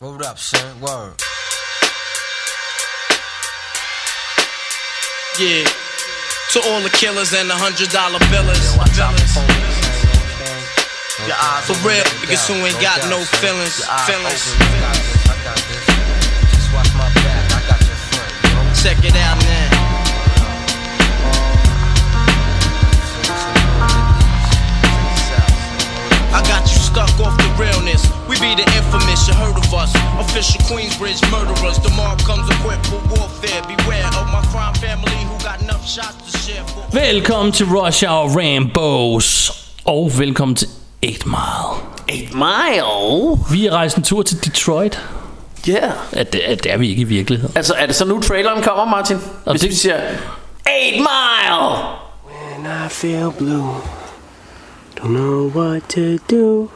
Word up, son. Word. Yeah. To all the killers and the hundred dollar billers. Watch out Billers. for police. Your eyes For open, real, no niggas doubt, who ain't got no doubt, son. feelings, Your eyes feelings. open, I got this, I got this. Just watch my back, I got your front, you know? Check it out now. I got you stuck off the realness. We be the infamous, you heard of us. Official Queensbridge murderers. Tomorrow comes equipped for warfare. Beware of my crime family who got enough shots to share for. Velkommen til Rush Hour Rambos Og velkommen til 8 Mile 8 Mile? Vi er rejst en tur til Detroit Ja. Yeah. ja, det, er- det er vi ikke i virkeligheden Altså, er det så nu traileren kommer, Martin? Hvis det- vi siger 8 Mile! When I feel blue, don't know what to do.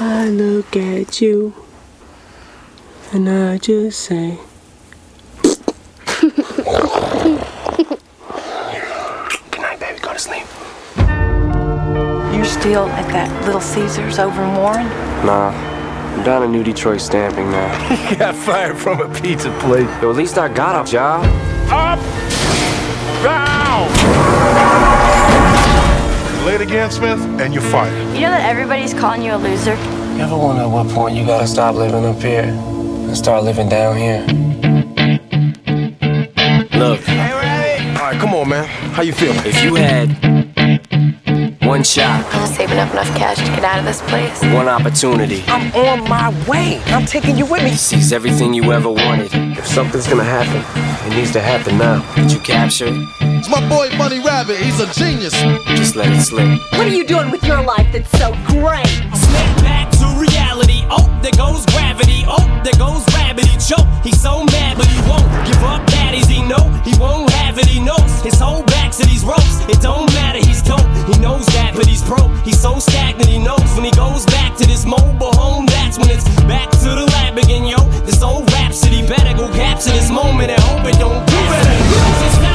I look at you, and I just say, Good night, baby. Go to sleep. You're still at that Little Caesars over in Warren? Nah, I'm down at New Detroit stamping now. you got fired from a pizza place. Yo, at least I got a job. Up, down. Late again, Smith, and you're fired. You know that everybody's calling you a loser? You ever wonder at what point you gotta stop living up here and start living down here? Look. All right, come on, man. How you feeling? If you had one shot, I'm saving up enough cash to get out of this place. one opportunity, I'm on my way. I'm taking you with me. to seize everything you ever wanted. If something's gonna happen, it needs to happen now. Did you capture it? It's my boy Bunny Rabbit. He's a genius. Just let it slip. What are you doing with your life that's so great? Snake back to reality. Oh, there goes gravity. Oh, there goes rabbit. He choke. He's so mad, but he won't give up. Daddies, he know he won't have it. He knows his whole back to these ropes. It don't matter. He's dope. He knows that, but he's broke. He's so stagnant. He knows when he goes back to this mobile home. That's when it's back to the lab again, yo. This old rhapsody better go capture this moment and hope it don't. You better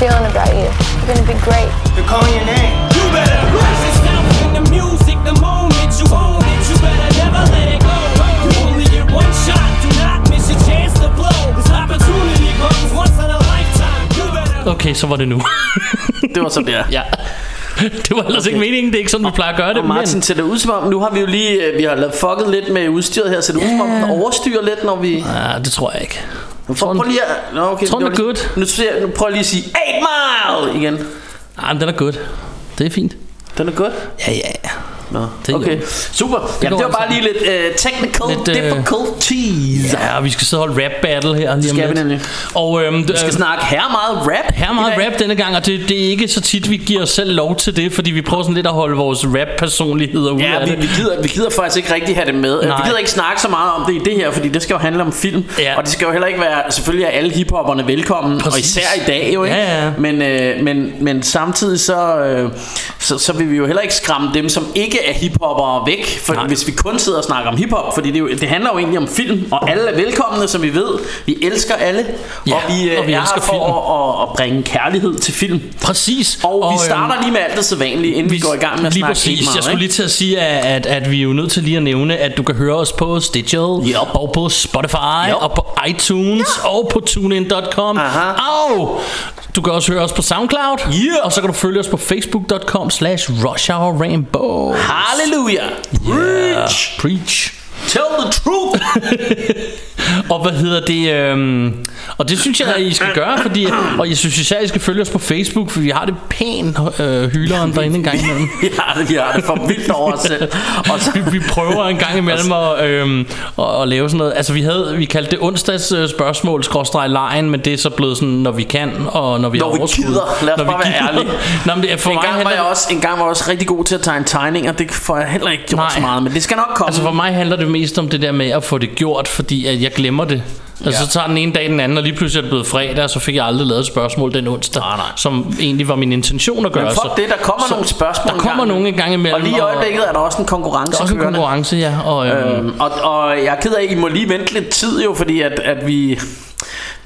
feeling about you. You're gonna be great. They're calling your name. You better lose yourself in the music the moment you own it. You better never let it go. You only get one shot. Do not miss your chance to blow. This opportunity comes once in a lifetime. You better. Okay, så var det nu Det var sådan, det er. Ja Det var ellers okay. ikke meningen Det er ikke sådan vi plejer at gøre det Og Martin, men... ser det ud som om, nu har vi jo lige, øh, vi har lavet fucket lidt med udstyret her, så det ud som om, den overstyrer lidt, når vi... Ja, det tror jeg ikke Prøv, prøv lige at... Nå, okay, tror, den er good. Nu, nu prøv lige at sige 8 mile igen. Nej, men den er good Det er fint Den er godt. Ja, ja, ja Nå, Det er okay. Super. Jamen, det var altså. bare lige lidt uh, technical Lidt, øh, difficulties. Ja, vi skal sidde og holde rap battle her lige om Skal vi lidt. nemlig. Og øhm, Vi skal snakke her meget rap. Her er meget rap denne gang, og det, det er ikke så tit, vi giver os selv lov til det, fordi vi prøver sådan lidt at holde vores rap-personligheder ud Ja, af vi, det. vi, gider, vi gider faktisk ikke rigtig have det med. Nej. Vi gider ikke snakke så meget om det i det her, fordi det skal jo handle om film. Ja. Og det skal jo heller ikke være, selvfølgelig er alle hiphopperne velkommen, Præcis. og især i dag jo, ikke? Ja, ja. Men, øh, men, men samtidig så, øh, så, så vil vi jo heller ikke skræmme dem, som ikke er hiphoppere væk, for, Nej. hvis vi kun sidder og snakker om hiphop, fordi det, jo, det handler jo egentlig om film, og alle er velkomne, som vi ved. Vi elsker alle, Ja, og vi, øh, og vi er elsker her for at, at bringe kærlighed til film. Præcis. Og, og vi øhm, starter lige med alt det sædvanlige, inden vi, går i gang med at lige snakke præcis. meget, Jeg skulle ikke? lige til at sige, at, at, at vi er jo nødt til lige at nævne, at du kan høre os på Stitcher, Yep. og på Spotify, Yep. og på iTunes, og på TuneIn.com. Og du kan også høre os på SoundCloud, Yeah. og så kan du følge os på Facebook.com slash Rush Hour Rainbow. Halleluja! Yeah. Preach! Preach. Tell the truth! og hvad hedder det? Øhm, og det synes jeg, at I skal gøre, fordi, og jeg synes især, at I skal følge os på Facebook, for vi har det pænt øh, hyleren derinde en gang imellem. Vi har det, vi har det for vildt over os selv. Og så, Vi, vi prøver en gang imellem at, øhm, at, at lave sådan noget. Altså vi havde, vi kaldte det onsdags øh, spørgsmål, skråstreg lejen, men det er så blevet sådan, når vi kan, og når vi Når har vi overskud. gider. Lad os Når vi bare være ærlige. Nå, men det er for en, mig gang var handler jeg det- også, en gang var jeg også rigtig god til at tegne tegninger. Det får jeg heller ikke gjort Nej. så meget, men det skal nok komme. Altså for mig handler det mest om det der med at få det gjort, fordi at jeg glemmer det. Altså Ja. så tager den ene dag den anden, og lige pludselig er det blevet fredag, og så fik jeg aldrig lavet et spørgsmål den onsdag, Nej, nej. som egentlig var min intention at gøre. men fuck så, det, der kommer så, nogle spørgsmål Der kommer nogle en gang imellem. Og lige i øjeblikket er der også en konkurrence der er også en konkurrence, ja. Og, øhm, Øhm, og, og jeg er ked af, at I må lige vente lidt tid jo, fordi at, at vi...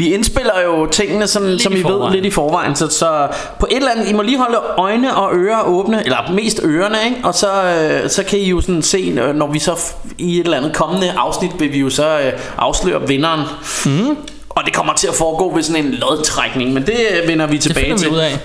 Vi indspiller jo tingene, sådan, Lidt som i ved, lidt i forvejen. Så, så på et eller andet, I må lige holde øjne og ører åbne, eller mest ørerne, ikke? Og så, øh, så kan I jo sådan se, øh, når vi så i et eller andet kommende afsnit, vil vi jo så øh, afsløre vinderen. Mm. Og det kommer til at foregå ved sådan en lodtrækning, men det øh, vender vi det tilbage finder vi til. ud af.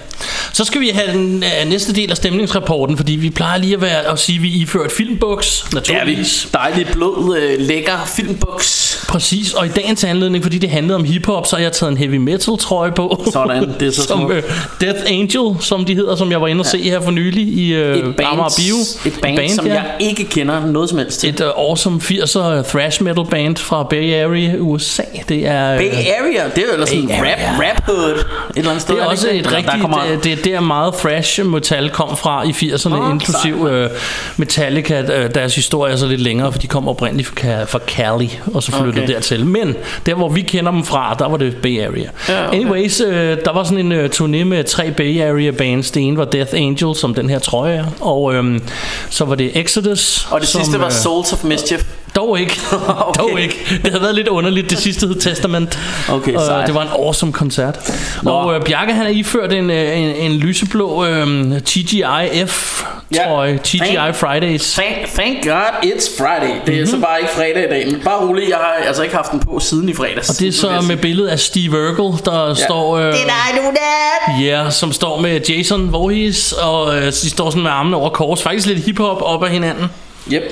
Så skal vi have den øh, næste del af stemningsrapporten, fordi vi plejer lige at, være, at sige, at vi ifører et filmbuks, Det er vi. naturligvis. Dejlig blød, øh, lækker filmbuks. Præcis, og i dagens anledning, fordi det handlede om hiphop, så har jeg taget en heavy metal trøje på. Sådan, det er så som, øh, Death Angel, som de hedder, som jeg var inde og se her for nylig i øh, Et band, Amager Bio. et band, band som ja. jeg ikke kender noget som helst til. Et uh, awesome 80'er thrash metal band fra Bay Area, USA. Det er, øh, Bay Area, det er jo ellers sådan rap, rap hood. Et eller andet sted. det er også et rigtigt, Der kommer, det, det er der meget thrash metal kom fra i 80'erne, Nå, inklusiv øh, Metallica. Øh, deres historie er så lidt længere, for de kom oprindeligt fra, fra Cali, og så flyttede Okay. dertil. Men der, hvor vi kender dem fra, der var det Bay Area. Ja, okay. Anyways, øh, der var sådan en øh, turné med tre Bay Area bands. Det ene var Death Angel, som den her trøje er, og øhm, så var det Exodus. og det som, sidste var øh, Souls of Mischief. Dog ikke. Okay. Dog ikke. Det havde været lidt underligt. Det sidste hed Testament. Okay, og sejt. det var en awesome koncert. Nå. Og øh, Bjarke han har iført en, øh, en, en lyseblå øh, TGIF trøje. TGI Thank- Fridays. Thank, thank God it's Friday. Det er Mhm. så bare ikke fredag i dag. Men bare rolig, jeg har altså ikke haft den på siden i fredags. Og det er så med billedet af Steve Urkel, der ja. står... Øh, Did I do that? Ja, yeah, som står med Jason Voorhees, og øh, de står sådan med armene over kors. Faktisk lidt hiphop op ad hinanden. Yep.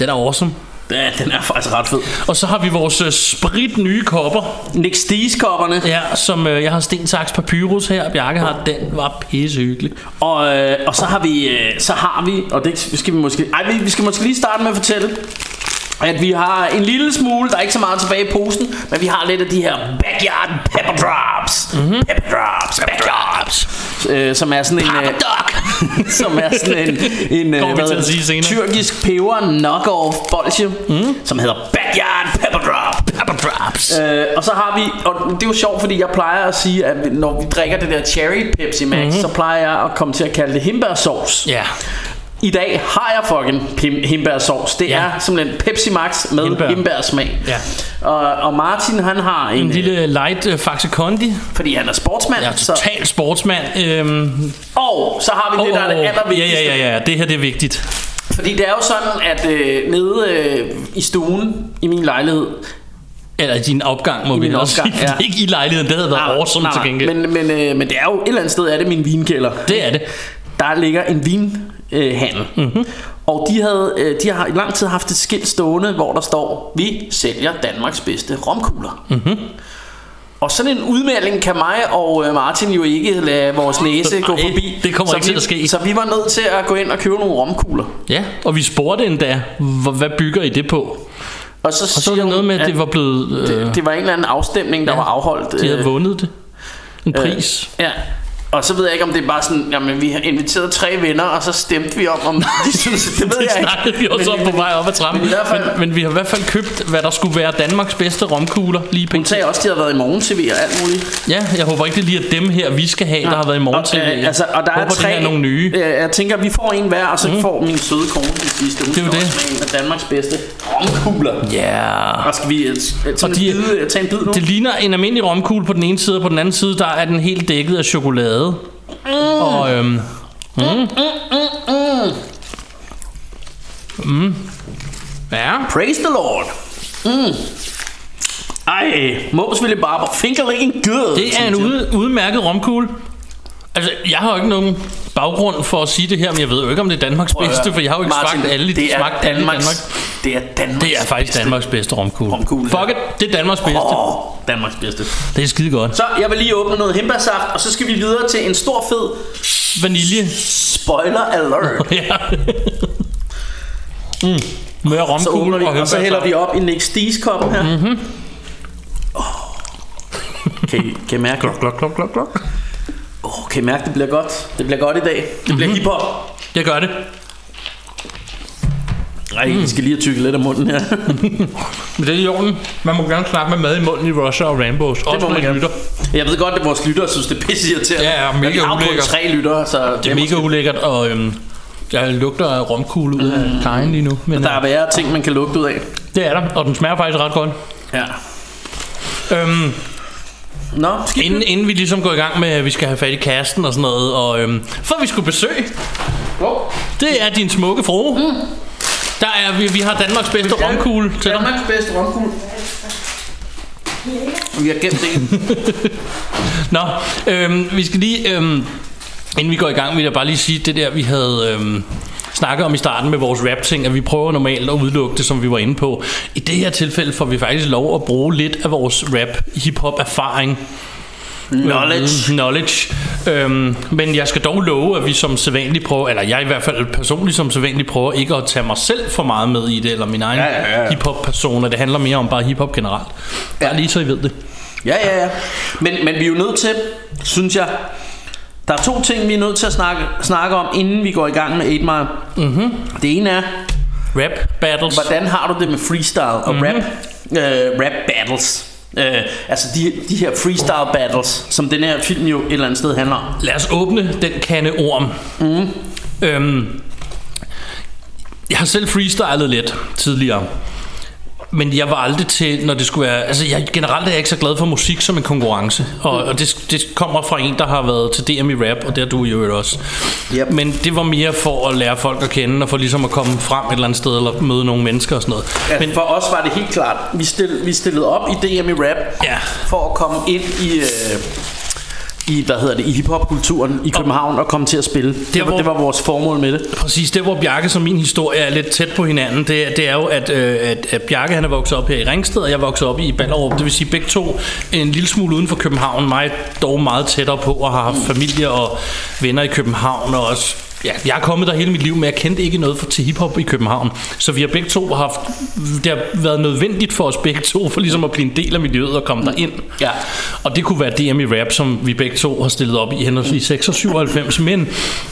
Den er awesome. Ja, den er faktisk ret fed. Og så har vi vores øh, sprit nye kopper. Nick Stees-kopperne. Ja, som øh, jeg har sten, saks, papyrus her. Bjarke har den. var pissehyggelig. Og, øh, og så har vi, øh, så har vi, og det skal vi måske, ej, vi, vi skal måske lige starte med at fortælle, at vi har en lille smule, der er ikke så meget tilbage i posen, men vi har lidt af de her backyard pepper drops. Mm-hmm. Pepper drops, pepper drops. Øh, som er sådan en, øh, som er sådan en, en øh, hvad tyrkisk peber knockoff bolsje, mm. som hedder backyard pepper drop. Pepper drops. Øh, og så har vi, og det er jo sjovt, fordi jeg plejer at sige, at når vi drikker det der cherry Pepsi Max, mm-hmm. så plejer jeg at komme til at kalde det himbersauce. Ja. I dag har jeg fucking pim- himbersauce. Det Ja. ja. er simpelthen Pepsi Max med Hindbær. Hindbær. himbersmag. Ja. Og, og Martin han har en, En lille light øh, Faxe Kondi. fordi han er sportsmand. Jeg er så, total sportsmand. Øhm, og så har vi det, der er det ja, allervigtigste. ja, ja, ja. Det her det er vigtigt. Fordi det er jo sådan, at øh, nede øh, i stuen i min lejlighed, Eller i din opgang, må I vi også opgang, ja. Ja. Ikke i lejligheden, det havde været awesome til gengæld. Men, men, øh, men det er jo et eller andet sted, er det min vinkælder. det er det. der ligger en vinhandel. Mm-hmm. Og de, havde, øh, de har i lang tid haft et skilt stående, hvor der står, vi sælger Danmarks bedste romkugler. Mm-hmm. Og sådan en udmelding kan mig og øh, Martin jo ikke lade vores næse gå forbi. det kommer så ikke til vi, at ske. Så vi var nødt til at gå ind og købe nogle romkugler. Ja, og vi spurgte endda, hvad bygger I det på? Og så, Og så var der noget med, at det var blevet... Øh, det, det var en eller anden afstemning, der Ja, var afholdt. de havde øh, vundet det. En pris. Ja. Og så ved jeg ikke, om det er bare sådan, jamen vi har inviteret tre venner, og så stemte vi om, om de synes, det ved det jeg ikke. vi også om på vej op ad trappen. Men fald, men, men vi har i hvert fald købt, hvad der skulle være Danmarks bedste romkugler lige hun pt. sagde også, at de havde været i morgen-tv og alt muligt. Ja, jeg håber ikke, det lige er dem her, vi skal have, der har været i morgen til. Og, øh, altså, og der håber, er tre, er nogle nye. Øh, jeg tænker, vi får en hver, og så mm. får min søde kone den sidste. Hun Det er jo det. med en af Danmarks bedste romkugler. Ja. Og skal vi øh, tage, en de- bid, tage en bid nu? Det ligner en almindelig romkugle på den ene side, og på den anden side, der er den helt dækket af chokolade. Mm. Og øhm, mm. Mm. Ja. Praise the Lord. Mm. Ej, Mås ville bare finger licking good. Det er en ude, udmærket romkugle. Altså, jeg har jo ikke nogen baggrund for at sige det her, men jeg ved jo ikke, om det er Danmarks Prøv bedste, for jeg har jo ikke Martin, smagt alle, det er smagt Danmarks, Danmark. Det er Danmarks Det er faktisk bedste Danmarks bedste romkugle. romkugle. Fuck it. Det er Danmarks bedste. Oh, Danmarks bedste. Det er skide godt. Så jeg vil lige åbne noget hembærsaft, og så skal vi videre til en stor fed Vanilje. spoiler alert. ja. mm. Med romkugle åbner vi, og og så hælder vi op i Nick Stees koppen her. Mhm. Kan, I, kan I mærke det? Klok, klok, klok, klok. Oh, kan I mærke, det bliver godt? Det bliver godt i dag. Det bliver Mhm. hiphop. Jeg gør det. Ej, vi skal lige have tykket lidt af munden her. Men det er i orden. Man må gerne snakke med mad i munden i Russia og Rambos. Også Det må når man gerne. lytter. Jeg ved godt, at vores lyttere synes, det er pisse irriterende. Ja, ja, mega har ulækkert. tre lyttere, så Det er mega ulækkert, og øhm, jeg lugter romkugle ud af kajen lige nu. Men Der er øh, værre ting, man kan lugte ud af. det er der, og den smager faktisk ret godt. Ja. Øhm, Nå, skal inden, inden vi ligesom går i gang med, at vi skal have fat i kasten og sådan noget, og øhm, for vi skulle besøge, det er din smukke frue. Mm. Der er, vi, vi har Danmarks bedste romkugle til dig. Danmarks bedste romkugle. Vi har gemt det. Nå, øhm, vi skal lige, øhm, inden vi går i gang, vil jeg bare lige sige det der, vi havde øhm, snakket om i starten med vores rap-ting, at vi prøver normalt at udelukke det, som vi var inde på. I det her tilfælde får vi faktisk lov at bruge lidt af vores rap-hip-hop-erfaring. Knowledge. Knowledge. Øhm, men jeg skal dog love, at vi som sædvanligt prøver, eller jeg i hvert fald personligt som sædvanligt prøver ikke at tage mig selv for meget med i det, eller min egen Ja, ja, ja. hip-hop-personer. Det handler mere om bare hip-hop generelt. Bare lige så I ved det. Ja, ja, ja. Men, men vi er jo nødt til, synes jeg, der er to ting, vi er nødt til at snakke, snakke om, inden vi går i gang med 8 Mile. Mm-hmm. Det ene er, Rap battles. hvordan har du det med freestyle og Mhm. rap, øh, rap battles? Øh, altså de, de her freestyle battles, som den her film jo et eller andet sted handler om. Lad os åbne den kande orm. Mm. Øhm, jeg har selv freestylet lidt tidligere. Men jeg var aldrig til, når det skulle være... Altså, jeg, generelt er jeg ikke så glad for musik som en konkurrence. Og, og det, det kommer fra en, der har været til DM i rap, og det er du jo også. Yep. Men det var mere for at lære folk at kende, og for ligesom at komme frem et eller andet sted, eller møde nogle mennesker og sådan noget. Ja, Men for os var det helt klart, vi, stil, vi stillede op i DM i rap, Ja. for at komme ind i... Øh, i, hvad hedder det, i hiphop-kulturen i København og komme til at spille. Det, var, hvor- det var vores formål med det. Præcis, det hvor Bjarke som min historie er lidt tæt på hinanden, det, er- det er jo, at, øh, at, at Bjarke han er vokset op her i Ringsted, og jeg er vokset op i Ballerup. Det vil sige begge to en lille smule uden for København, mig dog meget tættere på, og har haft familie og venner i København, og også Ja, jeg er kommet der hele mit liv, men jeg kendte ikke noget for, til hiphop i København. Så vi har begge to haft... Det har været nødvendigt for os begge to, for ligesom at blive en del af miljøet og komme derind. Ja. Og det kunne være DM i rap, som vi begge to har stillet op i henholdsvis 6 og 97. Men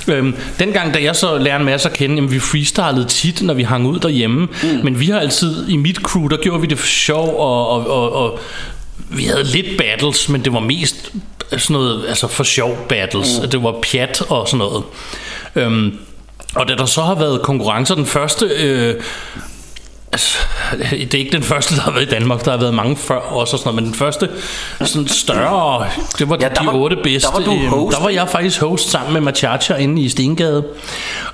øhm, dengang, da jeg så lærte en masse at kende, jamen, vi freestylede tit, når vi hang ud derhjemme. Mm. Men vi har altid, i mit crew, der gjorde vi det for sjov, og, og, og, og vi havde lidt battles, men det var mest sådan noget, altså for sjov battles. Mm. Det var pjat og sådan noget. Øhm, og da der så har været konkurrencer, den første... Øh, Altså, det er ikke den første, der har været i Danmark. Der har været mange før også, og sådan noget, men den første sådan større, det var Ja, de var- otte bedste. der var du Øhm, host, Der var jeg faktisk host sammen med Machacha inde i Stengade.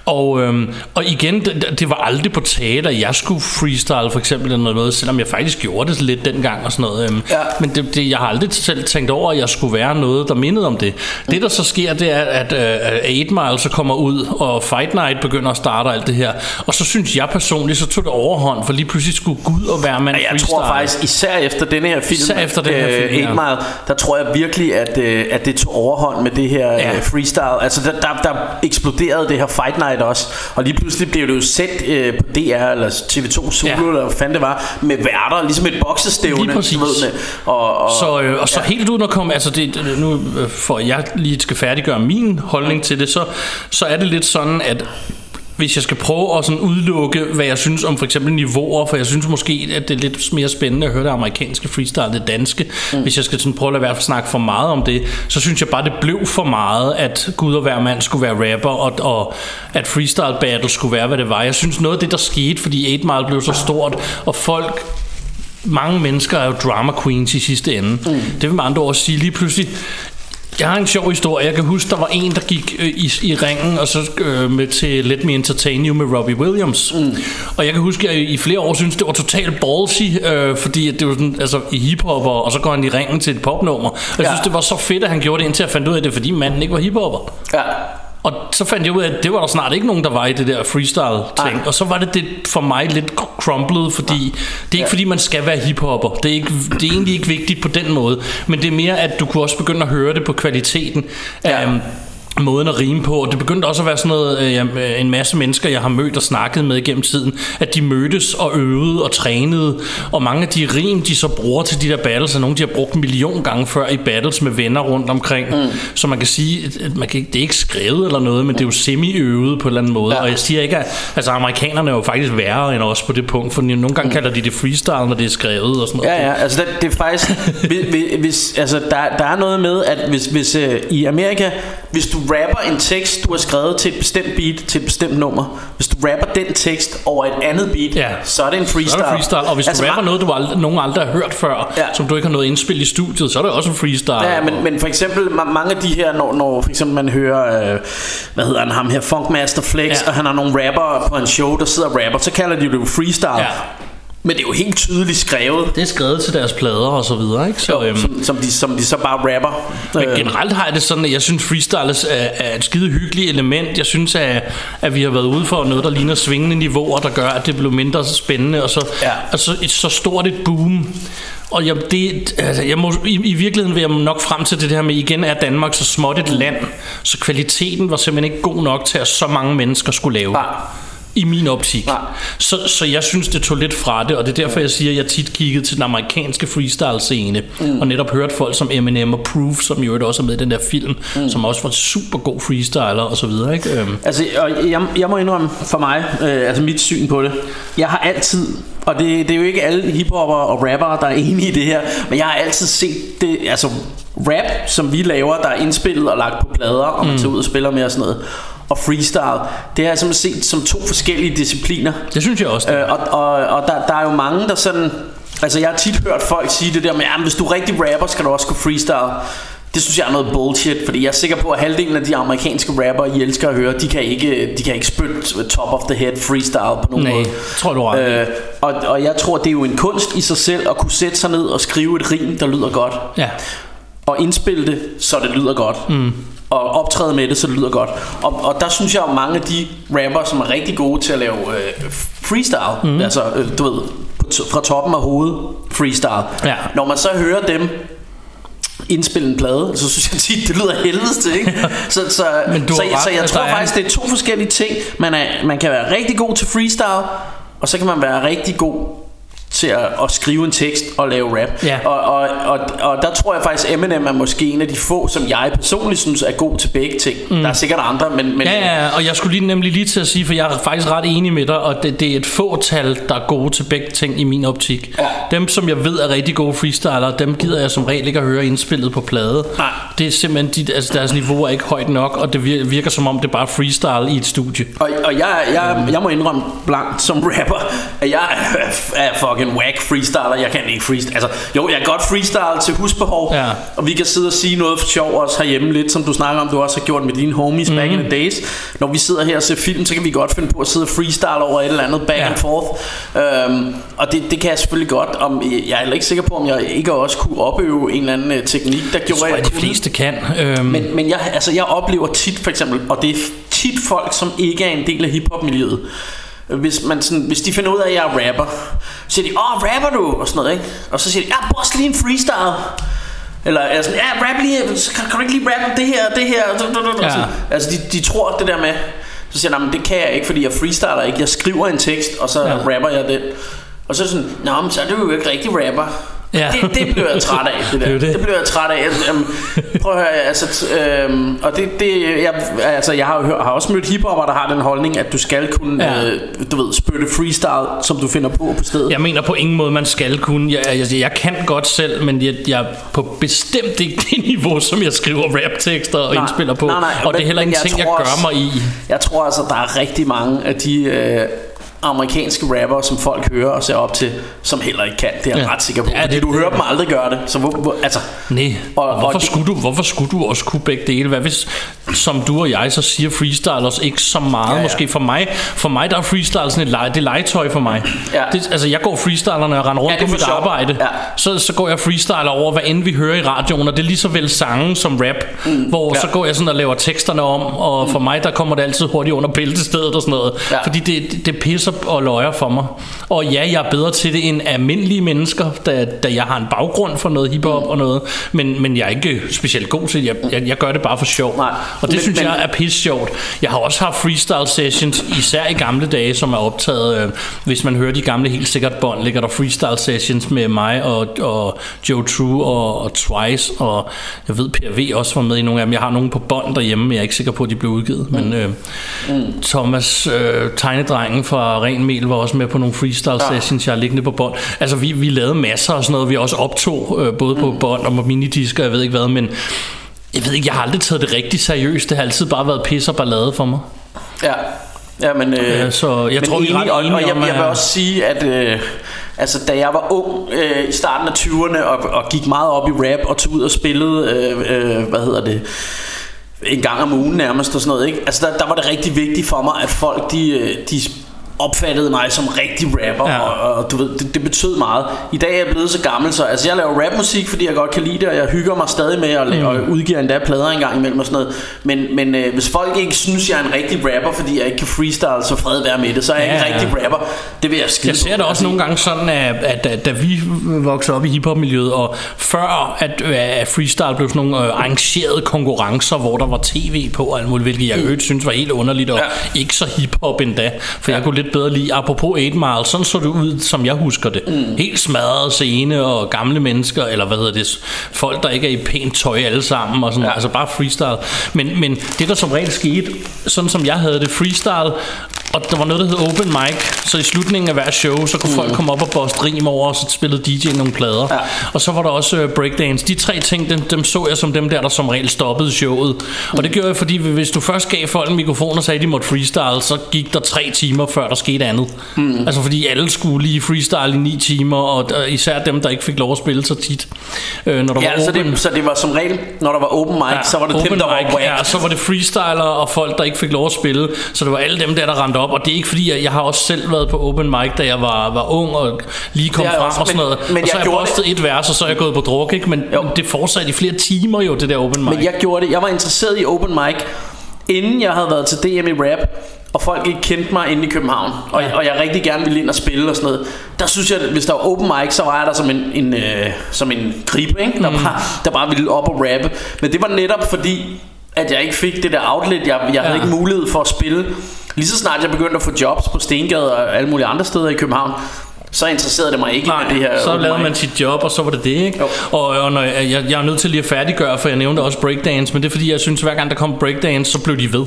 Og, øhm, og igen, det, det var aldrig på at jeg skulle freestyle for eksempel eller noget, selvom jeg faktisk gjorde det lidt dengang og sådan noget. Øhm, Ja. Men det, det, jeg har aldrig selv tænkt over, at jeg skulle være noget, der mindede om det. Det, der så sker, det er, at, øh, at 8 Mile så kommer ud, og Fight Night begynder at starte og alt det her. Og så synes jeg personligt, så tog det overhånd, for lige pludselig skulle Gud og mand Ja, jeg freestyle. tror faktisk, især efter denne her film, Især efter den her film, øh, ja. 8 Mile, der tror jeg virkelig, at, øh, at det tog overhånd med det her Ja. ja. freestyle. Altså, der, der, der eksploderede det her Fight Night også, og lige pludselig blev det jo sendt øh, på DR, eller TV2 Zulu, Ja. eller hvad fanden det var, med værter, ligesom et boksestævne. Lige præcis. Ved, og, og, Så, øh, og så ja. helt uden at komme, altså det, nu øh, for jeg lige skal færdiggøre min holdning til det, så, så er det lidt sådan, at hvis jeg skal prøve at sådan udelukke, hvad jeg synes om for eksempel niveauer, for jeg synes måske, at det er lidt mere spændende at høre det amerikanske freestyle, det danske. Mm. Hvis jeg skal sådan prøve at lade være at snakke for meget om det, så synes jeg bare, det blev for meget, at Gud og hver mand skulle være rapper, og, og at freestyle battle skulle være, hvad det var. Jeg synes noget af det, der skete, fordi 8 Mile blev så stort, og folk mange mennesker er jo drama queens i sidste ende. Mm. Det vil med andre ord sige lige pludselig, jeg har en sjov historie. Jeg kan huske, der var en, der gik øh, i, i ringen og så øh, med til Let Me Entertain You med Robbie Williams. Mm. Og jeg kan huske, at jeg i flere år synes det var totalt ballsy, øh, fordi at det var sådan, altså i hiphopper, og så går han i ringen til et popnummer. Og jeg Ja. synes, det var så fedt, at han gjorde det, indtil jeg fandt ud af, det fordi manden ikke var hiphopper. Ja. Og så fandt jeg ud af, at det var der snart ikke nogen, der var i det der freestyle ting. Nej. Og så var det, det for mig lidt crumblet, fordi det er ikke fordi, man skal være hiphopper. Det er, ikke, det er egentlig ikke vigtigt på den måde. Men det er mere, at du kunne også begynde at høre det på kvaliteten. Ja. Um, måden at rime på. Og det begyndte også at være sådan noget, øh, øh, en masse mennesker, jeg har mødt og snakket med gennem tiden, at de mødtes og øvede og trænede, og mange af de rim, de så bruger til de der battles, er nogle, de har brugt en million gange før i battles med venner rundt omkring. Mm. Så man kan sige, at man kan, det er ikke skrevet eller noget, men det er jo semi-øvet på en eller anden måde. Ja. Og jeg siger ikke, at altså, amerikanerne er jo faktisk værre end os på det punkt, for nogle gange kalder de det freestyle, når det er skrevet og sådan noget. Ja, ja, altså det, det er faktisk, hvis, hvis, altså der, der er noget med, at hvis, hvis øh, i Amerika, hvis du rapper en tekst, du har skrevet til et bestemt beat, til et bestemt nummer, hvis du rapper den tekst over et andet beat, Ja. så er det en freestyle. Så er det freestyle, og hvis altså, du rapper ma- noget, du aldrig, nogen aldrig har hørt før, Ja. som du ikke har noget indspil i studiet, så er det også en freestyle. Ja, men, men for eksempel ma- mange af de her, når, når for eksempel man hører, øh, hvad hedder han, ham her, Funkmaster Flex. Ja. og han har nogle rapper på en show, der sidder og rapper, så kalder de det jo freestyle. Ja. Men det er jo helt tydeligt skrevet, Det er skrevet til deres plader og så videre, ikke? Så, øhm, som, som, de, som de så bare rapper. men Øh, generelt har jeg det sådan, at jeg synes freestyle er, er et skide hyggeligt element. Jeg synes, at, at vi har været ude for noget, der ligner svingende niveauer, der gør, at det blev mindre spændende, og så, Ja. altså et så stort et boom. Og jeg, det, altså, jeg må, i, i virkeligheden vil jeg nok frem til det her med, igen er Danmark så småt et land, så kvaliteten var simpelthen ikke god nok til, at så mange mennesker skulle lave. Nej. I min optik. Nej. Så, så jeg synes, det tog lidt fra det, og det er derfor, jeg siger, at jeg tit kiggede til den amerikanske freestyle-scene, mm. og netop hørte folk som Eminem og Proof, som jo også er med i den der film, mm. som også var super god freestyler og så videre. Ikke? Øhm, Altså, og jeg, jeg må indrømme for mig, øh, altså mit syn på det. Jeg har altid, og det, det er jo ikke alle hiphopper og rappere, der er enige i det her, men jeg har altid set det, altså rap, som vi laver, der er indspillet og lagt på plader, og man tager ud og spiller med og sådan noget, og freestyle, det har jeg simpelthen set som to forskellige discipliner. det synes jeg også. Øh, og og, og der, der er jo mange, der sådan... Altså, jeg har tit hørt folk sige det der med, at hvis du er rigtig rapper, skal du også kunne freestyle. Det synes jeg er noget bullshit, fordi jeg er sikker på, at halvdelen af de amerikanske rapper, I elsker at høre, de kan ikke, de kan ikke spytte top of the head freestyle på nogen Nej, måde. tror du ret. Øh, og, og jeg tror, det er jo en kunst i sig selv at kunne sætte sig ned og skrive et rim, der lyder godt. Ja. Og indspille det, så det lyder godt. Mm. Og optræde med det, så det lyder godt. Og, og der synes jeg jo mange af de rapper, som er rigtig gode til at lave øh, freestyle, mm. altså øh, du ved, fra toppen af hovedet freestyle. Ja. Når man så hører dem indspille en plade, så synes jeg tit, det lyder helvedes til, ikke? Så, så, Men du så, ret, så jeg at tror faktisk, det er to forskellige ting. Man, er, man kan være rigtig god til freestyle, og så kan man være rigtig god til at, at skrive en tekst og lave rap. Ja. Og, og, og, og der tror jeg faktisk, Eminem er måske en af de få, som jeg personligt synes er god til begge ting. Mm. Der er sikkert andre, men... men Ja, ja, og jeg skulle lige nemlig lige til at sige, for jeg er faktisk ret enig med dig, og det, det er et fåtal, der er gode til begge ting i min optik. Ja. Dem, som jeg ved er rigtig gode freestylere, dem gider jeg som regel ikke at høre indspillet på plade. Nej. Det er simpelthen, de, altså deres niveau er ikke højt nok, og det vir- virker som om, det er bare freestyle i et studie. Og, og jeg, jeg, jeg må indrømme blankt som rapper, at jeg er, er fucking whack freestyler. Jeg kan ikke freestyle. Altså, jo, jeg kan godt freestyle til husbehov, Ja. og vi kan sidde og sige noget for sjov også herhjemme lidt, som du snakker om, du også har gjort med dine homies mm-hmm. back in the days. Når vi sidder her og ser film, så kan vi godt finde på at sidde og freestyle over et eller andet back Ja. and forth. Øhm, og det, det kan jeg selvfølgelig godt. Om, jeg er heller ikke sikker på, om jeg ikke også kunne opøve en eller anden øh, teknik, der gjorde, jeg, at de fleste kan. Øhm, Men, men jeg, altså, jeg oplever tit for eksempel, og det er tit folk, som ikke er en del af hiphop-miljøet. Hvis, man sådan, hvis de finder ud af, at jeg er rapper, så siger de, åh, rapper du? Og sådan noget, ikke? Og så siger de, ja, boss lige en freestyle. Eller er sådan, ja, rap lige, så kan, kan du ikke lige rappe det her, det her? Og Ja. sådan. Altså, de, de tror det der med, så siger jeg, "Nej, men det kan jeg ikke, fordi jeg freestyler ikke. Jeg skriver en tekst, og så Ja. ja. rapper jeg den. Og så er det sådan, nå, men så er du jo ikke rigtig rapper. Ja. Det, det bliver jeg træt af, det der. Det det. det bliver jeg træt af. Øhm, prøv at høre, altså, øhm, og det, det jeg, altså, jeg har jo har også mødt hiphopper, der har den holdning, at du skal kunne, Ja. øh, du ved, spytte freestyle, som du finder på på stedet. Jeg mener på ingen måde, man skal kunne. Jeg, jeg, jeg kan godt selv, men jeg, jeg er på bestemt ikke det niveau, som jeg skriver raptekster og Nej, indspiller på. nej, nej, og det er men- heller men ikke jeg ting, jeg tror gør også- mig i. Jeg tror altså, der er rigtig mange af de... Øh, amerikanske rapper, som folk hører og ser op til, som heller ikke kan. Det er jeg Ja. ret sikker på. Ja, fordi det- du hører dem aldrig gøre det. Så hvor, hvor, altså, Nej, Og- og, og hvorfor, det- skulle du, hvorfor skulle du også kunne begge dele? Hvad hvis, som du og jeg, så siger freestylers ikke så meget? Ja, Ja. Måske for mig, for mig der er freestyle sådan et leje, det er legetøj for mig. Ja. Det, altså jeg går freestyler, når jeg render rundt Ja, det på mit sjov. arbejde. Ja. Så, så går jeg freestyler over, hvad end vi hører i radioen, og det er lige så vel sange som rap. Mm, hvor ja. så går jeg sådan og laver teksterne om, og for mig der kommer det altid hurtigt under bæltestedet og sådan noget. Ja. Fordi det, det, det pisser og løjer for mig. Og ja, jeg er bedre til det end almindelige mennesker, da, da jeg har en baggrund for noget hiphop og noget. Men, men jeg er ikke specielt god til det. Jeg, jeg, jeg gør det bare for sjov. Nej. Og det men, synes men- jeg er pisse sjovt. Jeg har også haft freestyle sessions, især i gamle dage, som er optaget. Øh, hvis man hører de gamle helt sikkert bånd, ligger der freestyle sessions med mig og, og Joe True og, og Twice. Og jeg ved, PRV også var med i nogle af dem. Jeg har nogle på bånd derhjemme, men jeg er ikke sikker på, at de blev udgivet. Mm. Men øh, mm. Thomas, øh, tegnedrengen fra Ren Mel, var også med på nogle freestyle sessions, jeg har liggende på bånd. Altså, vi, vi lavede masser og sådan noget. Vi også optog øh, både på bånd og på minidisker, jeg ved ikke hvad, men jeg ved ikke, jeg har aldrig taget det rigtig seriøst. Det har altid bare været pis og ballade for mig. Ja, ja men, øh, Ja, så jeg men tror, vi er enig, ret og, enige og jeg, om, jeg vil at- også sige, at øh, altså, da jeg var ung øh, i starten af 20'erne og, og gik meget op i rap og tog ud og spillede, øh, øh, hvad hedder det, en gang om ugen nærmest og sådan noget, ikke? Altså der, der var det rigtig vigtigt for mig, at folk de, øh, de opfattede mig som rigtig rapper, ja. Og, og du ved, det, det betød meget. I dag er jeg blevet så gammel, så altså, jeg laver rapmusik, fordi jeg godt kan lide det, og jeg hygger mig stadig med at lave, mm. og udgiver endda plader en gang imellem og sådan noget. Men, men øh, hvis folk ikke synes, jeg er en rigtig rapper, fordi jeg ikke kan freestyle, så fred være med det, så er jeg Ja, ikke en rigtig rapper. Det vil jeg skide Jeg ser på. det også nogle gange sådan, at, at, at da vi voksede op i hiphop-miljøet, og før at, at freestyle blev sådan nogle øh, arrangerede konkurrencer, hvor der var tv på og alt muligt, hvilket jeg øvrigt synes var helt underligt, og ja. ikke så hiphop endda, for ja. jeg kunne lidt bedre lide, apropos 8 Mile, sådan så det ud, som jeg husker det. Mm. Helt smadret scene, og gamle mennesker, eller hvad hedder det, folk, der ikke er i pænt tøj alle sammen, og sådan, ja. altså bare freestyle. Men, men det, der som regel skete, sådan som jeg havde det, freestyle, og der var noget, der hed open mic, så i slutningen af hver show, så kunne mm. folk komme op og boste rim over, og så spillede DJ'en nogle plader. Ja. Og så var der også uh, breakdance. De tre ting, dem, dem så jeg som dem der, der som regel stoppede showet. Mm. Og det gjorde jeg, fordi hvis du først gav folk en mikrofon og sagde, at de måtte freestyle, så gik der tre timer, før der skete andet. Mm. Altså fordi alle skulle lige freestyle i ni timer, og især dem, der ikke fik lov at spille så tit. Uh, når der Ja, var så open, det, så det var som regel, når der var open mic, ja, så var det dem, der var mic, whack. Ja, så var det freestyler og folk, der ikke fik lov at spille. Så det var alle dem der, der rendte op. Og det er ikke fordi, jeg, jeg har også selv været på open mic, da jeg var, var ung og lige kom frem også, og sådan men- noget. men og så jeg har jeg postet et vers, og så er jeg gået på druk, ikke? Men Jo. det fortsatte i flere timer jo, det der open mic. Men jeg gjorde det. Jeg var interesseret i open mic, inden jeg havde været til DM i rap, og folk ikke kendte mig inde i København, og, Ja. og jeg rigtig gerne ville ind og spille og sådan noget. Der synes jeg, at hvis der var open mic, så var jeg der som en, en, øh, som en gribe, ikke? Der, Mm. bare, der bare ville op og rappe. Men det var netop fordi, at jeg ikke fik det der outlet. Jeg, jeg havde Ja. ikke mulighed for at spille. Lige så snart jeg begyndte at få jobs på Stengade og alle mulige andre steder i København, så interesserede det mig ikke Nej, med det her så lavede man sit job, og så var det det, ikke? Jo. Og, og når jeg, jeg, jeg er nødt til lige at færdiggøre, for jeg nævnte også breakdance, men det er fordi, jeg synes, hver gang der kom breakdance, så blev de ved.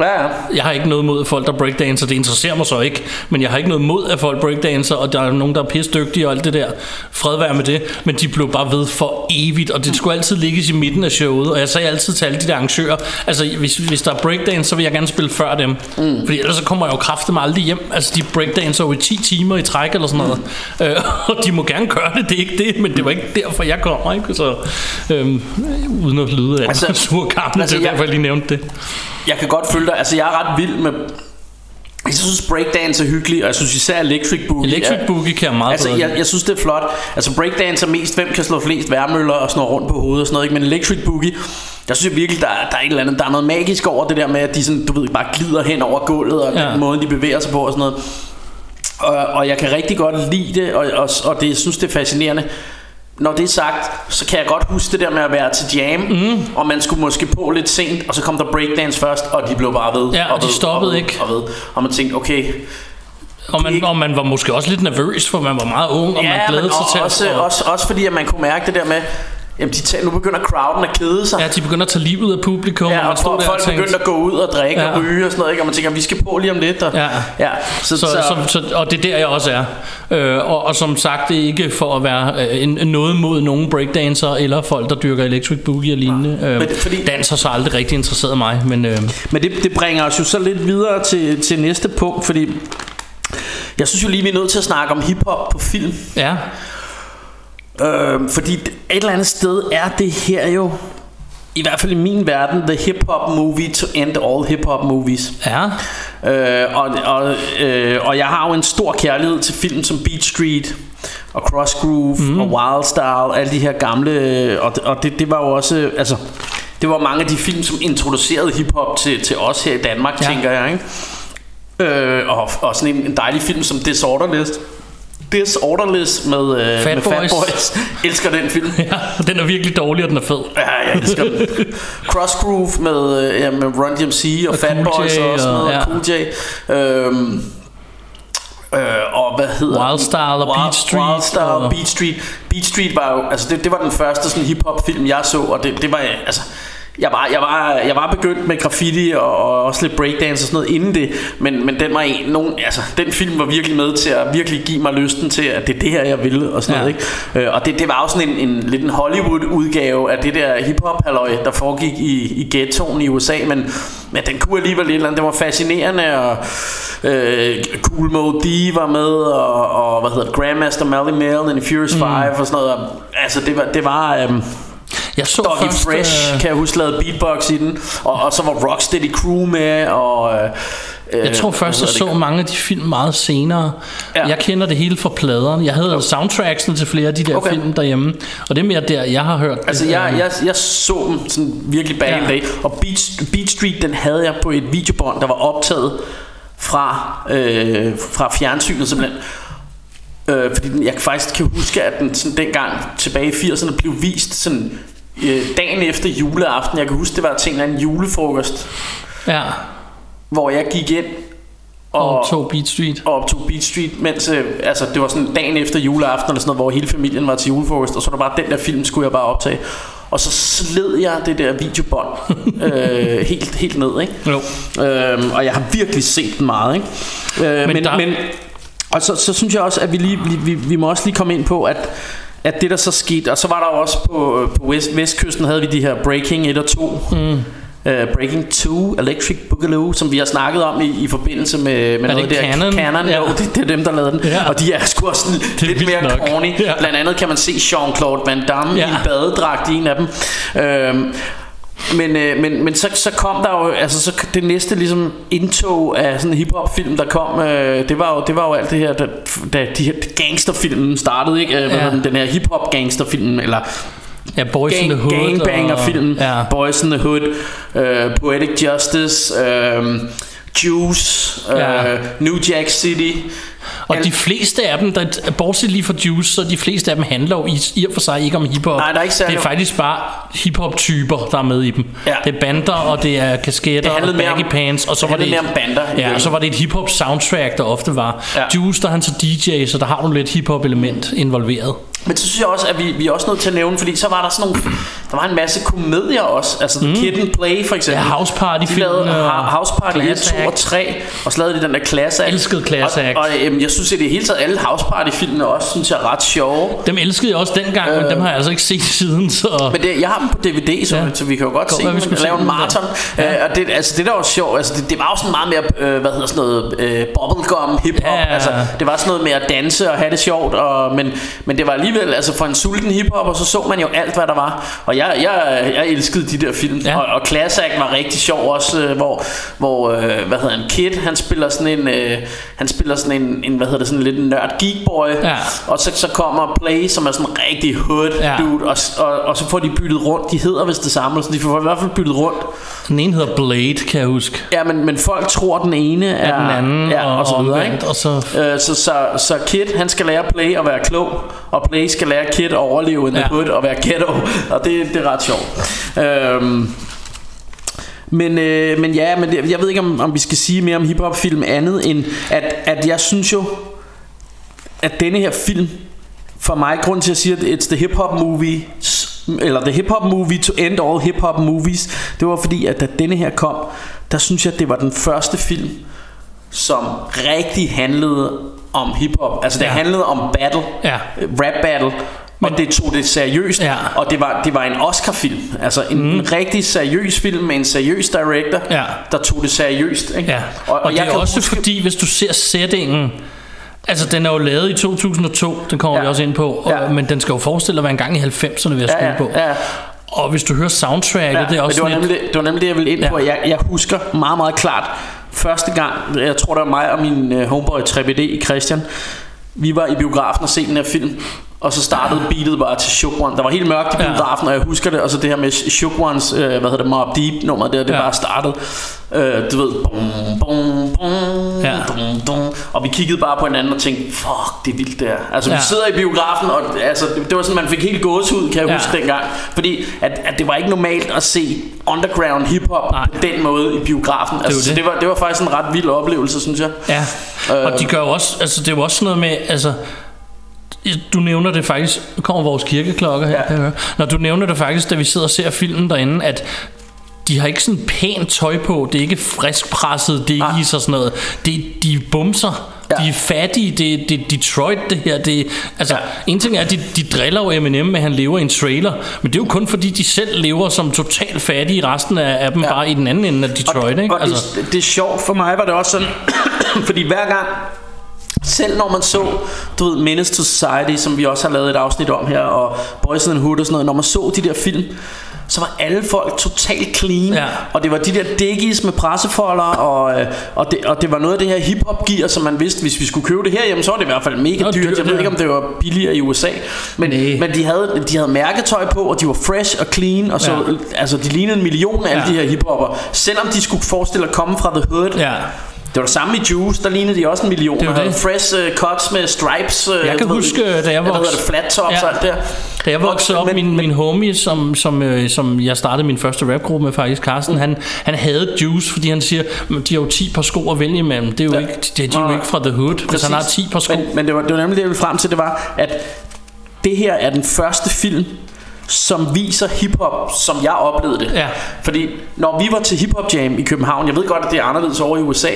Ja, ja. Jeg har ikke noget mod folk, der breakdancer. Det interesserer mig så ikke. Men jeg har ikke noget mod, at folk breakdancer, og der er nogen, der er pisse dygtige og alt det der. Fred være med det. Men de blev bare ved for evigt, og det skulle altid ligges i midten af showet. Og jeg sagde altid til alle de der arrangører, altså hvis, hvis der er breakdance, så vil jeg gerne spille før dem. Mm. Fordi ellers så kommer jeg jo kraftigt aldrig hjem. Altså de breakdancer jo i 10 timer i træk eller sådan noget. Mm. Øh, og de må gerne gøre det, det er ikke det, men det var ikke derfor, jeg kommer. Ikke? Så, øhm, uden at lyde af Altså- sur gammel, altså, altså, det er jeg- derfor, jeg lige nævnte det. Jeg kan godt følge dig. Altså, jeg er ret vild med... Jeg synes, breakdance er hyggelig, og jeg synes især Electric Boogie Electric er, Boogie kan jeg meget Altså, jeg, jeg synes, det er flot. Altså, breakdance er mest, hvem kan slå flest værmøller og snurre rundt på hovedet og sådan noget, ikke? Men Electric Boogie, der synes jeg virkelig, der, er- der er et eller andet, der er noget magisk over det der med, at de sådan, du ved, bare glider hen over gulvet, og. Ja. den måde, de bevæger sig på og sådan noget. Og, og jeg kan rigtig godt lide det, og, og, og det, jeg synes, det er fascinerende. Når det er sagt, så kan jeg godt huske det der med at være til jam, mm. og man skulle måske på lidt sent, og så kom der breakdance først, og de blev bare ved. Ja, og de ved, stoppede og ved, ikke. Og, ved. og man tænkte, okay, Og man, og man var måske også lidt nervøs, for man var meget ung, og man ja, glædede men sig til også, at... også, også fordi, at man kunne mærke det der med, jamen de tager, nu begynder crowden at kede sig. Ja, de begynder at tage livet af publikum, Ja, og og folk, folk begyndte at gå ud og drikke ja. Og ryge og sådan noget, ikke? og man tænker, vi skal på lige om lidt. Og, Ja. ja så, Så, så, så, og det er der, jeg også er. Øh, og, og som sagt, det er ikke for at være øh, noget mod nogen breakdancer eller folk, der dyrker electric boogie og lignende. Øh, Men det- fordi- Dans har så aldrig rigtig interesseret mig, men øh, Men det, det bringer os jo så lidt videre til, til næste punkt, fordi Jeg synes jo lige, vi er nødt til at snakke om hiphop på film. Ja. Øh, fordi et eller andet sted er det her jo, i hvert fald i min verden, the hip-hop movie to end all hip-hop movies. Ja. Øh, og, og, øh, og jeg har jo en stor kærlighed til film som Beat Street og Cross Groove mm. og Wild Style, alle de her gamle, og, og det, det var jo også, altså, det var mange af de film, som introducerede hiphop til, til os her i Danmark, Ja. tænker jeg, ikke? Øh, og, og sådan en, en dejlig film som Disorderless. Disorderless med, øh, Fat med Fat Boys. Boys. Elsker den film. ja. Den er virkelig dårlig, og den er fed. Ja, jeg elsker den. Cross Groove med, øh, ja, med Run DMC og, Og Fat Cool Boys J og sådan og- noget, ja. og Cool J. Øhm, øh, og hvad hedder Wild den? Style og Beat Street Wild Style og og- Beat Street. Beat Street var jo, altså det, det var den første sådan hip-hop film, jeg så, og det, det var, altså, jeg var, jeg, var, jeg var begyndt med graffiti og, og også lidt breakdance og sådan noget inden det Men, men den, var en, nogen, altså, den film var virkelig med til at virkelig give mig lysten til At det er det her jeg ville og sådan Ja. noget ikke? Øh, Og det, det var jo sådan en, en lidt en Hollywood udgave Af det der hiphop halløj Der foregik i, i ghettoen i USA Men, men den kunne alligevel et eller andet Den var fascinerende og øh, Cool Mo D var med Og, og hvad hedder Grandmaster Mally Mel And Furious 5 Mm. og sådan noget Og, Altså det var, det var øhm, Jeg så Doggy først, Fresh øh, kan jeg huske lavede beatbox i den og, og så var Rocksteady Crew med og øh, Jeg tror først, jeg så mange af de film meget senere. Ja. Jeg kender det hele fra pladerne. Jeg havde soundtracksene til flere af de der Okay. okay. film derhjemme. Og det er mere der, jeg har hørt Altså det. jeg, jeg, jeg så dem sådan virkelig bag Ja. dag Og Beat, Beat Street den havde jeg på et videobånd Der var optaget fra, øh, fra fjernsynet simpelthen øh, Fordi den, jeg faktisk kan huske At den sådan, dengang tilbage i 80'erne Blev vist sådan øh, dagen efter juleaften Jeg kan huske det var til en eller anden julefrokost Ja, Hvor jeg gik ind og optog Beat Street. og optog Beat Street, mens øh, altså, det var sådan dagen efter juleaften eller sådan noget, hvor hele familien var til julefrokost, og så var der bare den der film, skulle jeg bare optage. Og så sled jeg det der videobånd øh, helt, helt ned, ikke? Jo. Øhm, og jeg har virkelig set den meget, ikke? Øh, men, men, der- men og så, så synes jeg også, at vi, lige, vi, vi, vi må også lige komme ind på, at at det der så skete, og så var der også på, på vest, vestkysten havde vi de her Breaking 1 og 2 mm. Uh, Breaking 2 Electric Boogaloo Som vi har snakket om i, i forbindelse med, med det noget der Canon? Canon Ja. jo, det, det er dem der lavede den Ja. Og de er sgu også sådan er lidt mere nok. corny Ja. Blandt andet kan man se Jean-Claude Van Damme Ja. i en badedragt i en af dem Øhm, men, øh, men, men så, så kom der jo altså så det næste ligesom indtog af sådan en hiphop film der kom øh, det var jo det var jo alt det her da, da de her gangsterfilmen startede ikke øh, Ja. den, den her hiphop gangsterfilm eller Ja, Boys in the gang, Hood. gangbanger-film, Ja. Boys in the Hood, uh, Poetic Justice, um, Juice, Ja. New Jack City. Og de fleste af dem, der, bortset lige fra Juice, så de fleste af dem handler jo i, i og for sig ikke om hiphop. Nej, der er ikke særlig- Det er faktisk bare hiphop-typer, der er med i dem. Ja. Det er bander, og det er kasketter, Det og baggy om- pants, og så det var det, et, mere om bander Ja, og så var det et hiphop soundtrack, der ofte var. Ja. Juice, der er han så DJ, så der har du lidt hiphop element involveret. Men så synes jeg også, at vi, vi er også nødt til at nævne, fordi så var der sådan nogle, der var en masse komedier også, altså The Kid and Play for eksempel. Ja, House Party De lavede House Party 1, Class 2 og Act. 3, og så lavede de den der Class Act. Elskede Class Act. Og, og øhm, jeg synes, at det hele taget, alle House Party filmene også, synes jeg er ret sjove. Dem elskede jeg også dengang, øh, men dem har jeg altså ikke set siden, så... Men det, jeg har dem på DVD, så, Ja. så vi kan jo godt Godt se dem lave se en maraton. ja. Ja. Øh, og det, altså, det der var sjovt, altså, det, det var jo sådan meget mere, øh, hvad hedder sådan noget, øh, bubblegum, hiphop. Ja. Altså, det var sådan noget med at danse og have det sjovt, og, men, men det var alligevel, altså for en sulten hiphop, og så så man jo alt, hvad der var. Og jeg, jeg, jeg elskede de der film. Ja. Og, og Class Act var rigtig sjov også, øh, hvor, hvor øh, hvad hedder han, Kid, han spiller sådan en, øh, han spiller sådan en, en, hvad hedder det, sådan lidt en nørd geekboy. Ja. Og så, så kommer Play, som er sådan en rigtig hood Ja. dude, og, og, og så får de byttet rundt. De hedder vist det samme, så de får i hvert fald byttet rundt. Den ene hedder Blade, kan jeg huske. Ja, men, men folk tror, den ene er, Er den anden, ja, og, og, så videre, ikke? og så... Øh, så, så, så Kid, han skal lære Play at være klog, og Play skal lære Kid at overleve the Ja. hood og være ghetto, og det, det er ret sjovt. Øhm, men, øh, men ja, men jeg ved ikke, om, om vi skal sige mere om hiphop-film andet, end at, at jeg synes jo, at denne her film, for mig, grund til at sige, at it's the hip-hop movie, eller the hip-hop movie to end all hip-hop movies, det var fordi, at da denne her kom, der synes jeg, at det var den første film, som rigtig handlede om hiphop. Altså det Ja. handlede om battle, Ja. rap battle, og det tog det seriøst, Ja. og det var, det var en Oscar-film. Altså en, mm. en rigtig seriøs film med en seriøs director, Ja. der tog det seriøst. Ikke? Ja, og, og det jeg er også huske- fordi, hvis du ser settingen, Altså, den er jo lavet i 2002, den kommer ja. vi også ind på, og, Ja. men den skal jo forestille at være en gang i 90'erne, vil jeg Ja, på. ja. Og hvis du hører soundtracket, Ja, det er også men det, var lidt... nemlig, det var nemlig det, jeg ville ind Ja. på. Jeg, jeg husker meget, meget klart første gang, jeg tror det var mig og min uh, homeboy 3BD, Christian, vi var i biografen og se den her film, og så startede beatet bare til Shook One. Der var helt mørkt i Ja. biografen, og jeg husker det, og så det her med Shook Ones, uh, hvad hedder det, Mob Deep nummer der, det Ja. bare startede. Uh, du ved, bum, bum, bum, Ja. dum, dum, og vi kiggede bare på hinanden og tænkte, fuck, det er vildt det her. Altså, vi Ja. sidder i biografen, og altså, det, det var sådan, man fik helt gåsehud, kan jeg Ja. huske dengang. Fordi at, at det var ikke normalt at se underground hiphop på den måde i biografen. Altså, jo så det. det, var, det var faktisk en ret vild oplevelse, synes jeg. Ja, og de gør jo også, altså det er jo også noget med, altså du nævner det faktisk, nu kommer vores kirkeklokker her, Ja. ja. kan jeg høre. Når du nævner det faktisk, da vi sidder og ser filmen derinde, at de har ikke sådan pænt tøj på, det er ikke friskpresset, det er ikke så sådan noget, det, de er bumser, Ja. de er fattige, det, det er Detroit det her, det, altså ja. en ting er, at de, de driller jo Eminem med, at han lever i en trailer, men det er jo kun fordi, de selv lever som totalt fattige, resten af, af dem ja. bare i den anden ende af Detroit, og, ikke? Og altså. det, det er sjovt for mig, var det også sådan, fordi hver gang, selv når man så, du ved, Menace to Society, som vi også har lavet et afsnit om her, og Boys in the Hood og sådan noget, når man så de der film, så var alle folk totalt clean, Ja. og det var de der diggies med pressefolder, og, øh, og, det, og det var noget af det her hiphop gear, som man vidste, hvis vi skulle købe det her, jamen så var det i hvert fald mega Nå, dyrt. dyrt, Jeg ved ja. ikke, om det var billigere i USA, men, men de, havde, de havde mærketøj på, og de var fresh og clean, og så, Ja. altså de lignede en million af alle Ja. de her hiphopper, selvom de skulle forestille at komme fra The Hood. Ja. Det var det samme i Juice, der lignede de også en million. Det havde det. fresh uh, cuts med stripes. Uh, Jeg kan du ved, huske, da jeg Hvad voksede- det, flat tops Ja. og alt der. Da jeg voksede op, Men- min, min homie, som, som, øh, som jeg startede min første rapgruppe med faktisk, Carsten, Mm. han, han havde Juice, fordi han siger, "Men de har jo 10 par sko at vælge imellem. Det er jo Ja. ikke, de, de er jo ikke fra The Hood, hvis han har 10 par sko. Men, men det, var, det var nemlig det, jeg ville frem til, det var, at det her er den første film, som viser hiphop, som jeg oplevede det. Ja. Fordi når vi var til hiphop jam i København, jeg ved godt, at det er anderledes over i USA,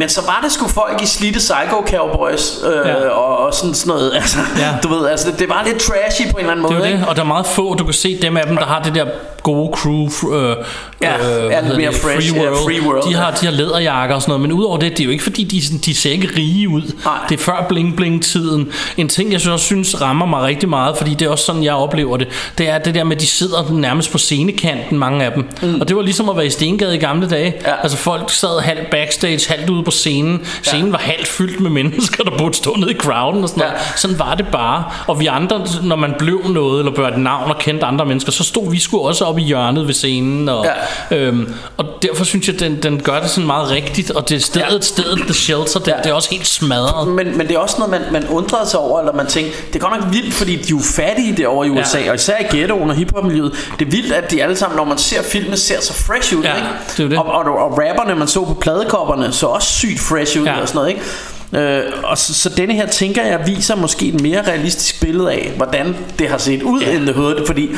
men så var det sgu folk i slidte Psycho Cowboys øh, Ja. og, og sådan, sådan noget. Altså, Ja. Du ved, altså, det, det var lidt trashy på en eller anden Det er måde. jo ikke? det, og der er meget få, du kan se dem af dem, der har det der gode crew, øh, Ja, øh, er lidt mere det, fresh, free ja, world. free world, de, har, ja. de har læderjakker og sådan noget, men udover det, det er jo ikke fordi, de, er sådan- de ser ikke rige ud. Nej. Det er før bling bling tiden. En ting, jeg så også synes rammer mig rigtig meget, fordi det er også sådan, jeg oplever det, det er det der med, at de sidder nærmest på scenekanten, mange af dem. Mm. Og det var ligesom at være i Stengade i gamle dage. Ja. Altså folk sad halvt backstage, halvt ude på scenen. Scenen var halvt fyldt med mennesker, der burde stå nede i crowden og sådan Ja. noget. Sådan var det bare. Og vi andre, når man blev noget, eller et navn og kendte andre mennesker, så stod vi sgu også op i hjørnet ved scenen. Og, ja. øhm, og derfor synes jeg, den, den gør det sådan meget rigtigt. Og det er stedet, ja. stedet The Shelter, det, Ja. det er også helt smadret. Men, men det er også noget, man, man undrede sig over, eller man tænkte, det er godt nok vildt, fordi de er jo fattige derovre i USA, Ja. og især i ghettoen og hiphop-miljøet. Det er vildt, at de alle sammen, når man ser filmene, ser så fresh ud, Ja, ikke? det er det. Og, og, og rapperne, man så på pladekopperne, så også sygt fresh ud Ja. og sådan noget, ikke? Øh, og så, så denne her, tænker jeg, viser måske et mere realistisk billede af, hvordan det har set ud Ja. the hood, fordi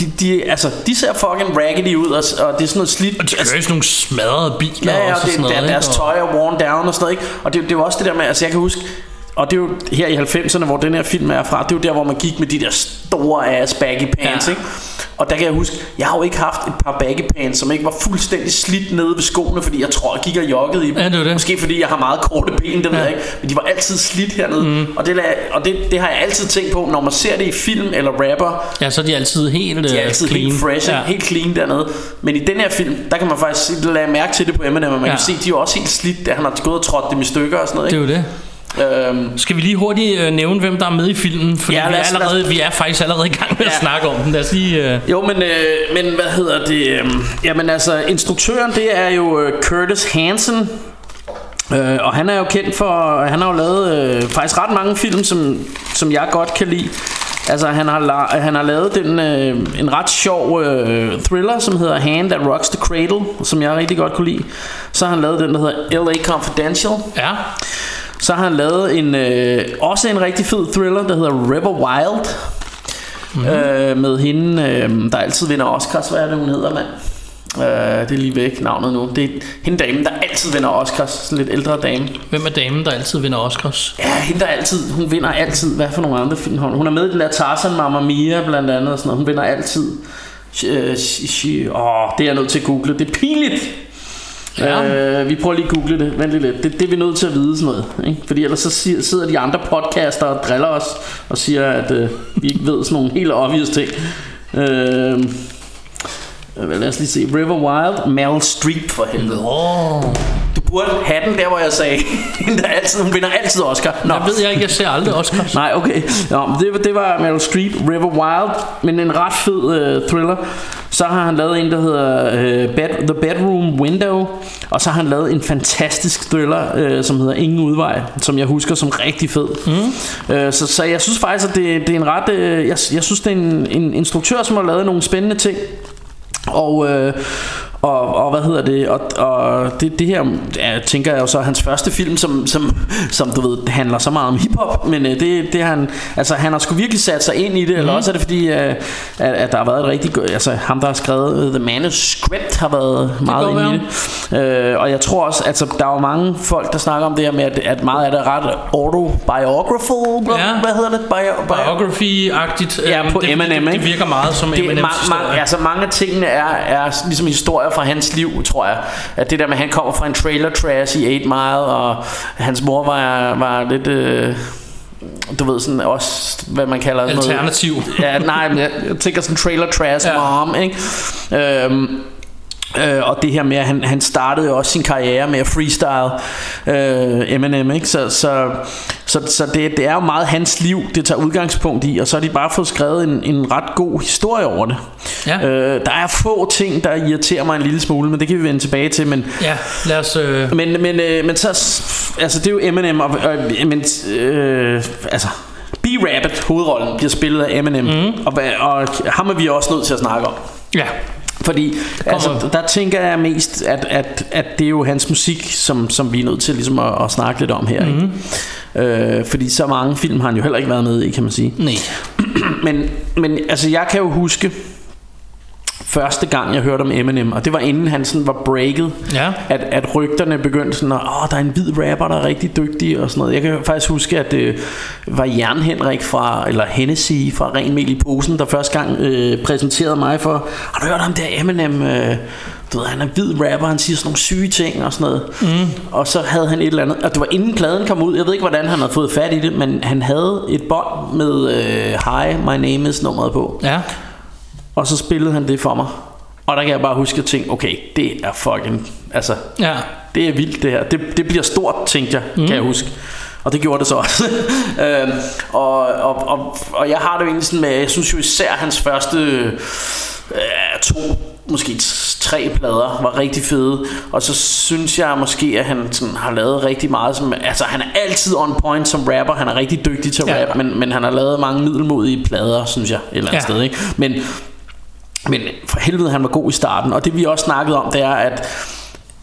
de, de, altså, de ser fucking raggedy ud, og, og det er sådan noget slidt. Og de kører i sådan nogle smadrede biler Ja, ja, også. og det, sådan noget, der, deres? Og- tøj er worn down og sådan noget, ikke? Og det, det er jo også det der med, altså jeg kan huske, og det er jo her i 90'erne, hvor den her film er fra, det er jo der, hvor man gik med de der store ass baggy pants, Ja. ikke? Og der kan jeg huske, jeg har jo ikke haft et par baggy pants, som ikke var fuldstændig slidt nede ved skoene, fordi jeg tror, jeg gik og joggede i dem. Ja, det det. Måske fordi jeg har meget korte ben, det ved Ja. jeg ikke. Men de var altid slidt hernede. Mm. Og, det, og det, det har jeg altid tænkt på, når man ser det i film eller rapper, Ja, så er de altid helt de er øh, altid clean. helt fresh, Ja. helt clean dernede. Men i den her film, der kan man faktisk lade mærke til det på Eminem, og man Ja. kan se, de er også helt slidt, da han har gået og trådt dem i stykker og sådan noget. Det er Ikke? jo det. Øhm, Skal vi lige hurtigt øh, nævne, hvem der er med i filmen? Fordi Ja, vi, er os- allerede, vi er faktisk allerede i gang med at Ja. snakke om den. Lad os lige... Øh, jo, men, øh, men hvad hedder det? Øh, jamen altså, instruktøren, det er jo øh, Curtis Hansen. Øh, og han er jo kendt for, han har jo lavet øh, faktisk ret mange film, som, som jeg godt kan lide. Altså han har, la- han har lavet den, øh, en ret sjov øh, thriller, som hedder Hand That Rocks the Cradle, som jeg rigtig godt kunne lide. Så har han lavet den, der hedder L.A. Confidential. ja, Så har han lavet en øh, også en rigtig fed thriller, der hedder River Wild. Mm-hmm. Øh, med hende, øh, der altid vinder Oscars. Hvad er det, hun hedder, mand? Øh, det er lige væk navnet nu. Det er hende dame, der altid vinder Oscars. Sådan lidt ældre dame. hvem er damen, der altid vinder Oscars? Ja, hende der altid, hun vinder altid. Hvad for nogle andre film hun? Hun er med i den der Tarzan Mamma Mia blandt andet. Og sådan noget. Hun vinder altid. Øh, Åh, det er jeg nødt til at google. Det er pinligt. Ja. Øh, vi prøver lige at google det. Vent lige lidt. Det, det er vi nødt til at vide sådan noget. Ikke? Fordi ellers så sidder de andre podcaster og driller os og siger, at øh, vi ikke ved sådan nogle helt obvious ting. Øh, lad os lige se. River Wild. Meryl Streep for helvede. Åh, Du burde have den der, hvor jeg sagde. Der altid, hun vinder altid Oscar. Nå. jeg ved jeg ikke, jeg ser aldrig Oscars. Nej, okay. Nå, det, det var Meryl Streep, River Wild, men en ret fed uh, thriller. Så har han lavet en, der hedder uh, Bed, The Bedroom Window, og så har han lavet en fantastisk thriller, uh, som hedder Ingen Udvej, som jeg husker som rigtig fed. Mm. Uh, så, så jeg synes faktisk, at det, det er en ret... Uh, jeg, jeg synes, det er en, en instruktør, som har lavet nogle spændende ting. Og, øh, og, og hvad hedder det Og, og det, det her ja, tænker jeg jo så er hans første film Som, som, som du ved handler så meget om hiphop Men øh, det, det han Altså han har sgu virkelig sat sig ind i det mm. Eller også er det fordi øh, at, at der har været et rigtig go- Altså ham der har skrevet The Manuscript Har været meget inde i det øh, Og jeg tror også Altså der er jo mange folk der snakker om det her med At, at meget af det er ret autobiographical Ja. Hvad hedder det? Bio, bio, Biography-agtigt. Ja, øhm, på det, Eminem, det, det virker meget som det, Eminems ma- ma- historie. altså mange af tingene er, er ligesom historier fra hans liv, tror jeg. At det der med, at han kommer fra en trailer trash i 8 Mile, og hans mor var, var lidt... Øh, du ved sådan også hvad man kalder Alternativ. noget, ja, nej, men jeg, jeg tænker sådan trailer trash ja. mom, ikke? Øhm, Øh, og det her med at han, han startede jo også sin karriere med at freestyle øh, Eminem ikke? Så, så, så, så det, det er jo meget hans liv Det tager udgangspunkt i Og så har de bare fået skrevet en, en ret god historie over det Ja. øh, Der er få ting der irriterer mig en lille smule Men det kan vi vende tilbage til Men, Ja, lad os... Øh, men, men, øh, men så Altså det er jo Eminem og, og, men, øh, Altså B-Rabbit, hovedrollen, bliver spillet af Eminem mm. og, og ham er vi også nødt til at snakke om ja, fordi altså, der tænker jeg mest, at, at, at det er jo hans musik, som, som vi er nødt til ligesom at, at snakke lidt om her. Mm. Ikke? Øh, fordi så mange film har han jo heller ikke været med i, kan man sige. nej. Men, men altså, jeg kan jo huske første gang, jeg hørte om Eminem, og det var inden han sådan var breaket, Ja. at, at rygterne begyndte sådan, at åh, der er en hvid rapper, der er rigtig dygtig og sådan noget. Jeg kan faktisk huske, at det var Jan Henrik fra, eller Hennessy fra Ren Mel i Posen, der første gang øh, præsenterede mig for, har du hørt om det her Eminem? Øh, du ved, han er hvid rapper, han siger sådan nogle syge ting og sådan noget. Mm. Og så havde han et eller andet, og det var inden pladen kom ud, jeg ved ikke, hvordan han havde fået fat i det, men han havde et bånd med øh, Hi, My Name Is nummeret på. Ja, Og så spillede han det for mig. Og der kan jeg bare huske at tænke, okay, det er fucking, altså, ja. det er vildt det her. Det, det bliver stort, tænkte jeg, mm. kan jeg huske. Og det gjorde det så også. øhm, og, og, og, og jeg har det jo egentlig sådan med, jeg synes jo især hans første øh, to, måske tre plader var rigtig fede. Og så synes jeg måske, at han sådan har lavet rigtig meget som, altså han er altid on point som rapper, han er rigtig dygtig til at Ja. rap, men, men han har lavet mange middelmodige plader, synes jeg, et eller andet Ja. sted. Ikke? Men men for helvede, han var god i starten. Og det vi også snakkede om, det er, at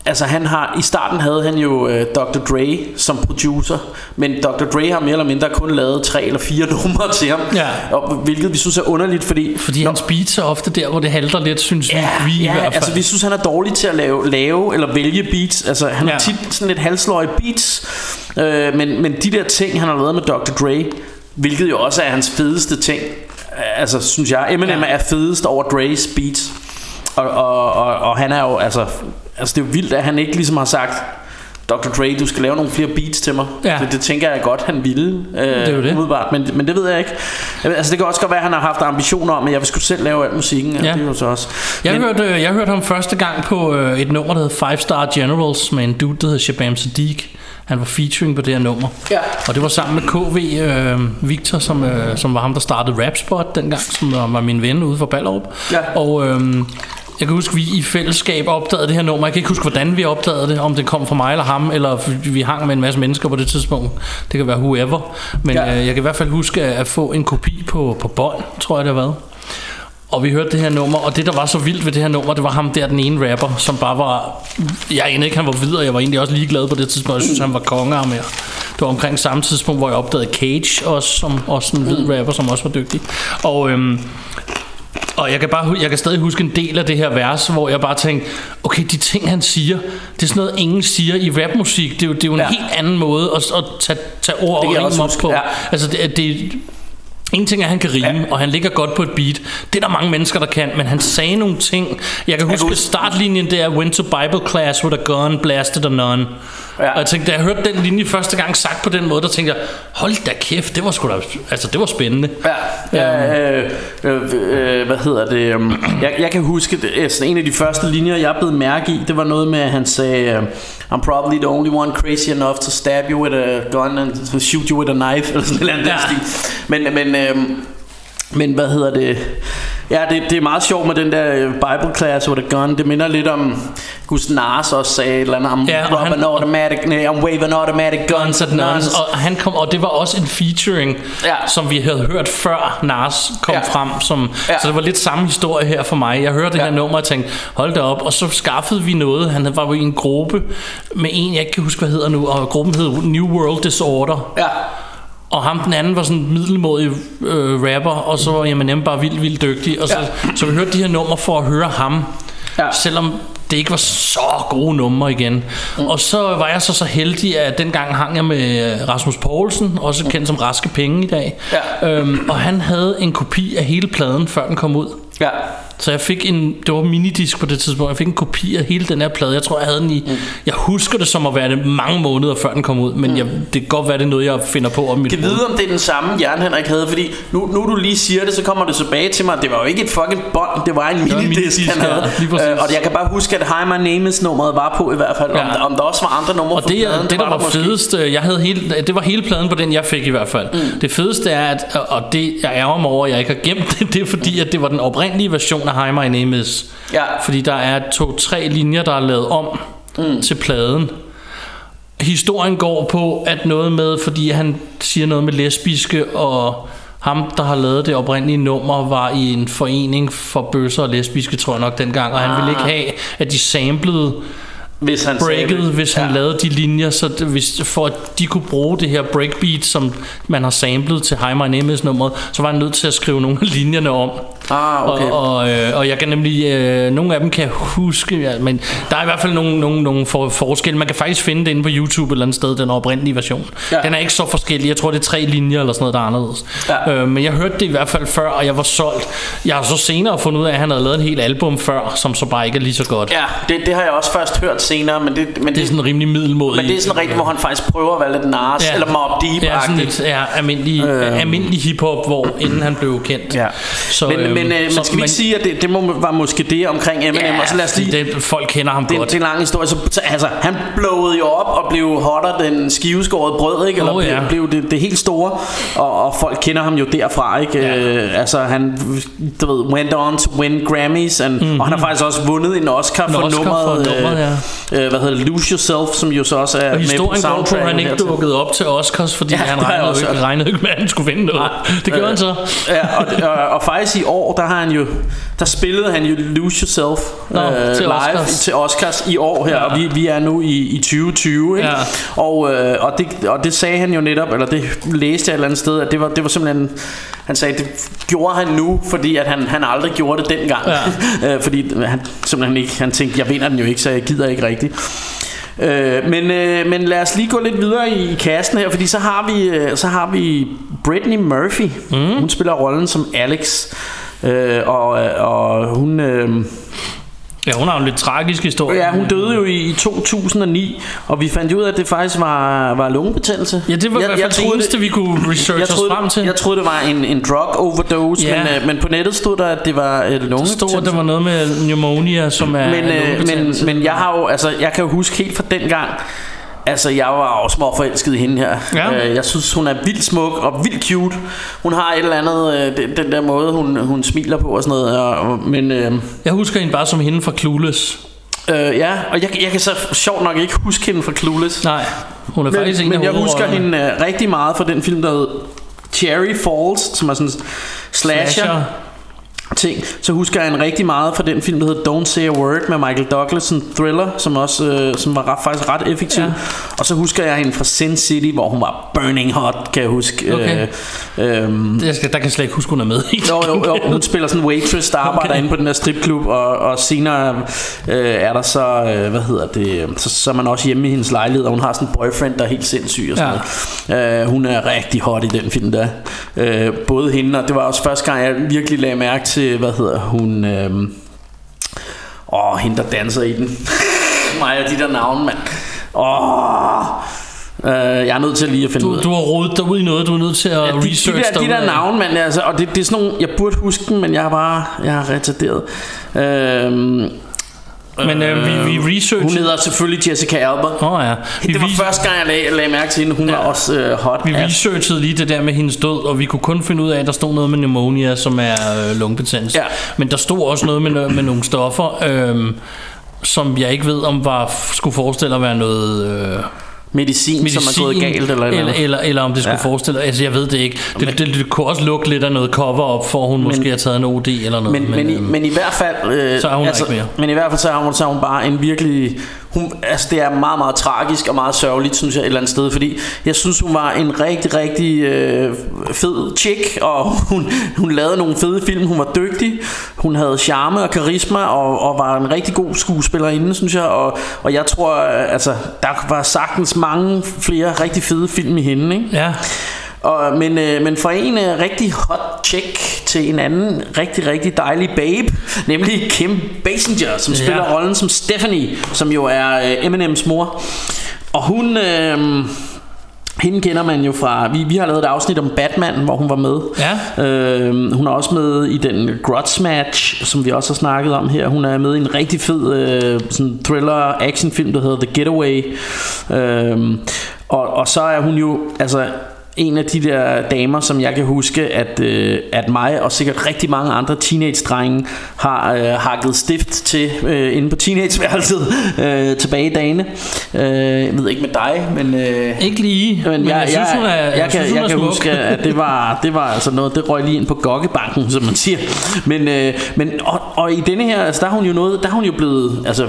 Altså han har, i starten havde han jo øh, Dr. Dre som producer Men Dr. Dre har mere eller mindre kun lavet tre eller fire numre til ham Ja. og, Hvilket vi synes er underligt Fordi, Fordi hans beats er ofte der, hvor det halter lidt, synes ja, vi, vi i ja, hvert fald. altså vi synes han er dårlig til at lave, lave eller vælge beats Altså han Ja. har tit sådan lidt halsløje beats øh, men, men de der ting han har lavet med Dr. Dre Hvilket jo også er hans fedeste ting Altså synes jeg Eminem Ja. er fedest over Dre's beats og, og, og, og han er jo altså Altså det er jo vildt at han ikke ligesom har sagt Dr. Dre, du skal lave nogle flere beats til mig. Ja. Det, det tænker jeg godt, han ville. Øh, Det er jo det. Umiddelbart, men, men det ved jeg ikke. Altså det kan også godt være, at han har haft ambitioner om, at jeg vil skulle selv lave al musikken. Ja. Ja. Det er jo så også. Jeg, men, hørte, jeg hørte ham første gang på øh, et nummer, der hed Five Star Generals, med en dude, der hed Shabam Sadiq. Han var featuring på det her nummer. Ja. Og det var sammen med KV øh, Victor, som, øh, som var ham, der startede Rapspot dengang, som var, min ven ude for Ballerup. Ja. Og øh, jeg kan huske, vi i fællesskab opdagede det her nummer. Jeg kan ikke huske, hvordan vi opdagede det. Om det kom fra mig eller ham, eller vi hang med en masse mennesker på det tidspunkt. Det kan være whoever. Men ja. øh, jeg kan i hvert fald huske at, at få en kopi på, på bånd, tror jeg det har været. Og vi hørte det her nummer, og det der var så vildt ved det her nummer, det var ham der, den ene rapper, som bare var... Jeg anede ikke, han var videre, jeg var egentlig også ligeglad på det tidspunkt, jeg synes, han var konge af mere. Det var omkring samme tidspunkt, hvor jeg opdagede Cage, også, som også en hvid rapper, som også var dygtig. Og... Øhm, og jeg kan, bare, jeg kan stadig huske en del af det her vers, hvor jeg bare tænkte, okay, de ting han siger, det er sådan noget, ingen siger i rapmusik. Det er jo, det er jo en Ja. helt anden måde at, at tage, tage ord og jeg rim også op på. ja. Altså det, det, En ting er, at han kan rime, ja. og han ligger godt på et beat. Det er der mange mennesker, der kan, men han sagde nogle ting. Jeg kan huske, startlinjen det er Went to Bible class with a gun, blasted a nun. Ja. Og jeg tænkte, da jeg hørte den linje første gang sagt på den måde, der tænkte jeg, hold da kæft, det var sgu da, altså det var spændende. Ja, ja øh, øh, øh, hvad hedder det? øhm, Jeg, jeg kan huske, det, altså, en af de første linjer, jeg blev mærke i, det var noget med, at han sagde, øh, I'm probably the only one crazy enough to stab you with a gun and to shoot you with a knife, eller sådan anden Ja. stil. Men, men, øh, men hvad hedder det? Ja, det, det er meget sjovt med den der øh, Bible class with a gun. Det minder lidt om Gus Nars også sagde et eller andet. I'm, Ja, og han- automatic, nej, I'm waving automatic guns at nuns. Og, han kom, og det var også en featuring, Ja. som vi havde hørt før Nas kom Ja. frem. Som, Ja. Så det var lidt samme historie her for mig. Jeg hørte det Ja. her nummer og tænkte, hold da op. Og så skaffede vi noget. Han var jo i en gruppe med en, jeg ikke kan huske, hvad hedder nu. Og gruppen hed New World Disorder. Ja, Og ham den anden var sådan en middelmodig øh, rapper, og så var Eminem bare vildt, vildt dygtig. Og så, ja. så vi hørte de her numre for at høre ham, Ja. selvom det ikke var så gode numre igen. Mm. Og så var jeg så så heldig, at dengang hang jeg med Rasmus Poulsen, også kendt som Raske Penge i dag. Ja. Øhm, og han havde en kopi af hele pladen, før den kom ud. ja. Så jeg fik en, det var minidisk på det tidspunkt, jeg fik en kopi af hele den her plade. Jeg tror, jeg havde den i, mm. jeg husker det som at være det mange måneder før den kom ud, men jeg, det kan godt være, det er noget, jeg finder på om mit Kan vide, om det er den samme Jern Henrik havde, fordi nu, nu du lige siger det, så kommer det tilbage til mig. Det var jo ikke et fucking bånd, det var en var minidisk, minidisk, han ja, havde. præcis. Øh, og jeg kan bare huske, at Hi My Name Is nummeret var på i hvert fald. Ja. Om, om der også var andre numre Og det, er, pladen, det, der var, måske. fedest, øh, jeg havde hele, det var hele pladen på den, jeg fik i hvert fald. Mm. Det fedeste er, at, og det jeg ærger mig over, at jeg ikke har gemt det, det er fordi, at det var den oprindelige version Hi My Name Is. Ja. Fordi der er to-tre linjer, der er lavet om mm. til pladen. Historien går på, at noget med, fordi han siger noget med lesbiske, og ham, der har lavet det oprindelige nummer, var i en forening for bøsser og lesbiske, tror jeg nok dengang, og han ville ikke have, at de samlede Hvis han breaket, hvis han Ja. lavede de linjer, så det, hvis, for at de kunne bruge det her breakbeat, som man har samlet til Hi My Name Is nummeret, så var han nødt til at skrive nogle af linjerne om. Ah, okay. Og, og, øh, og jeg kan nemlig, øh, nogle af dem kan jeg huske, ja, men der er i hvert fald nogle, nogle, nogle for, forskelle. Man kan faktisk finde det inde på YouTube et eller andet sted, den oprindelige version. Ja. Den er ikke så forskellig. Jeg tror, det er tre linjer eller sådan noget, der er anderledes. Ja. Øh, men jeg hørte det i hvert fald før, og jeg var solgt. Jeg har så senere fundet ud af, at han havde lavet en helt album før, som så bare ikke er lige så godt. Ja, det, det har jeg også først hørt senere, men det, men Det er sådan rimelig middelmodigt. men det er sådan rigtigt, hvor han faktisk prøver at være lidt nars, ja. eller Mob Deep Ja, sådan lidt ja, almindelig, øh. almindelig hiphop, hvor inden han blev kendt. Ja. Så, men, men, øh, men så- skal vi ikke sige, at det, det må, var måske det omkring Eminem, Ja, og så lad os lige... det, folk kender ham Det, godt. det er en lang historie. Så, så, altså, han blowede jo op og blev hotter den skiveskåret brød, ikke? Eller Åh, ja. blev, blev det, det helt store. Og, og folk kender ham jo derfra, ikke? Ja. Øh, altså, han du ved, went on to win Grammys, and, mm-hmm. og han har faktisk også vundet en Oscar En for Oscar nummeret, for nummeret, øh, øh, hvad hedder det, Lose Yourself, som jo så også er Og med på historien går på, han ikke dukkede op til Oscars, fordi Ja, ja, han regnede, også regnede ikke med, at han skulle vinde noget. Det gjorde han så. ja, og, og, og faktisk i år, der har han jo der spillede han jo Lose Yourself Nå, øh, til live Oscars. til Oscars i år her, ja. og vi, vi er nu i, i 2020, ikke? Ja. Og, øh, og, det, og det sagde han jo netop, eller det læste jeg et eller andet sted, at det var, det var simpelthen, han sagde, det gjorde han nu, fordi at han, han aldrig gjorde det dengang. Ja. øh, fordi han simpelthen ikke, han tænkte, jeg vinder den jo ikke, så jeg gider ikke rigtigt. Øh, men, øh, men lad os lige gå lidt videre i, i kassen her, fordi så har vi, øh, så har vi Brittany Murphy. Mm. Hun spiller rollen som Alex. Øh, og, og hun... Øh, Ja, hun har en lidt tragisk historie. Ja, hun døde jo i, i 2009, og vi fandt ud af, at det faktisk var, var lungebetændelse. Ja, det var i hvert fald det eneste, vi kunne researche jeg os troede, frem til. Jeg troede, det var en, en drug overdose, Ja. men, øh, men på nettet stod der, at det var øh, lungebetændelse. stod, at der var noget med pneumonia, som er men, øh, men, men jeg har jo, altså, jeg kan jo huske helt fra den gang, Altså, jeg var jo små forelsket i hende her. Ja. Øh, Jeg synes, hun er vildt smuk og vildt cute. Hun har et eller andet, øh, den, der måde, hun, hun smiler på og sådan noget. Og, og- men øh, Jeg husker hende bare som hende fra Clueless. øh, ja, og jeg, jeg kan så sjovt nok ikke huske hende fra Clueless. Nej, hun er faktisk Men, en men jeg husker hende øh, rigtig meget fra den film, der hed Cherry Falls, som er sådan en slasher. Slasher. Ting, så husker jeg en rigtig meget fra den film, der hedder Don't Say a Word med Michael Douglas, en thriller, som også øh, som var ret, faktisk ret effektiv. Ja. Og så husker jeg hende fra Sin City, hvor hun var burning hot, kan jeg huske. Okay. Øh, øhm, Jeg skal, der kan jeg slet ikke huske, hun er med i. jo, jo, jo, hun spiller sådan en waitress, der arbejder okay. inde på den der stripklub, og, og senere øh, er der så, øh, hvad hedder det, så, så er man også hjemme i hendes lejlighed, og hun har sådan en boyfriend, der er helt sindssyg og sådan ja. noget. Øh, hun er rigtig hot i den film der. Øh, både hende, og det var også første gang, jeg virkelig lagde mærke til, hvad hedder hun, øh, åh, hende der danser i den. Mig og de der navne, mand. Åh, øh, jeg er nødt til lige at finde ud Du, af du har rodet dig ud i noget, du er nødt til at Ja, de, de, research der, de der navne, man, altså, og det, det er sådan nogle, jeg burde huske dem, men jeg har bare, jeg har retarderet. Øhm, Men øh, vi, vi research. hun hedder selvfølgelig Jessica Alba. Oh, ja. Vi, Det var vi, første gang, jeg lagde, lagde mærke til hende. Hun ja. var også øh, hot. vi ass. researchede lige det der med hendes død, og vi kunne kun finde ud af, at der stod noget med pneumonia, som er øh, lungebetændelse. Ja. Men der stod også noget med, med nogle stoffer, øh, som jeg ikke ved, om var skulle forestille at være noget... Øh, Medicin, medicin, som er gået galt eller eller, noget. eller, eller om det skulle Ja. forestille Altså jeg ved det ikke det, det, det, det kunne også lugte lidt af noget cover-up For hun men, måske har taget en OD eller noget Men, men, i, øhm, men i hvert fald øh, Så er hun der ikke mere. Men i hvert fald så er hun, så er hun bare en virkelig hun, altså det er meget meget tragisk og meget sørgeligt synes jeg et eller andet sted Fordi jeg synes hun var en rigtig rigtig øh, fed chick Og hun, hun lavede nogle fede film. Hun var dygtig. Hun havde charme og karisma og, og var en rigtig god skuespillerinde synes jeg. Og, og jeg tror øh, altså der var sagtens mange flere rigtig fede film i hende ikke? Ja. Og, men, øh, men fra en øh, rigtig hot chick til en anden rigtig, rigtig dejlig babe, nemlig Kim Basinger, som Ja. spiller rollen som Stephanie, som jo er øh, Eminems mor. Og hun... Øh, hende kender man jo fra vi, vi har lavet et afsnit om Batman Hvor hun var med Ja. øh, Hun er også med i den Grudge Match Som vi også har snakket om her Hun er med i en rigtig fed øh, sådan thriller actionfilm Der hedder The Getaway øh, og, og så er hun jo Altså en af de der damer, som jeg kan huske, at, øh, at mig og sikkert rigtig mange andre teenage-drenge har øh, hakket stift til øh, inde på teenageværelset øh, tilbage i dagene. Øh, jeg ved ikke med dig, men... Øh, Ikke lige men jeg, jeg, synes, hun er, jeg, jeg, synes, kan, jeg kan huske, at det var, det var altså noget, det røg lige ind på gokkebanken, som man siger. Men, øh, men og, og i denne her, altså, der er hun jo noget, der er hun jo blevet, altså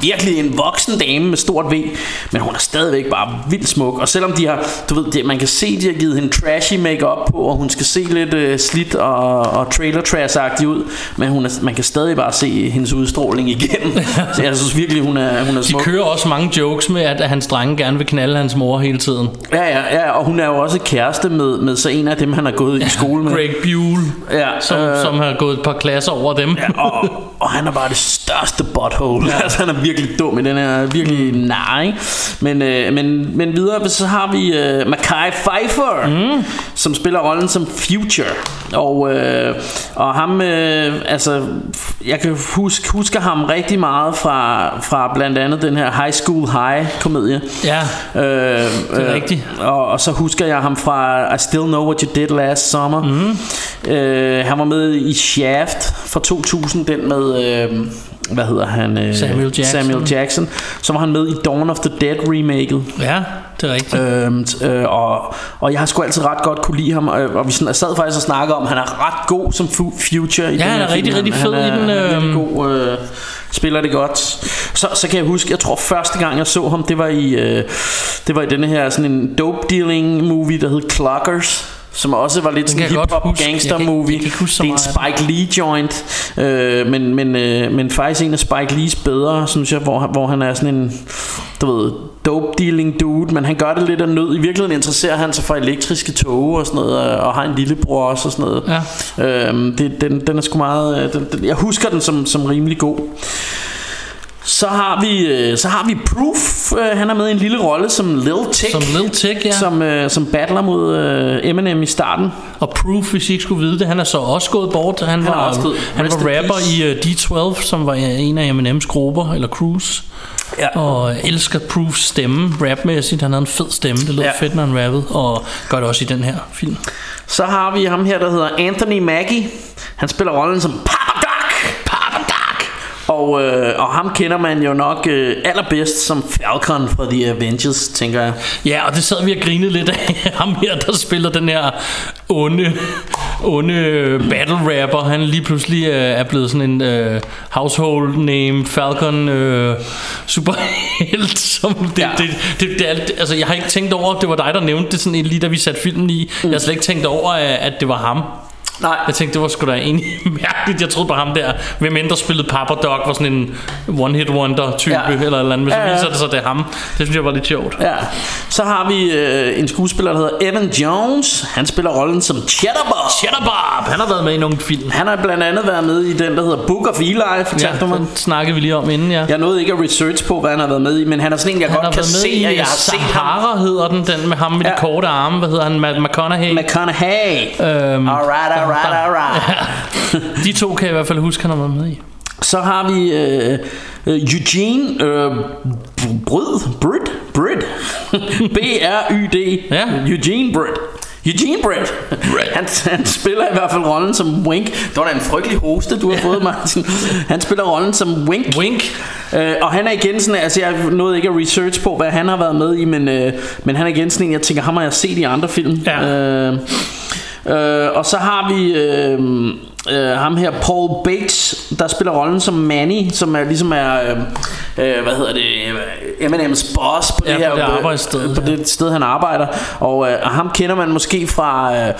virkelig en voksen dame med stort V, men hun er stadigvæk bare vildt smuk. Og selvom de har, du ved, det, man kan se, de har givet hende trashy makeup på, og hun skal se lidt øh, slidt og, og trailer trash ud, men hun er, man kan stadig bare se hendes udstråling igennem. Så jeg synes virkelig, hun er, hun er De smuk. kører også mange jokes med at hans drenge gerne vil knalde hans mor hele tiden Ja, ja, ja, og hun er jo også kæreste med, med så en af dem, han har gået i skole med. Greg Buell Ja, som, øh, som har gået et par klasser over dem Ja, og, og han er bare det største butthole. Ja. altså, han er virkelig dum i den her, virkelig Mm. nej. Men, øh, men, men videre, så har vi øh, Mackay Pfeiffer, mm. som spiller rollen som Future. Og, øh, og ham, øh, altså, jeg kan huske, husker ham rigtig meget fra, fra blandt andet den her High School High-komedie. Ja, Øh, det er rigtigt. Og, og så husker jeg ham fra I Still Know What You Did Last Summer. Mm. Øh, han var med i Shaft fra 2000, den med... Øh, hvad hedder han? Øh, Samuel Jackson. Samuel Jackson. Så var han med i Dawn of the Dead remaket. ja det er rigtigt Øhm, øh, og, og jeg har sgu altid ret godt kunne lide ham øh, Og vi sn- sad faktisk og snakkede om at Han er ret god som fu- Future i den han er rigtig, film. rigtig fed han er, i den, han er øhm. god øh, Spiller det godt så, så kan jeg huske Jeg tror første gang jeg så ham Det var i, øh, det var i denne her Sådan en dope dealing movie Der hed Clockers som også var lidt sådan en hip-hop gangster Jeg kan- movie jeg kan Det er en Spike Lee joint. Øh, men, men, øh, men faktisk en af Spike Lees bedre Synes jeg Hvor, hvor han er sådan en Du ved Dope dealing dude Men han gør det lidt af nød. I virkeligheden interesserer han sig for elektriske tog Og sådan noget Og har en lillebror også og sådan noget. Ja. øhm, det, den, den er sgu meget øh, den, den, Jeg husker den som, som rimelig god så har vi øh, så har vi Proof. Øh, han er med i en lille rolle som Lil Tick. Som Lil Tick, ja. Som, øh, som battler mod øh, Eminem i starten. Og Proof, hvis I ikke skulle vide det, han er så også gået bort. Han, er var, også han var rapper peace. i uh, D12, som var en af Eminems grupper, eller crews. Ja. Og elsker Proofs stemme, rapmæssigt. Han havde en fed stemme, det lød Ja. fedt, når han rappede. Og gør det også i den her film. Så har vi ham her, der hedder Anthony Mackie. Han spiller rollen som Doc. Og, øh, og ham kender man jo nok øh, allerbedst som Falcon fra The Avengers, tænker jeg. Ja, og det sad vi og grinede lidt af ham her, der spiller den her onde onde battle rapper, han lige pludselig øh, er blevet sådan en øh, household name Falcon øh, superhelt. Som det, Ja. det, det, det, er, altså, jeg har ikke tænkt over, det var dig, der nævnte det sådan lige da vi satte filmen i. Mm. Jeg har slet ikke tænkt over, at at det var ham. Nej. Jeg tænkte, det var sgu da egentlig mærkeligt. Jeg troede på ham der, hvem end der spillede Papa Dog, var sådan en one-hit wonder type, Ja. eller eller andet. Men så Ja, ja. viser det sig, at det er ham. Det synes jeg var lidt sjovt. Ja. Så har vi øh, en skuespiller, der hedder Evan Jones. Han spiller rollen som Chatterbob. Chatterbob, han har været med i nogle film. Han har blandt andet været med i den, der hedder Book of Eli, fortalte Ja, mig. snakkede vi lige om inden, ja. Jeg nåede ikke at research på, hvad han har været med i, men han er sådan en, jeg Han godt kan se, at jeg har set ham. Hedder den, den med ham med Ja. de korte arme. Hvad hedder han? McConaughey. McConaughey. Øhm, Alright, alright, alright. de to kan jeg i hvert fald huske, han har været med i. Så har vi øh, øh, Eugene øh, Bryd, Bryd, Bryd, B-R-Y-D, Ja. Eugene Bryd. Eugene Bryd. Han, han spiller i hvert fald rollen som Wink. Det var da en frygtelig hoste, du har fået, Martin. Han spiller rollen som Wink. Wink. Øh, og han er igen sådan, altså jeg nåede ikke at research på, hvad han har været med i, men, øh, men han er igen sådan en, jeg tænker, ham har jeg set i andre film. Ja. Øh, øh, og så har vi øh, øh, ham her, Paul Bates, der spiller rollen som Manny, som er ligesom er, øh, øh, hvad hedder det, øh, Eminems boss på Ja, det her på det øh, arbejdssted, på det sted, han arbejder. Og, øh, og ham kender man måske fra... Øh,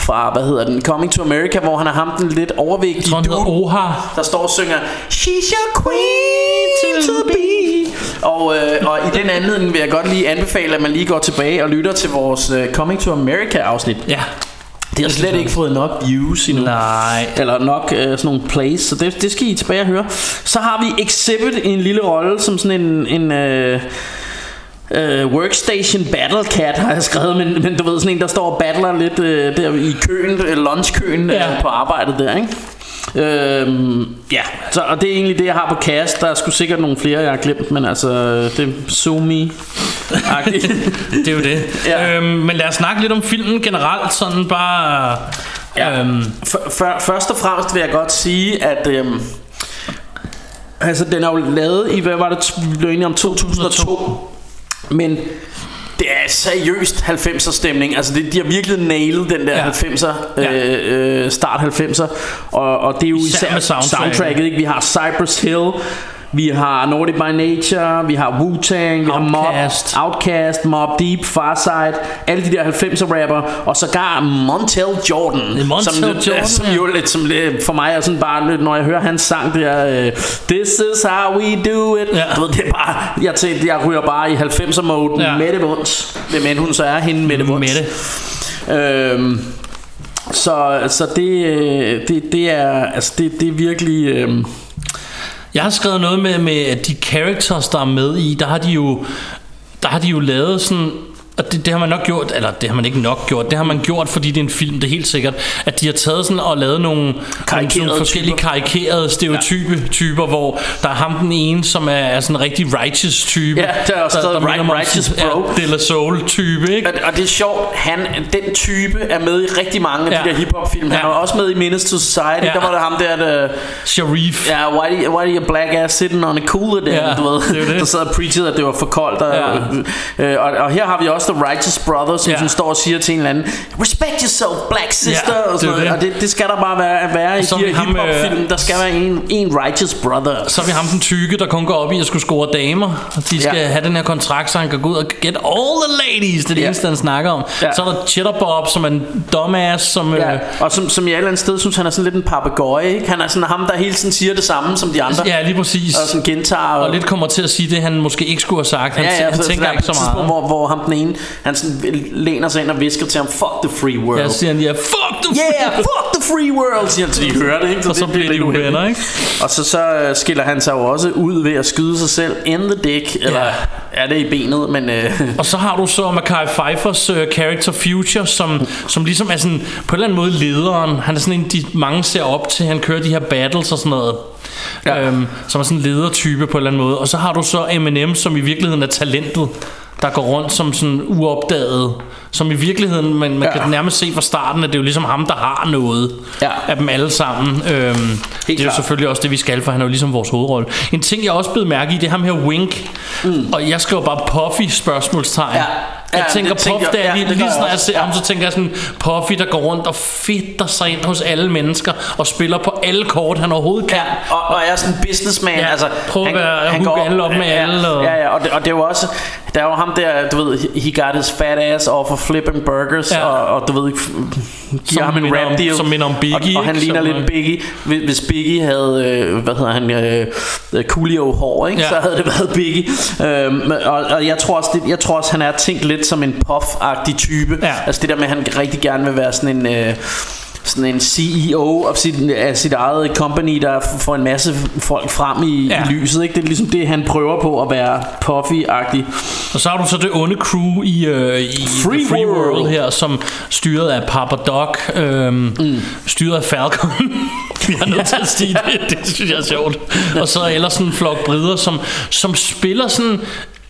fra, hvad hedder den, Coming to America, hvor han er ham den lidt overvægtige tror, dude, Oha. der står og synger She's your queen to be og, øh, og i den anledning vil jeg godt lige anbefale At man lige går tilbage og lytter til vores øh, Coming to America afsnit Ja. Det har slet ikke fået nok views endnu. Nej. Eller nok øh, sådan nogle plays Så det, det skal I tilbage og høre. Så har vi Exhibit i en lille rolle Som sådan en, en øh, Uh, workstation Battle Cat har jeg skrevet. Men, men du ved sådan en der står og battler lidt uh, der i køen uh, Lunchkøen Ja. uh, på arbejdet der ikke Øhm, ja, så, og det er egentlig det jeg har på cast Der er sgu sikkert nogle flere jeg har glemt Men altså det er Sumi Det er jo det. Ja. Øhm, men lad os snakke lidt om filmen generelt, sådan bare... Ja. Øhm, for, først og fremmest vil jeg godt sige, at øhm, altså, den er jo lavet i, hvad var det, blev om 2002. Men det er seriøst 90'er stemning. Altså det, de har virkelig nailet den der Ja. ja. 90'er, Ja. øh, øh, start 90'er. Og, og det er jo Især især, med soundtracket. soundtracket. Ikke? Vi har Cypress Hill, vi har Naughty by Nature, vi har Wu-Tang, vi har Mob, Outkast. Outcast, Mob Deep, Farsight, alle de der 90'er rapper, og sågar Montel Jordan, Montel som, Jordan, som ja. jo lidt, som lidt, for mig er sådan bare lidt, når jeg hører hans sang der, øh, This is how we do it, Ja. du ved, det er bare, jeg tænkte, jeg ryger bare i 90'er mode, Ja. Mette Bunds, hvem end hun så er, hende Mette Bunds. Mette. Øhm, så, så det, øh, det, det er, altså det, det er virkelig, øhm, jeg har skrevet noget med, med at de characters, der er med i, der har de jo, der har de jo lavet sådan og det, det har man nok gjort, eller det har man ikke nok gjort, det har man gjort, fordi det er en film, det er helt sikkert, at de har taget sådan og lavet nogle, nogle Karikerede sådan forskellige typer. karikerede stereotype ja. typer, hvor der er ham den ene, som er, er sådan en rigtig righteous type. Ja, der er også minder mig om righteous bro. Ja, De La Soul type, ikke? Og, og det er sjovt, han, den type er med i rigtig mange af Ja. de der hiphop film. Han Ja. er også med i Menace to Society. Ja. Der var der ham der, der Sharif. Ja, why do, you, why do you black ass sitting on a cooler then, Ja, du ved, det det. der sad og preachede, at det var for koldt. Og, Ja. øh, og, og her har vi også The Righteous Brothers, som Ja. sådan står og siger til en eller anden, respect yourself, black sister, Ja, og sådan det noget. Og det, det skal der bare være, være i de her hiphop-film. øh, Der skal være en, en righteous brother. Så er vi ham den tykke, der kun går op i at skulle score damer. Og de skal Ja. have den her kontrakt, så han kan gå ud og get all the ladies. Det er det Ja. eneste, han snakker om. Ja. Så er der Chitterbob, som er en dumbass, som... Ja, Øh, og som, som jeg et eller andet sted synes, han er sådan lidt en papegøje. Han er sådan ham, der hele tiden siger det samme som de andre. ja, lige præcis. Og sådan gentager. Og, Og lidt kommer til at sige det, han måske ikke skulle have sagt. Han, ja, ja, han tænker er ikke så meget. Hvor, hvor ham den ene, han sådan læner sig ind og visker til ham, fuck the free world. Ja, så siger han lige, fuck the Yeah, fuck the free world, siger han, så de hører det, ikke? Og så det bliver de uvenner, ikke? Og så, så øh, skiller han sig jo også ud ved at skyde sig selv in the dick, eller er det i benet, men... Øh, Og så har du så Mackay Pfeiffers uh, character Future, som, som ligesom er sådan på en eller anden måde lederen. Han er sådan en, de mange ser op til. Han kører de her battles og sådan noget. Ja. Ja. Øhm, som er sådan en ledertype på en eller anden måde. Og så har du så Eminem, som i virkeligheden er talentet der går rundt som sådan uopdaget Som i virkeligheden Man, man Ja. ja. kan nærmest se fra starten At det er jo ligesom ham der har noget Ja. Af dem alle sammen øhm, Det er jo klart. selvfølgelig også det vi skal For han er jo ligesom vores hovedrolle En ting jeg også blev mærke i Det er ham her Wink mm. Og jeg skriver bare Puffy spørgsmålstegn Ja. Jeg Ja, tænker Puff Daddy, ja, lige jeg snart jeg ser ham, så tænker jeg sådan, Puffy, der går rundt og fedter sig ind hos alle mennesker, og spiller på alle kort, han overhovedet kan. Og, og er sådan en businessman Ja, altså, prøv at være- hooke går- alle op med ja, alle, og- Ja, ja, og det, og det er jo også Der er jo ham der, du ved He got his fat ass off of flipping burgers Ja. Og, og du ved Giver Som ham en rap om- deal som minder om Biggie, Og, og han ikke? ligner Som, lidt øh, Biggie Hvis hvis Biggie havde, øh, hvad hedder han øh, øh, Coolio hår, ikke? Ja. Så havde det været Biggie øhm, og, og jeg tror også det, Jeg tror også han er tænkt lidt som en puff-agtig type Ja. Altså det der med at han rigtig gerne vil være sådan en øh, sådan en CEO af sit, af sit eget company, der får en masse folk frem i, Ja. i lyset. Ikke? Det er ligesom det, han prøver på at være Puffy-agtig. Og så har du så det onde crew i, øh, i Free Free World. World. her, som styret af Papa Doc, øhm, mm. styret af Falcon. Jeg er nødt til at sige det, det synes jeg er sjovt. Og så ellers sådan en flok brider, som, som spiller sådan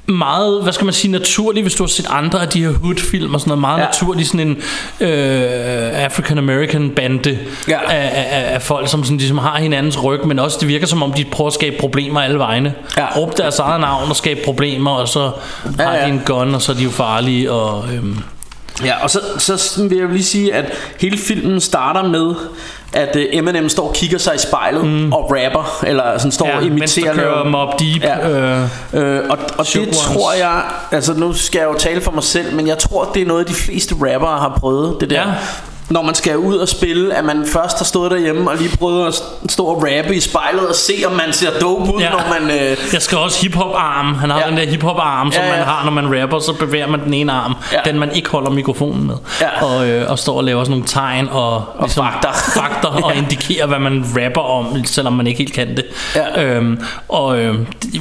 meget, hvad skal man sige, naturligt, hvis du har set andre af de her hood-film og sådan noget, meget ja. Naturligt sådan en øh, African-American bande Ja. af, af, af folk, som sådan, ligesom har hinandens ryg, men også det virker som om, de prøver at skabe problemer alle vegne. Ja. Råb deres eget navn og skabe problemer, og så Ja, har ja. de en gun, og så er de jo farlige, og... Øhm, Ja, og så, så vil jeg lige sige, at hele filmen starter med, at uh, Eminem står og kigger sig i spejlet mm. og rapper, eller sådan står ja, og imiterer noget. Mob Deep. Ja. Øh, Øh, og og det Ones. tror jeg Altså nu skal jeg jo tale for mig selv Men jeg tror det er noget de fleste rappere har prøvet Det der Ja. Når man skal ud og spille At man først har stået derhjemme Og lige prøvet at stå og rappe i spejlet Og se om man ser dope ud Ja. Når man øh, jeg skal også hiphop arm. Han har ja. Ja. den der hiphop arm, som Ja, ja. man har, når man rapper, så bevæger man den ene arm, Ja. den man ikke holder mikrofonen med. Ja. Og, øh, og står og laver sådan nogle tegn og, og fakter. fakter og indikerer, hvad man rapper om, selvom man ikke helt kan det. Ja. Øhm, og øh,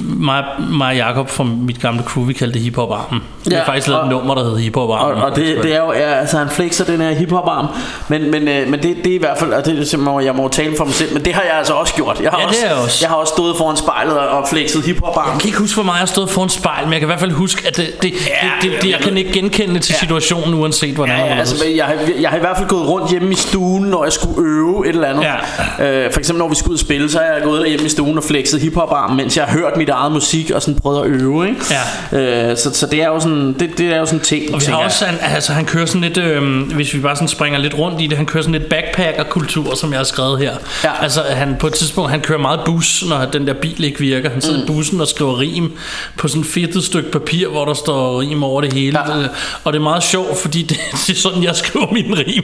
mig, mig og Jacob fra mit gamle crew, vi kaldte det hiphop armen. Vi har Ja, faktisk lavet et nummer, der hedder hiphop og, og det, det er jo ja, altså han flexer den her hiphop arm Men, men, øh, men det, det er i hvert fald Og det er simpelthen, jeg må tale for mig selv Men det har jeg altså også gjort Jeg har, Ja, det også, jeg også. jeg har også stået foran spejlet Og og flexet hiphop arm Jeg kan ikke huske, hvor meget jeg har stået foran spejl, men jeg kan i hvert fald huske, at det, det, Ja, det, det, det jeg kan ikke genkende det til Ja. situationen, uanset hvordan Ja, det ja, er. altså, jeg, har, jeg har i hvert fald gået rundt hjemme i stuen, når jeg skulle øve et eller andet. Ja. Øh, for eksempel når vi skulle ud og spille, så har jeg gået derhjemme i stuen og flexet hiphop arm, mens jeg har hørt mit eget musik og sådan prøvet at øve. Ikke? Ja. Øh, så, så det er jo sådan, det, det er jo sådan ting. Og vi har også, han, altså han kører sådan lidt, øh, hvis vi bare sådan springer lidt rundt i det, han kører sådan lidt backpacker-kultur, som jeg har skrevet her. Ja. Altså han på et tidspunkt, han kører meget bus, når den der bil ikke virker. Han sidder mm. i bussen og skriver rim på sådan et fedtet stykke papir, hvor der står rim over det hele. Ja. Øh, Og det er meget sjovt, fordi det, det er sådan, jeg skriver min rim.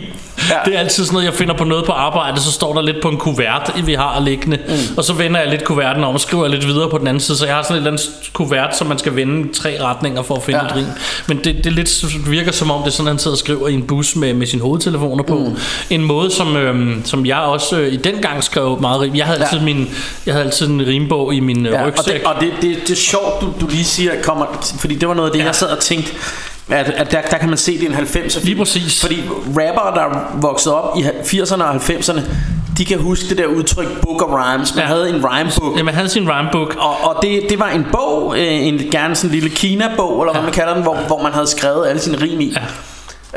Ja. Det er altid sådan noget, jeg finder på noget på arbejde, så står der lidt på en kuvert, vi har liggende. Mm. Og så vender jeg lidt kuverten om og skriver lidt videre på den anden side. Så jeg har sådan et eller andet kuvert, som man skal vende tre retninger for at finde Ja. et rim. Men det, det lidt, virker som om, det er sådan, han sidder og skriver i en bus med, med sine hovedtelefoner på. Mm. En måde, som, øhm, som jeg også øh, i den gang skrev meget rim. Jeg havde altid, Ja. min, jeg havde altid en rimbog i min ja, Ja, og rygsæk. det, og det, det, det er sjovt, du, du lige siger, kommer, fordi det var noget af det, ja. jeg sad og tænkte, at, at der, der kan man se, det er en 90'er Lige præcis. Fordi rappere, der er vokset op i 80'erne og 90'erne, de kan huske det der udtryk Book of Rhymes. Man Ja. ja. havde en rhymebook. Jamen, han havde sin rhymebook. Og, og det, det var en bog, øh, en gerne sådan en lille Kina-bog, eller hvad man kalder den, hvor, hvor man havde skrevet alle sine rim i. Ja.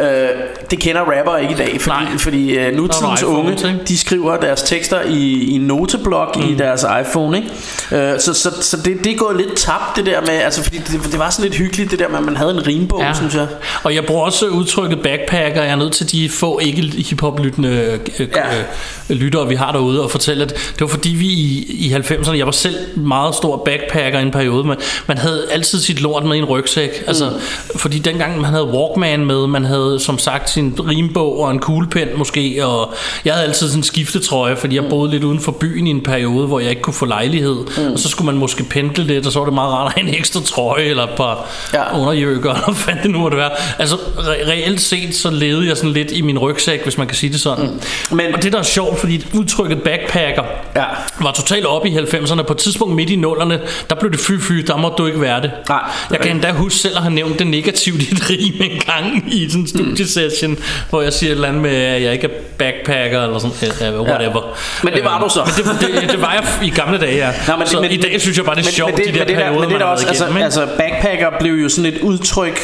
Øh, det kender rapper ikke i dag, fordi, Nej. fordi øh, nutidens nogle unge, de skriver deres tekster i, i noteblok mm. i deres iPhone, ikke? Øh, så så, så det, det er gået lidt tabt, det der med, altså fordi det, det var sådan lidt hyggeligt, det der med, at man havde en rimbog, ja. synes jeg. Og jeg bruger også udtrykket backpacker. Jeg er nødt til de få ikke hiphop-lyttende øh, Ja. øh, lyttere, vi har derude, og fortælle, at det var fordi vi i, i 90'erne, jeg var selv meget stor backpacker i en periode, men man havde altid sit lort med i en rygsæk. Altså, fordi dengang man havde Walkman med, man havde som sagt sin rimbog og en kuglepen måske, og jeg havde altid sådan en skiftetrøje, fordi jeg boede lidt uden for byen i en periode, hvor jeg ikke kunne få lejlighed, mm. og så skulle man måske pendle lidt, og så var det meget rart at have en ekstra trøje, eller et par Ja. underjøkker, eller hvad fanden det nu måtte være. Altså, re- reelt set, så levede jeg sådan lidt i min rygsæk, hvis man kan sige det sådan. Mm. Men- og det, der er sjovt, fordi udtrykket backpacker Ja. var totalt op i 90'erne. På et tidspunkt midt i nullerne, der blev det fy-fy, der må du ikke være det. Nej. Jeg kan endda huske selv at have nævnt det negativt i et rim en gang i sådan studiesession, hvor jeg siger et eller andet med, at jeg ikke er backpacker, eller sådan, uh, whatever. Men det var du så. Men det, det, det var jeg i gamle dage, ja. Nå, men, så men, i dag synes jeg bare, det er men, sjovt, men det, de der men det perioder, men det er der også, altså, igennem, altså backpacker blev jo sådan et udtryk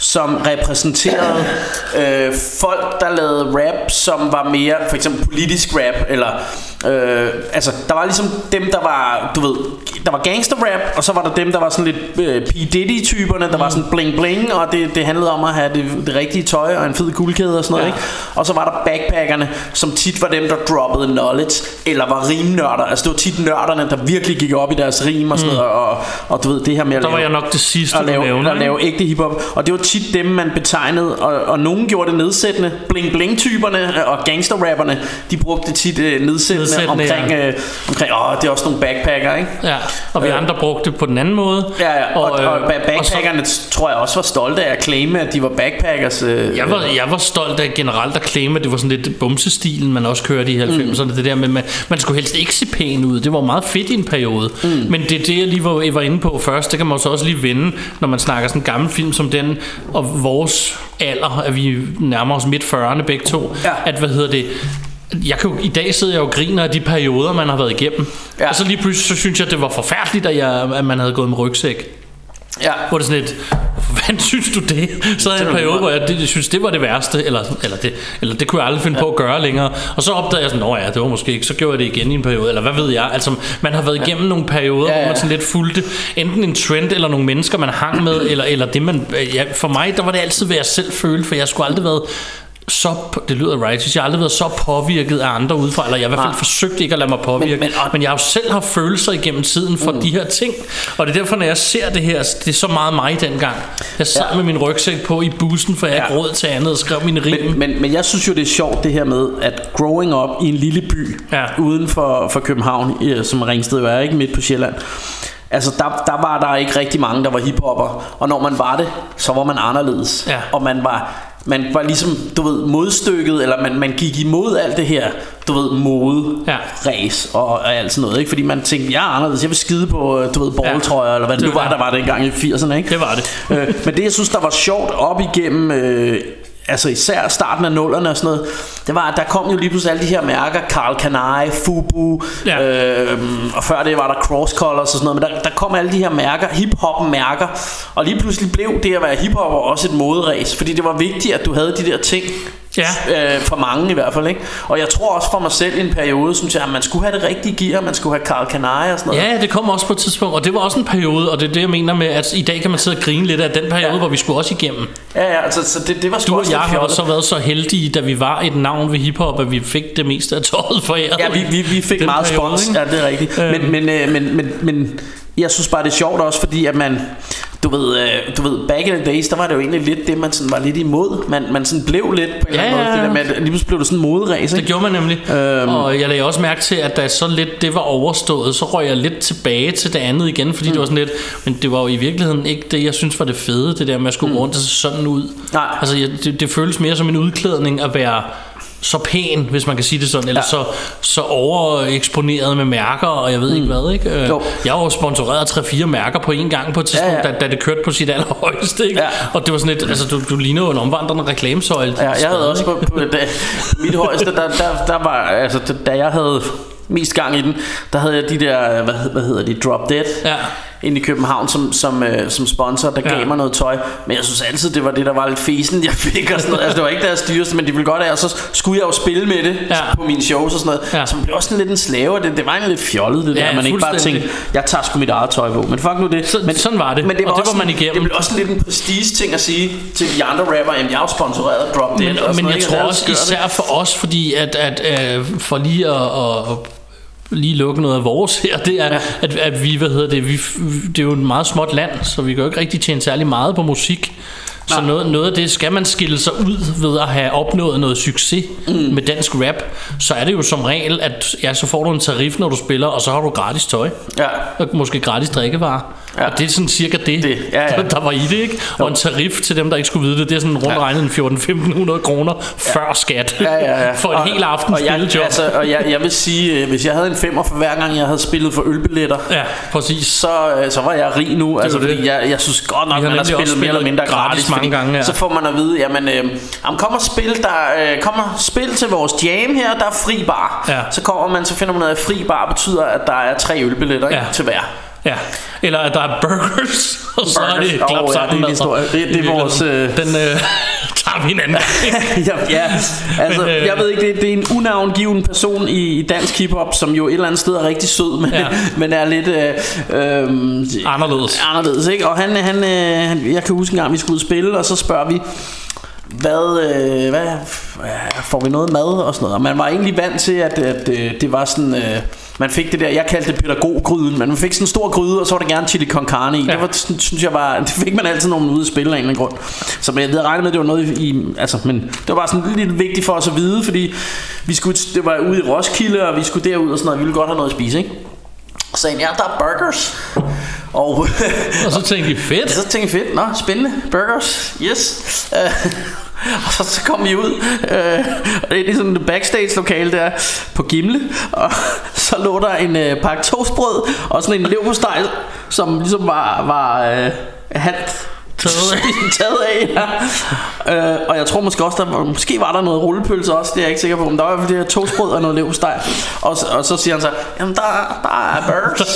som repræsenterede øh, folk, der lavede rap, som var mere for eksempel politisk rap, eller Øh, altså, der var ligesom dem, der var, du ved, der var gangster rap, og så var der dem, der var sådan lidt øh, P. Diddy-typerne, der var sådan bling bling, og det, det handlede om at have det, det rigtige tøj og en fed guldkæde og sådan noget, Ja. ikke? Og så var der backpackerne, som tit var dem, der droppede knowledge, eller var rimnørder. Altså, det var tit nørderne, der virkelig gik op i deres rim og sådan noget, og, og du ved, det her med at Der var lave, jeg nok det sidste, at du lave, nævner, at lave ægte hiphop. Og det var tit dem, man betegnede, og, og nogen gjorde det nedsættende. Bling bling typerne og gangsterrapperne, de brugte det tit øh, nedsættende, Nedsættende, omkring, ja. øh, omkring, åh, det er også nogle backpacker, ikke? Ja, og vi Øh. andre brugte det på den anden måde. Ja, ja, og, og, øh, og ba- og så- backpackerne tror jeg også var stolte af at claime, at de var backpackers. Øh, Jeg var, jeg var stolt af generelt at claime, at det var sådan lidt bumsestilen, man også kørte i 90'erne. Mm. Det der med, man, man skulle helst ikke se pæn ud. Det var meget fedt i en periode. Mm. Men det er det, jeg lige var, jeg var inde på først. Det kan man så også lige vende, når man snakker sådan en gammel film som den, og vores alder, at vi nærmer os midt 40'erne begge to. Ja. At, hvad hedder det, jeg kan jo, I dag sidder jeg jo og griner af de perioder, man har været igennem. Ja. Og så lige pludselig, så synes jeg, det var forfærdeligt, at, jeg, at man havde gået med rygsæk. Ja. Hvor det sådan lidt, hvordan synes du det? Så havde jeg en er periode, hvor jeg det, synes, det var det værste, eller, eller, det, eller det kunne jeg aldrig finde ja. på at gøre længere. Og så opdagede jeg sådan, nå ja, det var måske ikke, så gjorde jeg det igen i en periode, eller hvad ved jeg. Altså, man har været igennem nogle perioder, Ja, ja, ja. ja. hvor man sådan lidt fulgte enten en trend, eller nogle mennesker, man hang med, eller, eller det man, ja, for mig, der var det altid, hvad jeg selv følte, for jeg skulle aldrig været så, det lyder righteous, jeg har aldrig været så påvirket af andre udefra, eller jeg har i hvert fald Nej. forsøgt ikke at lade mig påvirke, men, Men- men, men- jeg har jo selv haft følelser igennem tiden for mm. de her ting, og det er derfor, når jeg ser det her, det er så meget mig dengang. Jeg sad Ja. med min rygsæk på i bussen, for jeg ja. Ikke råd til andet, og skrev mine rim. Men, men, men jeg synes jo, det er sjovt det her med, at growing up i en lille by Ja. uden for, for København, som Ringsted er, ikke midt på Sjælland. Altså der, der var der ikke rigtig mange, der var hiphopper Og når man var det, så var man anderledes Ja. Og man var, man var ligesom, du ved, modstykket Eller man, man gik imod alt det her Du ved, mode, Ja. race og, og alt sådan noget ikke? Fordi man tænkte, jeg er anderledes, jeg vil skide på, øh, du ved, balltrøjer Eller hvad det, Det nu var, var- der var dengang i 80'erne ikke? Det var det. øh, men det jeg synes der var sjovt op igennem øh, Altså især starten af nullerne og sådan noget Det var at der kom jo lige pludselig alle de her mærker Karl Kanai, Fubu Ja. øh, Og før det var der Cross Colors og sådan noget Men der, der kom alle de her mærker Hip-hop mærker Og lige pludselig blev det at være hiphopper også et moderæs Fordi det var vigtigt at du havde de der ting Ja. øh, For mange i hvert fald ikke? Og jeg tror også for mig selv i en periode Synes jeg at man skulle have det rigtige gear Man skulle have Karl Kanai og sådan noget Ja, det kom også på et tidspunkt, og det var også en periode, og det er det, jeg mener med, at i dag kan man sidde og grine lidt af den periode, ja. hvor vi skulle også igennem. Ja, ja, altså, så det, det var Du og jeg har så været så heldige, da vi var et navn ved hiphop, at vi fik det meste af tøjet foræret. Ja, vi, vi, vi fik Den meget periode, spons. ikke? Ja, det er rigtigt. Øhm. Men, men, øh, men, men, men jeg synes bare, det er sjovt også, fordi at man... Du ved, øh, du ved, back in the days, der var det jo egentlig lidt det, man sådan var lidt imod. Man, man sådan blev lidt på en Ja, eller anden måde. ja, Det der med, at lige pludselig blev det sådan en moderæs, Det gjorde man nemlig. Øhm. Og jeg lagde også mærke til, at da så lidt det var overstået, så røg jeg lidt tilbage til det andet igen, fordi mm. det var sådan lidt, men det var jo i virkeligheden ikke det, jeg synes var det fede, det der med at skulle mm. rundt og se sådan ud. Nej. Altså jeg, det, det føles mere som en udklædning at være så pæn, hvis man kan sige det sådan, eller Ja. så, så overeksponeret med mærker, og jeg ved mm. ikke hvad, ikke? Øh, Jo. Jeg var sponsoreret 3-4 mærker på en gang på et tidspunkt, Ja, ja. Da, da, det kørte på sit allerhøjeste, ikke? Ja. Og det var sådan lidt, altså du, du ligner jo en omvandrende reklamesøjle. Ja, jeg havde også på, på da, mit højeste, der, der, der var, altså da- jeg havde mest gang i den, der havde jeg de der, hvad, hed- hvad hedder de, Drop Dead, Ja. Ind i København som, som, øh, som sponsor, der Ja. gav mig noget tøj. Men jeg synes altid, det var det, der var lidt fesen, jeg fik og sådan noget. Altså, det var ikke deres dyreste, men de ville godt af, og så skulle jeg jo spille med det Ja. på mine shows og sådan noget. Ja. Så man blev også sådan lidt en slave, det, det var egentlig lidt fjollet, det Ja, der. Man ikke bare tænkte, jeg tager sgu mit eget tøj på. Men fuck nu det. Så- men, sådan var det. Men det var, Og det var man igennem. Det blev også lidt en prestige ting at sige til de andre rapper, jamen jeg er jo sponsoreret af Drop Dead. Men, og sådan men noget, jeg ikke? tror også især for os, fordi at, at øh, for lige at, at, at lige lukke noget af vores her, det er, ja. at, at vi, hvad hedder det, vi, det er jo et meget småt land, så vi kan jo ikke rigtig tjene særlig meget på musik. Så Nej. noget, noget af det skal man skille sig ud ved at have opnået noget succes mm. med dansk rap, så er det jo som regel, at ja, så får du en tarif, når du spiller, og så har du gratis tøj. Ja. Og måske gratis drikkevarer. Ja. Ja. Og det er sådan cirka det, Det, ja, ja. der var i det, ikke? Og en tarif til dem, der ikke skulle vide det, det er sådan rundt Ja. regnet en 14-1500 kroner før skat. Ja, ja, ja. For en hel aften og jeg, altså, og jeg, jeg vil sige, øh, hvis jeg havde en femmer for hver gang, jeg havde spillet for ølbilletter, Ja, præcis. så, øh, så var jeg rig nu. Altså, jo det. jeg, jeg synes godt nok, man har også spillet mere eller spillet mindre gratis gratis. mange gange, ja. Så får man at vide, jamen, øh, jamen kom og spil, der, øh, kom og spil til vores jam her, der er fri bar. Ja. Så kommer man, så finder man ud af, at fri bar betyder, at der er tre ølbilletter ikke, Ja. til hver. Ja, eller at der er burgers, og så er det Burgers. Klap ja, sammen det er. Det- det er vores, øh, Den øh, tager vi en anden ja, ja, altså, Men, øh, jeg ved ikke, det, det er en unavngiven person i, i dansk hiphop, som jo et eller andet sted er rigtig sød, men, Ja. ja. men er lidt øh, øh, Anderledes. anderledes, ikke? Og han, han, øh, jeg kan huske en gang, vi skulle ud spille, og så spørger vi, hvad, øh, hvad, hvad, får vi noget mad og sådan noget. Og man var egentlig vant til, at, at øh, det var sådan, øh, man fik det der, jeg kaldte det pædagoggryden, men man fik sådan en stor gryde, og så var der gerne chili con carne i. Ja. Ja. Det var, synes jeg var, det fik man altid, når man ude at spille af en eller anden grund. Så jeg havde regnet med, at det var noget i, altså, men det var bare sådan lidt vigtigt for os at vide, fordi vi skulle, det var ude i Roskilde, og vi skulle derud og sådan noget, og vi ville godt have noget at spise, ikke? Så sagde ja, der er burgers. Og, Og så tænkte de, fedt. så tænkte jeg, fedt, nå, spændende, burgers, yes. Uh, og så, så kom vi ud, uh, og det er sådan et backstage lokale der på Gimle, og så lå der en øh, pakke toastbrød, og sådan en leverpostej, som ligesom var, var øh, halvt Taget af. taget af ja. øh, Og jeg tror måske også der var, Måske var der noget rullepølse også Det er jeg ikke sikker på Men der var i hvert fald det her toastbrød og noget leverpostej og, så- og så siger han så Jamen der, der er burgers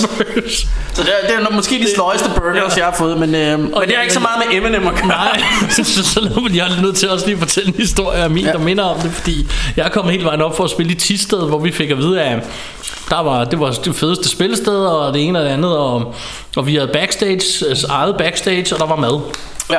Så det er, det er måske de sløjeste burgers jeg har fået Men, øh, men det har ikke så meget med Eminem at gøre Nej, så, så, så man jeg er nødt til også lige at fortælle en historie af min, ja. der minder om det, fordi jeg er kommet hele vejen op for at spille i Tisted, hvor vi fik at vide, at der var, det var det fedeste spillested, og det ene og det andet, og, og vi havde backstage, altså eget backstage, og der var mad. Ja,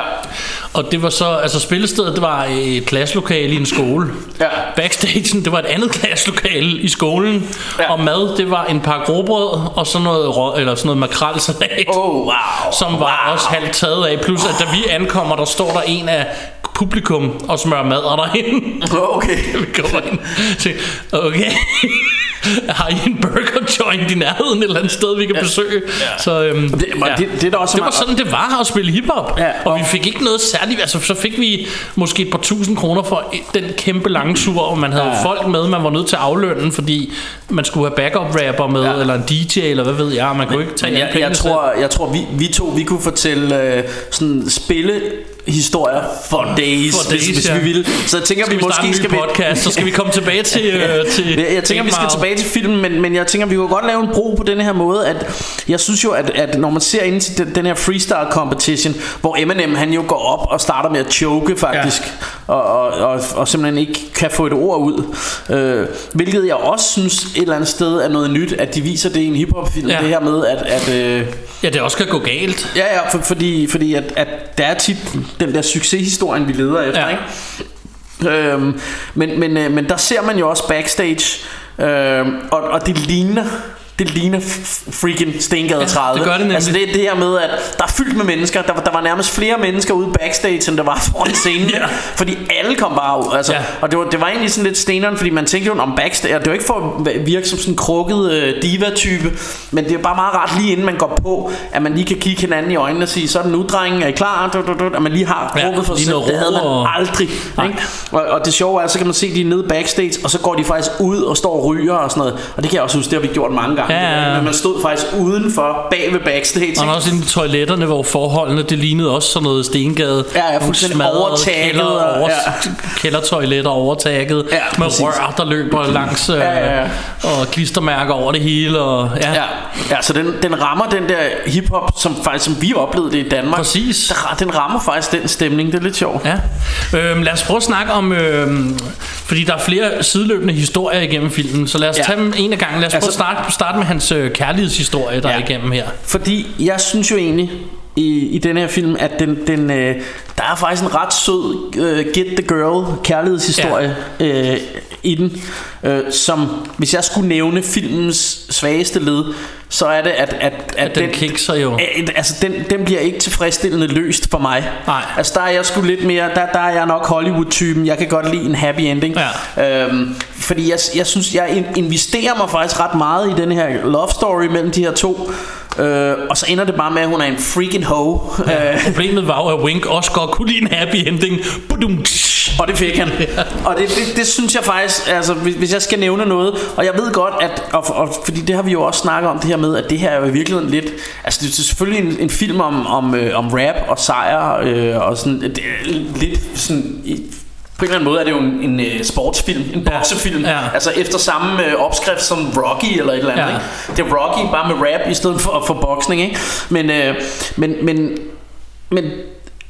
Og det var så, altså spillestedet, det var et klasselokale i en skole. Ja. Backstagen, det var et andet klasselokale i skolen. Ja. Og mad, det var en par grobrød og sådan noget, rå, eller sådan noget makrelsalat. Oh, wow. Som var wow. også halvt taget af. Plus, at da vi ankommer, der står der en af publikum og smører mad derinde. okay vi kommer ind. Okay. Har I en burger joint i nærheden et eller andet sted, vi kan besøge? Så, øhm, Det- men det- det er da også det var meget- sådan, det var at spille hiphop. Ja, og og- vi fik ikke noget særligt. Altså, så fik vi måske et par tusind kroner for den kæmpe lange tur, og man havde Ja. folk med, man var nødt til at aflønne, fordi man skulle have backup rapper med, Ja. eller en DJ, eller hvad ved jeg. Man kunne ikke tage Men jeg, jeg tror, jeg tror vi, vi to vi kunne fortælle øh, sådan spille historier for days, For hvis, days, hvis ja. vi ville. Så jeg tænker Skal vi vi måske skal vi podcast, så skal vi komme tilbage til, øh, til jeg, jeg tænker, vi skal tilbage til filmen, men, men jeg tænker, vi kunne godt lave en bro på den her måde, at jeg synes jo, at, at når man ser ind til den, den her freestyle competition, hvor Eminem han jo går op og starter med at choke faktisk, ja. og, og, og, og simpelthen ikke kan få et ord ud, øh, hvilket jeg også synes et eller andet sted er noget nyt, at de viser det i en hiphop-film, Ja. ja. det her med, at, at øh, Ja, det også kan gå galt. Ja, ja, for, fordi, fordi at, at der er tit den der succeshistorien, vi leder efter, Ja. ikke? Øhm, men, men, øh, men der ser man jo også backstage, øhm, og, og det ligner det ligner freaking Stengade 30 det gør det nemlig. Altså det det her med at Der er fyldt med mennesker Der, der var nærmest flere mennesker ude backstage End der var foran scenen Ja. Fordi alle kom bare ud altså, Ja. Og det var, det var egentlig sådan lidt steneren Fordi man tænkte jo om backstage og Det var ikke for at virke som sådan en krukket øh, diva-type Men det er bare meget rart lige inden man går på At man lige kan kigge hinanden i øjnene Og sige Så den nu drenge Er I klar? Du, du, du, At man lige har Ja, krukket for lige sig Det havde man og- aldrig ikke? Og, og det sjove er Så kan man se de er nede backstage Og så går de faktisk ud og står og ryger og sådan noget Og det kan jeg også huske Det har vi gjort mange gange Ja, ja, ja. Men man stod faktisk udenfor Bag ved backstage Og også inde i toiletterne, hvor forholdene, det lignede også sådan noget stengade. Ja, ja, fuldstændig smadrede overtagget Kælder, over, ja. Kældertoiletter overtaget. Ja, med præcis. rør, der løber langs. Øh, ja, ja. Og klistermærker over det hele. Og, ja. Ja, ja så den, den rammer den der hiphop, som faktisk som vi oplevede det i Danmark. Præcis. Der, den rammer faktisk den stemning, det er lidt sjovt. Ja. Øhm, lad os prøve at snakke om, øhm, fordi der er flere sideløbende historier igennem filmen, så lad os Ja. tage dem en af gangen. Lad os prøve Altså- at starte, starte med hans øh, kærlighedshistorie, der Ja. er igennem her. Fordi jeg synes jo egentlig, i, i den her film, at den, den, øh, der er faktisk en ret sød øh, Get the Girl kærlighedshistorie ja. øh, i den, øh, som hvis jeg skulle nævne filmens svageste led, så er det, at, at, at, At den kikser jo. Øh, altså, den, den bliver ikke tilfredsstillende løst for mig. Nej. Altså, der er jeg sgu lidt mere, der, der er jeg nok Hollywood-typen. Jeg kan godt lide en happy ending. Ja. Øhm, fordi jeg, jeg synes, jeg in- investerer mig faktisk ret meget i den her love story mellem de her to. Øh, og så ender det bare med, at hun er en freaking hoe. Ja. Øh, Problemet var jo, at Wink også godt kunne lide en happy ending. Budum. Og det fik han. Og det, det, det synes jeg faktisk, altså hvis, hvis jeg skal nævne noget, og jeg ved godt, at, og, og, fordi det har vi jo også snakket om det her med, at det her er jo i virkeligheden lidt, altså det er selvfølgelig en, en film om, om, øh, om rap og sejr, øh, og sådan, det lidt sådan, i, på en eller anden måde er det jo en, en uh, sportsfilm, en Ja. boksefilm, Ja. altså efter samme uh, opskrift som Rocky eller et eller andet. Ja. Ikke? Det er Rocky bare med rap i stedet for, for boksning, ikke? Men, uh, men, men, men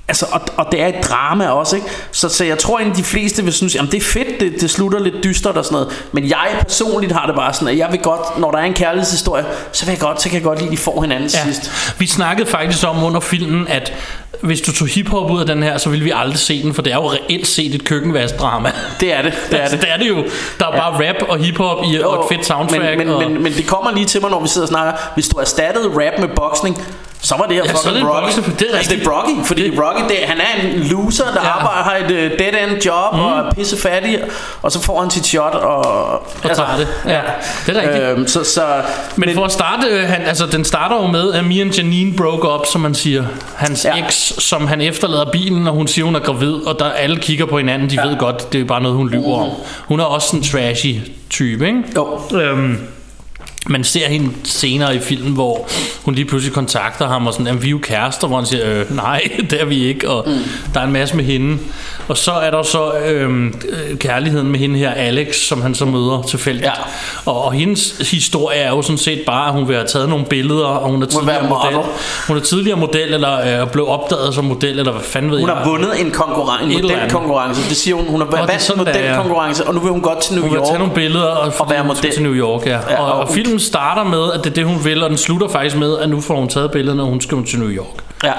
Altså, og, og det er et drama også, ikke? Så, så jeg tror egentlig, de fleste vil synes, jamen det er fedt, det, det slutter lidt dystert og sådan noget. Men jeg personligt har det bare sådan, at jeg vil godt, når der er en kærlighedshistorie, så, vil jeg godt, så kan jeg godt lide, at de får hinanden ja. sidst. Vi snakkede faktisk om under filmen, at hvis du tog hiphop ud af den her, så ville vi aldrig se den, for det er jo reelt set et køkkenvaskdrama. Det er det, det er altså, det. det er det jo. Der er ja. bare rap og hiphop i, og et fedt soundtrack. Men, men, og... men, men det kommer lige til mig, når vi sidder og snakker. Hvis du erstattede rap med boksning, så var det her Ja, så er det Rocky. boxing, det er altså, det er Rocky, fordi det... Rocky, det, han er en loser, der ja. arbejder, har et uh, dead-end job mm. og er pisse fattig, og så får han sit shot og... Og tager det. Ja, det er rigtigt. Øhm, så, så, Men, men for at starte, øh, han, altså, den starter jo med, at Mia og Janine broke up, som man siger. Hans Ja. ja. eks, som han efterlader bilen, og hun siger, hun er gravid, og der alle kigger på hinanden, de ja. ved godt, det er bare noget, hun lyver om. Hun er også en trashy type, ikke? Jo. Øhm, man ser hende senere i filmen, hvor hun lige pludselig kontakter ham og sådan, at vi er jo kærester, hvor han siger, øh, nej, det er vi ikke, og mm. der er en masse med hende. Og så er der så øhm, øh, kærligheden med hende her, Alex, som han så møder tilfældigt. Ja. Og, og hendes historie er jo sådan set bare, at hun vil have taget nogle billeder, og hun er Hun tidligere model. model. Hun er tidligere model, eller øh, blev opdaget som model, eller hvad fanden ved Hun jeg. har vundet en konkurrence, en modelkonkurrence. Det siger hun. Hun har vandt en modelkonkurrence, og nu vil hun godt til New Hun vil York. tage nogle billeder og, og være hun model. til New York, ja. Ja, ja og, og- og, filmen starter med, at det er det, hun vil, og den slutter faktisk med, at nu får hun taget billederne, og hun skal til New York. Ja.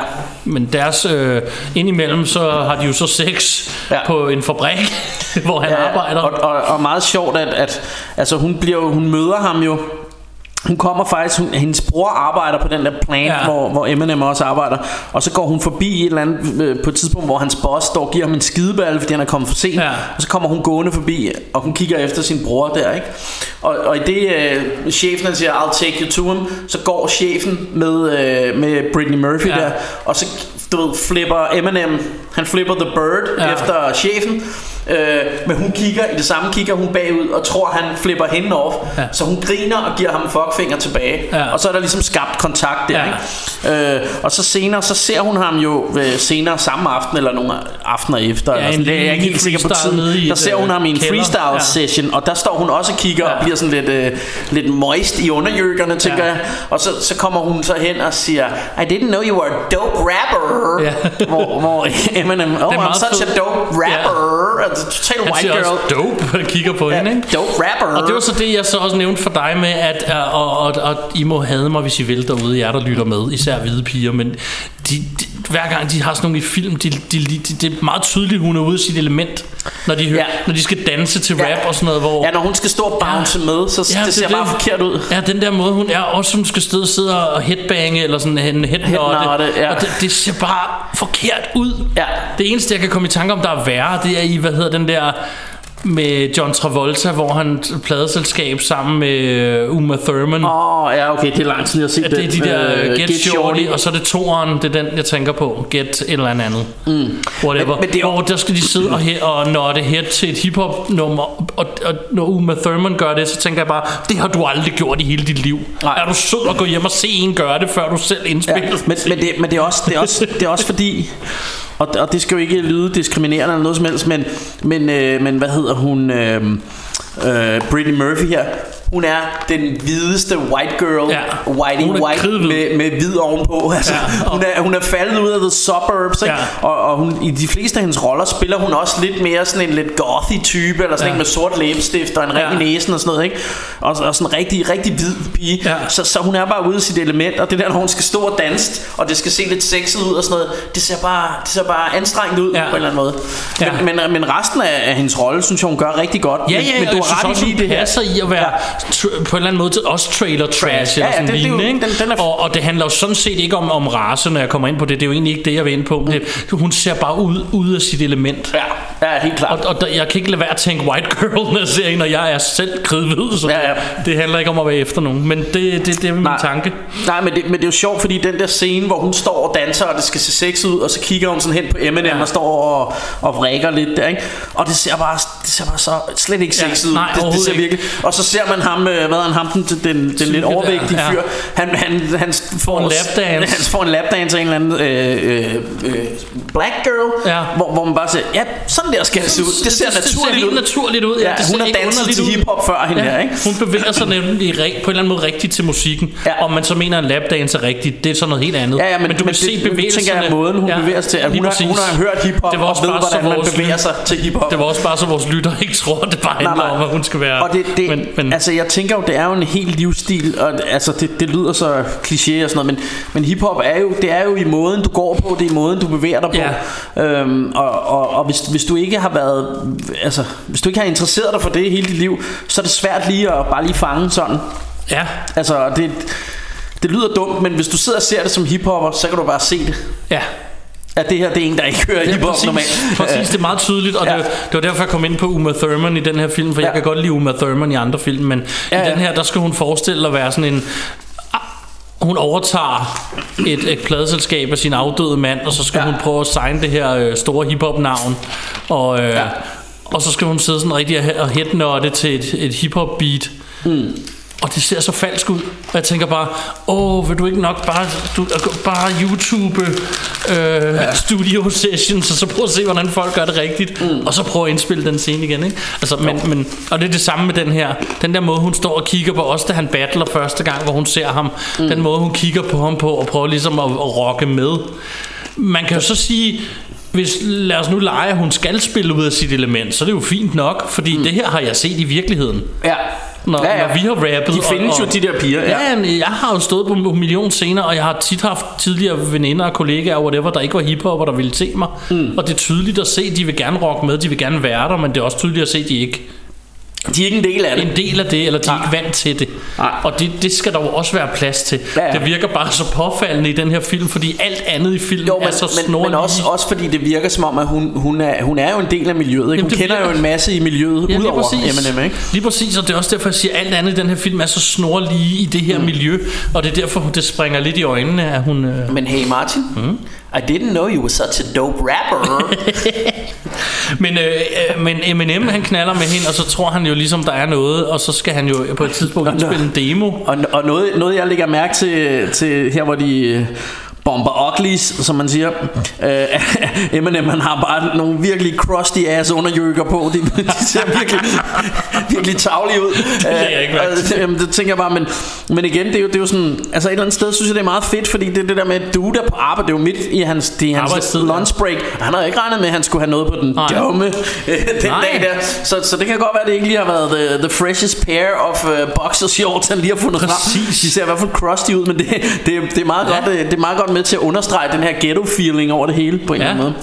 Men deres, øh, indimellem, så har de jo så sex Ja. på en fabrik, hvor han Ja, arbejder. Og, og, og meget sjovt, at, at altså hun, bliver, hun møder ham jo hun kommer faktisk, hun, hendes bror arbejder på den der plant, ja. Hvor, hvor Eminem også arbejder. Og så går hun forbi et eller andet, øh, på et tidspunkt, hvor hans boss står og giver ham en skideball, fordi han er kommet for sent. Ja. Og så kommer hun gående forbi, og hun kigger efter sin bror der, ikke? Og, og i det øh, chefen han siger, I'll take you to him, så går chefen med, øh, med Britney Murphy Ja. der, og så du ved, flipper Eminem, han flipper The Bird. Ja. efter chefen. Øh, men hun kigger, i det samme kigger hun bagud og tror han flipper hende off ja. Så hun griner og giver ham en fuckfinger tilbage Ja. Og så er der ligesom skabt kontakt der Ja. ikke? Øh, Og så senere Så ser hun ham jo øh, senere samme aften Eller nogle aftener efter Ja, eller en. Det er jeg ikke helt sikker på tiden Der ser hun øh, ham i en freestyle session Og der står hun også og kigger Ja. Og bliver sådan lidt, øh, lidt moist i underjøkkerne tænker Ja. jeg Og så, så kommer hun så hen og siger I didn't know you were a dope rapper Ja. hvor, hvor Eminem Oh I'm such fed. a dope rapper ja. Total han white siger girl også dope, og kigger på Ja, hende, ikke? dope rapper. Og det var så det, jeg så også nævnte for dig med, at øh, og, og, og I må hade mig, hvis I vil derude, jer der lytter med, især hvide piger, men de, de, hver gang de har sådan nogle i film, de, de, de, de, det er meget tydeligt, hun er ude af sit element, når de, hører, Ja. når de skal danse til Ja. rap og sådan noget, hvor... Ja, når hun skal stå og bounce med, så ja, det ser er bare forkert ud. Ja, den der måde, hun er også, hun skal sidde, sidde og headbange, eller sådan en headnotte, Headnotte, ja. og det, det ser bare forkert ud. Ja. Det eneste, jeg kan komme i tanke om, der er værre, det er i, hvad hedder den der med John Travolta, hvor han pladeselskab sammen med øh, Uma Thurman. Åh, oh, ja, okay, det er lang tid, jeg har set Ja, det er de der uh, Get, Get Shorty, og så er det toeren, det er den, jeg tænker på. Get et eller andet. Mm. Whatever. Men- men det er Hvor der skal de sidde og, he- og notte head til et hiphop nummer, og, og når Uma Thurman gør det, så tænker jeg bare, det har du aldrig gjort i hele dit liv. Nej. Er du sød at gå hjem og se en gøre det, før du selv indspiller? Ja, men, men, det, men det, er også, det, er også, det er også fordi og, og det skal jo ikke lyde diskriminerende eller noget som helst Men, men, øh, men hvad hedder hun øh, øh, Brittany Murphy her? Hun er den hvideste white girl Ja. Whitey white kridhvid. med, med hvid ovenpå altså, Ja, hun, er, hun er faldet ud af the suburbs ikke? Ja. og, og hun, i de fleste af hendes roller Spiller hun også lidt mere sådan en lidt gothy type Eller sådan Ja. en med sort læbestift Og en ring Ja. i næsen og sådan noget ikke? Og, og sådan en rigtig, rigtig hvid pige Ja. så, så hun er bare ude af sit element Og det der når hun skal stå og danse Og det skal se lidt sexet ud og sådan noget Det ser bare, det ser bare anstrengt ud Ja. På en eller anden måde Ja. men, men, men resten af, af hendes rolle Synes jeg hun gør rigtig godt Ja, men, ja, men du jeg har ret i det her passer i at være tr- på en eller anden måde også trailer trash Ja, eller ja, sådan det- det er jo- lignende, ikke? den- den er- og, og det handler jo sådan set ikke om, om race, når jeg kommer ind på det. Det er jo egentlig ikke det, jeg vil ind på. Det, hun ser bare ud, ud af sit element. Ja, ja helt klart Og, og der, jeg kan ikke lade være at tænke white girl, når jeg ser hende, og jeg er selv kridhvid, så Ja, ja. det handler ikke om at være efter nogen. Men det, det, det er min Nej. tanke. Nej, men det, men det er jo sjovt, fordi den der scene, hvor hun står og danser, og det skal se sexet ud, og så kigger hun sådan hen på Eminem Ja. og står og, og vrikker lidt der, ikke? Og det ser bare, det ser bare så slet ikke Ja, sexet ud. nej, det, det ser virkelig. Og så ser man ham, øh, hvad er han, ham den, den, den lidt overvægtige der, ja. fyr, han, han, han får en lapdance. Han får en lapdance af en eller anden øh, øh, øh, black girl, Ja. hvor, hvor man bare siger, ja, sådan der skal det se ud. Det ser det, det ser naturligt helt ud. naturligt ud. Ja, det hun ser har danset til hiphop før hende ja. her, ikke? Hun bevæger sig nemlig på en eller anden måde rigtigt til musikken. Ja. Om man så mener, at en lapdance er rigtigt, det er sådan noget helt andet. Ja, ja, men, men du kan se det, nu bevægelserne. tænker jeg måden, hun ja, bevæger sig til. At hun, har, hun har hørt hiphop Det var og ved, hvordan man bevæger sig til hiphop. Det var også bare så vores lytter ikke tror, det bare handler om, at hun skal være... Og det, det men, men, altså jeg tænker jo, det er jo en helt livsstil, og altså det, det lyder så kliché og sådan noget, men, men hiphop er jo, det er jo i måden du går på, det er i måden du bevæger dig på. Øhm, og og, og hvis, hvis du ikke har været, altså hvis du ikke har interesseret dig for det hele dit liv, så er det svært lige at bare lige fange sådan. Ja. Altså det, det lyder dumt, men hvis du sidder og ser det som hiphopper, så kan du bare se det. Ja. At det her, det er en, der ikke hører Ja, hiphop præcis, normalt. præcis, det er meget tydeligt Og Ja. det, det var derfor jeg kom ind på Uma Thurman i den her film For jeg kan godt lide Uma Thurman i andre film Men Ja, i ja. den her, der skal hun forestille at være sådan en hun overtager et, et pladeselskab af sin afdøde mand Og så skal ja. hun prøve at signe det her øh, store hiphop navn Og, øh, ja. og så skal hun sidde sådan rigtig og- og headnotte til et, et hiphop beat Mm. Og det ser så falsk ud Og jeg tænker bare Åh, vil du ikke nok bare, du, bare YouTube øh, ja. Studio sessions Og så prøve at se, hvordan folk gør det rigtigt mm. Og så prøve at indspille den scene igen ikke? Altså, men, men, Og det er det samme med den her Den der måde hun står og kigger på os Da han battler første gang Hvor hun ser ham mm. Den måde hun kigger på ham på Og prøver ligesom at, at rocke med Man kan jo så sige hvis, lad os nu lege, at hun skal spille ud af sit element, så er det jo fint nok, fordi mm. det her har jeg set i virkeligheden. Ja. Når, Ja, ja. når vi har rappet De findes jo, de der piger, ja. Ja, jeg har jo stået på en million scener Og jeg har tit haft tidligere veninder og kollegaer og whatever, Der ikke var hiphop, der ville se mig mm. Og det er tydeligt at se, de vil gerne rocke med De vil gerne være der, men det er også tydeligt at se, de ikke De er ikke en del af det. En del af det, eller de er ikke vant til det Nej. Og det, det skal der jo også være plads til Ja, ja. Det virker bare så påfaldende i den her film Fordi alt andet i filmen Jo, men, er så men, snorlige men også, også fordi det virker som om, at hun, hun, er, hun er jo en del af miljøet. Ikke? Hun kender virker- jo en masse i miljøet, Ja, udover. Eminem. Ikke? Lige præcis, og det er også derfor, jeg siger, at alt andet i den her film er så snorlige i det her mm. miljø, og det er derfor, det springer lidt i øjnene, at hun... Øh... Men hey Martin, mm? I didn't know you were such a dope rapper. Men, øh, øh, men Eminem, han knaller med hende, og så tror han jo ligesom, der er noget, og så skal han jo på et tidspunkt indspille en demo. og og noget, noget, jeg lægger mærke til, til her, hvor de... øh, Bomber uglies, som man siger. Øh, Eminem, han har bare nogle virkelig crusty ass underjøkker på. De, de ser virkelig, virkelig tavlige ud. lagde jeg ikke Øh, det, jamen, det tænker jeg bare, men, men igen, det er, jo, det er jo sådan, altså et eller andet sted, synes jeg, det er meget fedt, fordi det er det der med, at du er på arbejde, det er jo midt i hans, det er hans ja. lunch break. Han havde ikke regnet med, at han skulle have noget på den Nej. dumme øh, den Nej. dag der. Så, så det kan godt være, at det ikke lige har været the, the freshest pair of uh, boxer shorts, han lige har fundet frem. Præcis. De ser i hvert fald crusty ud, men det, det, det, er meget Ja. godt, det, det er meget godt med til at understrege den her ghetto-feeling over det hele, på en eller Ja. anden måde.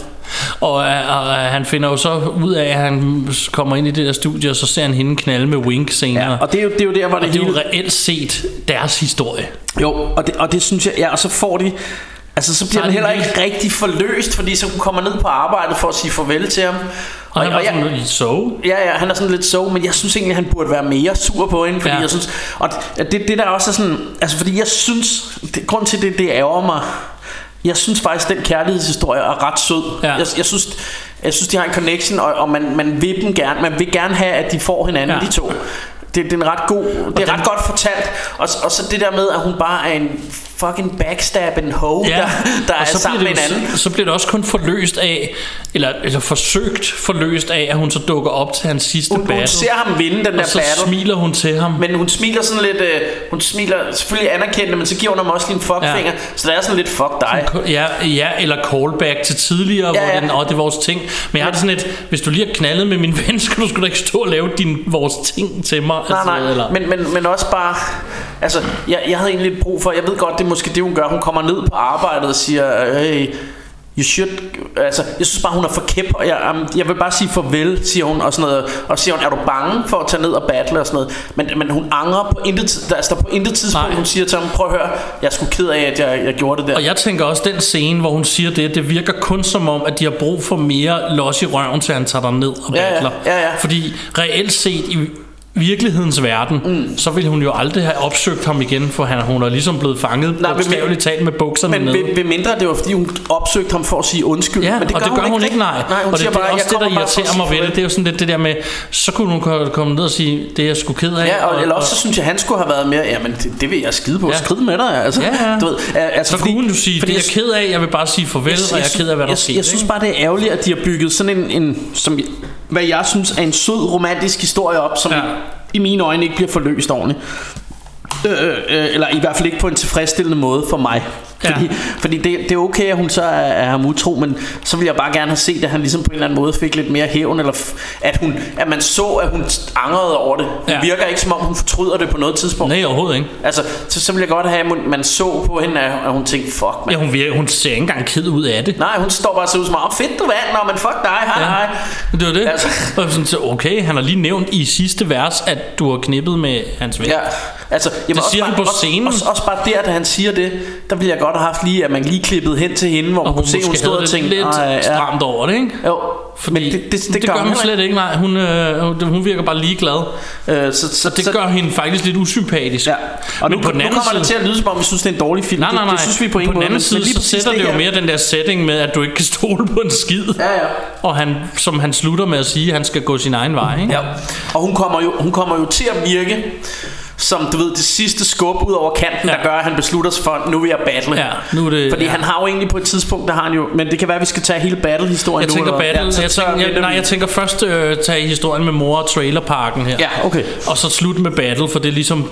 Og, øh, og øh, han finder jo så ud af, at han kommer ind i det der studie, og så ser han hende knalde med Wink senere. Ja, og det er, jo, det er jo der, hvor og det, det er jo hele... reelt set deres historie. Jo, og det, og det synes jeg, ja, og så får de... Altså, så bliver Så er den de heller ikke rigtig forløst, fordi så kommer ned på arbejdet for at sige farvel til ham. Og han var jeg- sådan lidt so. Ja, ja, han er sådan lidt så, men jeg synes egentlig, han burde være mere sur på hende, fordi Ja. jeg synes, og det, det der også er sådan, altså fordi jeg synes, det, grund til det, det ærger mig, jeg synes faktisk, den kærlighedshistorie er ret sød. Ja. Jeg, jeg synes, jeg synes, de har en connection, og, og man, man vil dem gerne, man vil gerne have, at de får hinanden, ja. de to. Det, det er en ret god, det er den- ret godt fortalt, og, og så det der med, at hun bare er en fucking backstabbing hoe, ja. der, der og er så sammen med en anden. Så bliver det også kun forløst af, eller, eller forsøgt forløst af, at hun så dukker op til hans sidste Hun, battle. hun ser ham vinde den der og så battle. smiler hun til ham. Men hun smiler sådan lidt øh, Hun smiler selvfølgelig anerkendende Men så giver hun ham også lige en fuckfinger Ja. ja. Så der er sådan lidt fuck dig Ja, ja, eller callback til tidligere, ja, Ja, hvor ja. den, åh, det er vores ting. Men jeg har det sådan et, hvis du lige har knaldet med min ven, skal du sgu da ikke stå og lave din, vores ting til mig. Nej nej eller, men, men, men også bare Altså jeg, jeg havde egentlig brug for Jeg ved godt det er måske det hun gør Hun kommer ned på arbejdet og siger Hey You should, altså, jeg synes bare hun er for kæp Og jeg, um, jeg vil bare sige farvel Siger hun og sådan noget Og siger hun er du bange for at tage ned og battle og sådan noget Men, men hun angrer på intet tid- Der på intet tidspunkt Nej. Hun siger til ham Prøv at høre Jeg er sgu ked af at jeg, jeg gjorde det der Og jeg tænker også, den scene, hvor hun siger det, det virker kun som om, at de har brug for mere los i røven, til han tager dig ned og Ja, ja. battler. Ja, ja. Fordi reelt set, i, virkelighedens verden, mm. så ville hun jo aldrig have opsøgt ham igen, for han, hun er ligesom blevet fanget Nej, men- bogstaveligt talt med bukserne Men nede. ved, ved mindre det var fordi hun opsøgte ham for at sige undskyld Ja, men og det gør hun ikke, nej. nej hun og det, det bare, er også det, der irriterer mig ved det. Det er jo sådan lidt det der med, så kunne hun ko- komme ned og sige, det er jeg sgu ked af. Ja, og, eller også så synes jeg, han skulle have været mere, jamen det, det vil jeg skide på, Ja. skrid med dig, altså. Ja, ja. Du ved, altså, så kunne hun jo sige, det er jeg ked af, jeg vil bare sige farvel, og jeg er ked af, hvad der sker. jeg, synes bare, det er ærgerligt, at de har bygget sådan en, en som, hvad jeg synes er en sød romantisk historie op, som Ja i mine øjne ikke bliver forløst ordentligt. Øh, øh, eller i hvert fald ikke på en tilfredsstillende måde for mig. Ja. Fordi, fordi det, det er okay, at hun så er, er ham utro, men så vil jeg bare gerne have set, at han ligesom på en eller anden måde fik lidt mere hævn, eller at, hun, at man så, at hun angrede over det. Hun Ja. virker ikke som om, hun fortryder det på noget tidspunkt. Nej, overhovedet ikke. Altså, så, så vil jeg godt have, at man- man så på hende, at hun tænkte, fuck, man. Ja, hun, virker, hun ser ikke engang ked ud af det. Nej, hun står bare og ser ud som om, fedt du vandt, nå, men fuck dig, hej, Ja. hej. Det var det. Altså. Og sådan, så, okay, han har lige nævnt i sidste vers, at du har knippet med hans ven. Ja, altså, jamen, Det siger også han bare, på scenen. Også, også, også, bare der, da han siger det, der ville jeg godt have haft lige, at man lige klippede hen til hende, hvor Og man hun kunne se, hun stod og det tænkte, lidt "Ej, ja." stramt over det, ikke? Jo, Fordi men det, det, det, det, gør hun heller slet ikke, nej. Hun, øh, hun- hun virker bare ligeglad. Øh, så, så, Og det så, gør hende faktisk lidt usympatisk. Ja. Og Men nu, på den nu anden kommer det side- til at lyde som om, vi synes, det er en dårlig film. Nej, nej, nej. Det, det synes vi på ingen på den måde. anden side, så sætter det jo her- mere den der setting med, at du ikke kan stole på en skid. Ja, ja. Og han, som han slutter med at sige, at han skal gå sin egen vej. Ikke? Ja. Og hun kommer, jo, hun kommer jo til at virke som du ved det sidste skub ud over kanten Ja. der gør at han beslutter sig for nu vil jeg battle. Ja, nu er det- Fordi ja. han har jo egentlig på et tidspunkt der har han jo men det kan være at vi skal tage hele battle historien Jeg nu. tænker battle, så- jeg så tænker, jeg, venter nej, jeg tænker først øh, tage historien med mor og trailerparken her. Ja, okay. Og så slut med battle, for det er ligesom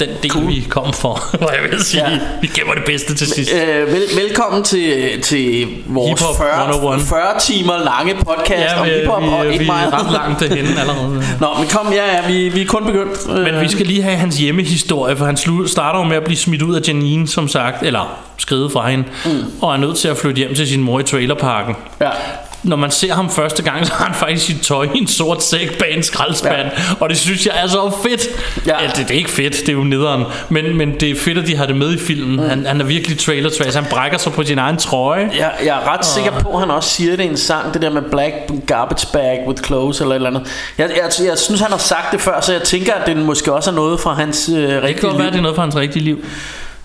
den del, cool. vi kom for, hvor jeg vil sige. Ja. Vi gemmer det bedste til sidst. Øh, vel, velkommen til, til vores Hiphop 40, 101. 40 timer lange podcast Ja, om vi, hiphop og vi, ikke vi meget. ret langt derhenne allerede. Nå, men kom, ja, ja vi, vi er kun begyndt. Øh, Men vi skal lige have hans hjemmehistorie, for han slu- starter jo med at blive smidt ud af Janine, som sagt, eller skridet fra hende, mm. og er nødt til at flytte hjem til sin mor i trailerparken. Ja. Når man ser ham første gang, så har han faktisk sit tøj i en sort sæk bag en skraldespand, ja. og det synes jeg er så fedt. Ja. Ja, det, det er ikke fedt, det er jo nederen, men, men det er fedt, at de har det med i filmen. Mm. Han, han er virkelig trailer trash, han brækker sig på sin egen trøje. Jeg, jeg er ret sikker på, at han også siger det i en sang, det der med black garbage bag with clothes eller et eller andet. Jeg, jeg, jeg synes, han har sagt det før, så jeg tænker, at det måske også er noget fra hans øh, Det kan rigtige godt liv. være, det er noget for hans rigtige liv.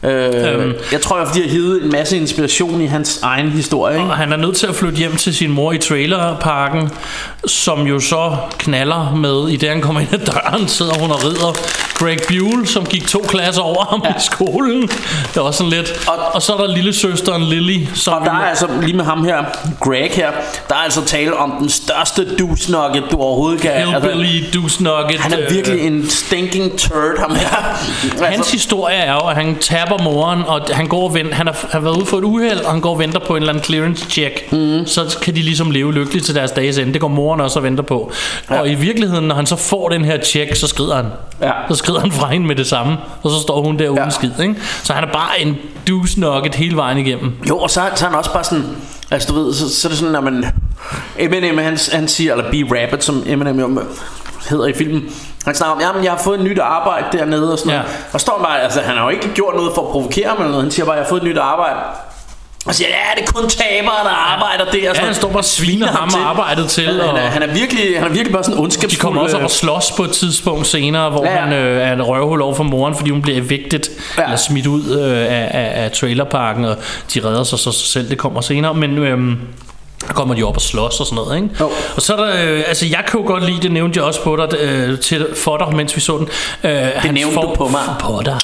Øh, Øhm. jeg tror, jeg fordi jeg har hivet en masse inspiration i hans egen historie. Ikke? Og han er nødt til at flytte hjem til sin mor i trailerparken, som jo så knaller med, i det han kommer ind ad døren, sidder hun og rider Greg Buell, som gik to klasser over ham ja. i skolen. Det er også sådan lidt. Og, og så er der lille søsteren Lily, som... Og der er altså lige med ham her, Greg her, der er altså tale om den største douche-nugget, du overhovedet kan. Hillbilly, douche nugget. han er virkelig en stinking turd, ham her. Altså, Hans historie er jo, at han taber moren, og han går og venter, han har, har været ude for et uheld, og han går og venter på en eller anden clearance check. Mm. Så kan de ligesom leve lykkeligt til deres dages ende. Det går moren også og venter på. Ja. Og i virkeligheden, når han så får den her check, så skrider han. Ja. Så skrider han fra hende med det samme, og så står hun der uden Ja. skid. Ikke? Så han er bare en douche nugget hele vejen igennem. Jo, og så, så er han også bare sådan, altså du ved, så, så er det sådan, at man, Eminem han, han siger, eller B. Rabbit, som Eminem jo hedder i filmen, han snakker om, jamen jeg har fået et nyt arbejde dernede og sådan Ja. noget. Og står han bare, altså han har jo ikke gjort noget for at provokere ham eller noget, han siger bare, jeg har fået et nyt arbejde. Og siger, ja, det er kun tabere, der arbejder der. Og Ja, han står bare og sviner ham og arbejdet til. Han, han, Og er, han, er virkelig, han er virkelig bare sådan de ondskabsfuld. kommer også op øh, og slås på et tidspunkt senere, hvor Ja, ja, han øh, er et røvhul over for moren, fordi hun bliver evicted, Ja. eller smidt ud øh, af, af, af trailerparken, og de redder sig så selv, det kommer senere, men... Øh, kommer de op og slås og sådan noget, ikke? Jo. Og så er der, øh, altså jeg kan jo godt lide, det nævnte jeg også på dig, øh, til, for dig, mens vi så den. Øh, det nævnte du på mig. På dig.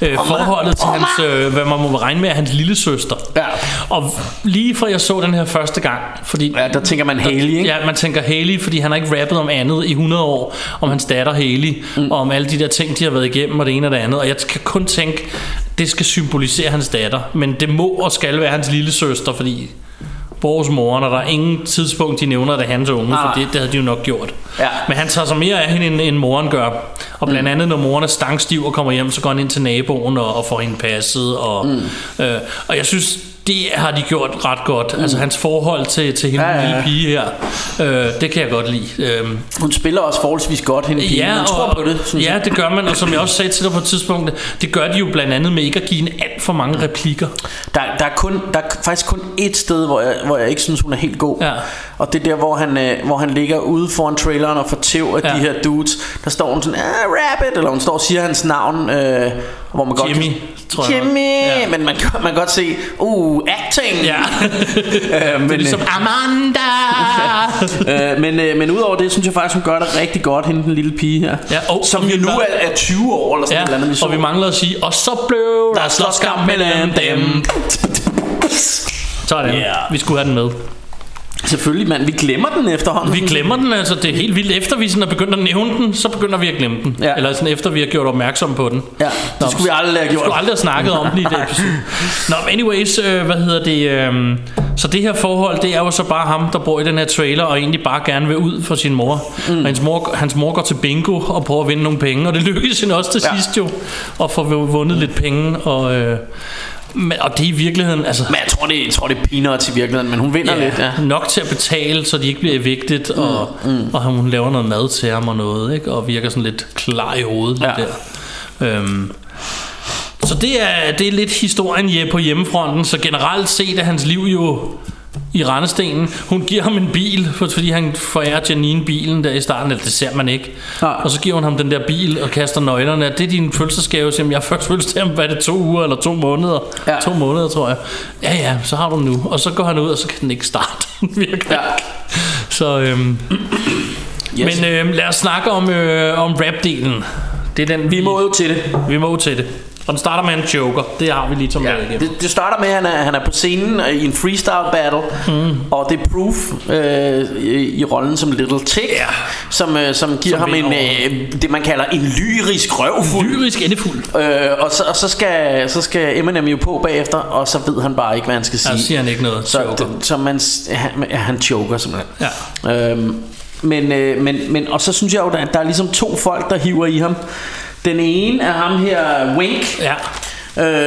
Øh, forholdet til hans, øh, hvad man må regne med, er hans lille søster. Ja. Og lige fra jeg så den her første gang, fordi Ja, der tænker man Haley, ikke? Ja, man tænker Haley, fordi han har ikke rappet om andet i 100 år, om hans datter Haley, mm. og om alle de der ting, de har været igennem, og det ene og det andet. Og jeg kan kun tænke, det skal symbolisere hans datter, men det må og skal være hans lille søster, fordi vores mor, når der er ingen tidspunkt, de nævner, at det er hans unge, for det, det havde de jo nok gjort. Ja. Men han tager sig mere af hende, end, end moren gør. Og blandt andet, når moren er stangstiv og kommer hjem, så går han ind til naboen og, og får hende passet. Og, mm. øh, og jeg synes, det har de gjort ret godt. Mm. Altså hans forhold til, til hende, Ja, ja, ja, ja. ja. lille pige her, øh, det kan jeg godt lide. Øhm, Hun spiller også forholdsvis godt, hende pigen. Man tror og, på det, synes ja, jeg. det gør man, og som jeg også sagde til dig på et tidspunkt, det gør de jo blandt andet med ikke at give hende alt for mange replikker. Der, der, er kun, der er faktisk kun ét sted, hvor jeg, hvor jeg ikke synes, hun er helt god. Ja. Og det er der, hvor han, øh, hvor han ligger ude foran traileren og får tæv af ja. de her dudes. Der står hun sådan, ah, rabbit, eller hun står og siger hans navn, øh, hvor man godt Jimmy, kan, tror jeg Jimmy, ja. men man, kan- man kan godt se, uh, acting. Ja. øh, men, det er ligesom Amanda. øh, men, øh, men udover det, synes jeg faktisk, hun gør det rigtig godt, hende den lille pige her. Ja, og- som jo nu er, er 20 år, eller sådan ja, et eller andet. Vi så. og vi mangler at sige, og så blev der slåskamp mellem dem. Sådan. Ja. Vi skulle have den med. Selvfølgelig, mand. Vi glemmer den efterhånden. Vi glemmer den, altså det er helt vildt. Efter vi sådan er begyndt at nævne den, så begynder vi at glemme den. Ja. Eller sådan efter vi har gjort opmærksom på den. Ja, det skulle vi aldrig have Vi gjort. skulle aldrig have snakket om den i det episode. Nå, men anyways, øh, hvad hedder det? Øh, så det her forhold, det er jo så bare ham, der bor i den her trailer, og egentlig bare gerne vil ud for sin mor. Mm. Og hans mor, hans mor går til bingo og prøver at vinde nogle penge, og det lykkes hende også til Ja. sidst jo, at få vundet lidt penge. Og, øh, men, og det er i virkeligheden, altså... Men jeg tror, det, jeg tror, det er peanuts i virkeligheden, men hun vinder Ja, lidt, ja. nok til at betale, så de ikke bliver evicted, og, mm. og hun laver noget mad til ham og noget, ikke? og virker sådan lidt klar i hovedet. Ja. Der. Øhm, så det er, det er lidt historien på hjemmefronten, så generelt set er hans liv jo i rendestenen. Hun giver ham en bil, for- fordi han forærer Janine bilen der i starten, eller det ser man ikke. Nej. Og så giver hun ham den der bil og kaster nøglerne. Det er din fødselsdagsgave, siger han, jeg først fødselsdag om, hvad det, to uger eller to måneder? Ja. To måneder, tror jeg. Ja, ja, så har du den nu. Og så går han ud, og så kan den ikke starte. Virker Ja. Så, øhm, Yes. men øhm, lad os snakke om, øh, om rap-delen. Det er den, Vi må jo til det. vi må til det. Og den starter med en joker. Det har vi lige som Ja, det, det starter med, at han er, han er på scenen øh, i en freestyle battle, mm. og det er Proof øh, i, i rollen som Little Tick, Ja. som, øh, som giver Som ham en, øh, det, man kalder en lyrisk røvfuld. Lyrisk endefuld. Øh, og så, og så, skal, så skal Eminem jo på bagefter, og så ved han bare ikke, hvad han skal sige. Så siger han ikke noget. Så, Joker. det, så man, han, han choker simpelthen. Ja. Øhm, men, øh, men, men, og så synes jeg jo, at der er ligesom to folk, der hiver i ham. Den ene er ham her, Wink, Ja.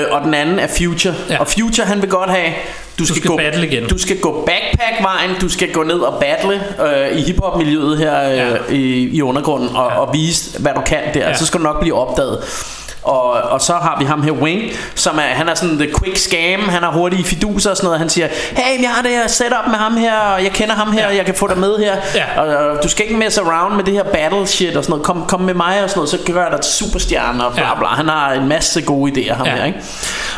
øh, og den anden er Future. Ja. Og Future, han vil godt have, du skal, skal gå, battle igen. Du skal gå backpack-vejen, du skal gå ned og battle øh, i hiphop-miljøet her øh, Ja. i, i undergrunden, og, og vise, hvad du kan der. Ja. Så skal du nok blive opdaget. Og, og så har vi ham her Wing Som er, han er sådan the quick scam Han er hurtig i fiduser og sådan noget Han siger Hey jeg har det her setup med ham her Og jeg kender ham her Ja. Og jeg kan få dig med her Ja. og, og, du skal ikke mess around med det her battle shit Og sådan noget Kom, kom med mig og sådan noget Så gør jeg dig til superstjerne og bla Ja. bla Han har en masse gode idéer ham Ja. her ikke?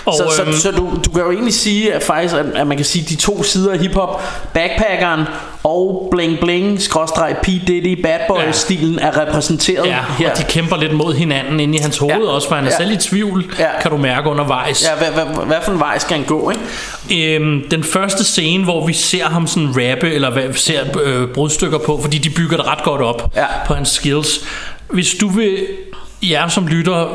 Og, så, så, øhm, så du, du kan jo egentlig sige at faktisk at, at man kan sige de to sider af hiphop Backpackeren og Bling Bling Skråstreg P Diddy Bad Boy Ja. stilen er repræsenteret Ja, her og de kæmper lidt mod hinanden inde i hans hoved Ja. også, for han er Ja. selv i tvivl, Ja. kan du mærke undervejs. Ja, hvad, hvad, hvad for en vej skal han gå, ikke? Øhm, den første scene, hvor vi ser ham sådan rappe, eller hvad, ser øh, brudstykker på, fordi de bygger det ret godt op Ja. på hans skills. Hvis du vil, jer som lytter,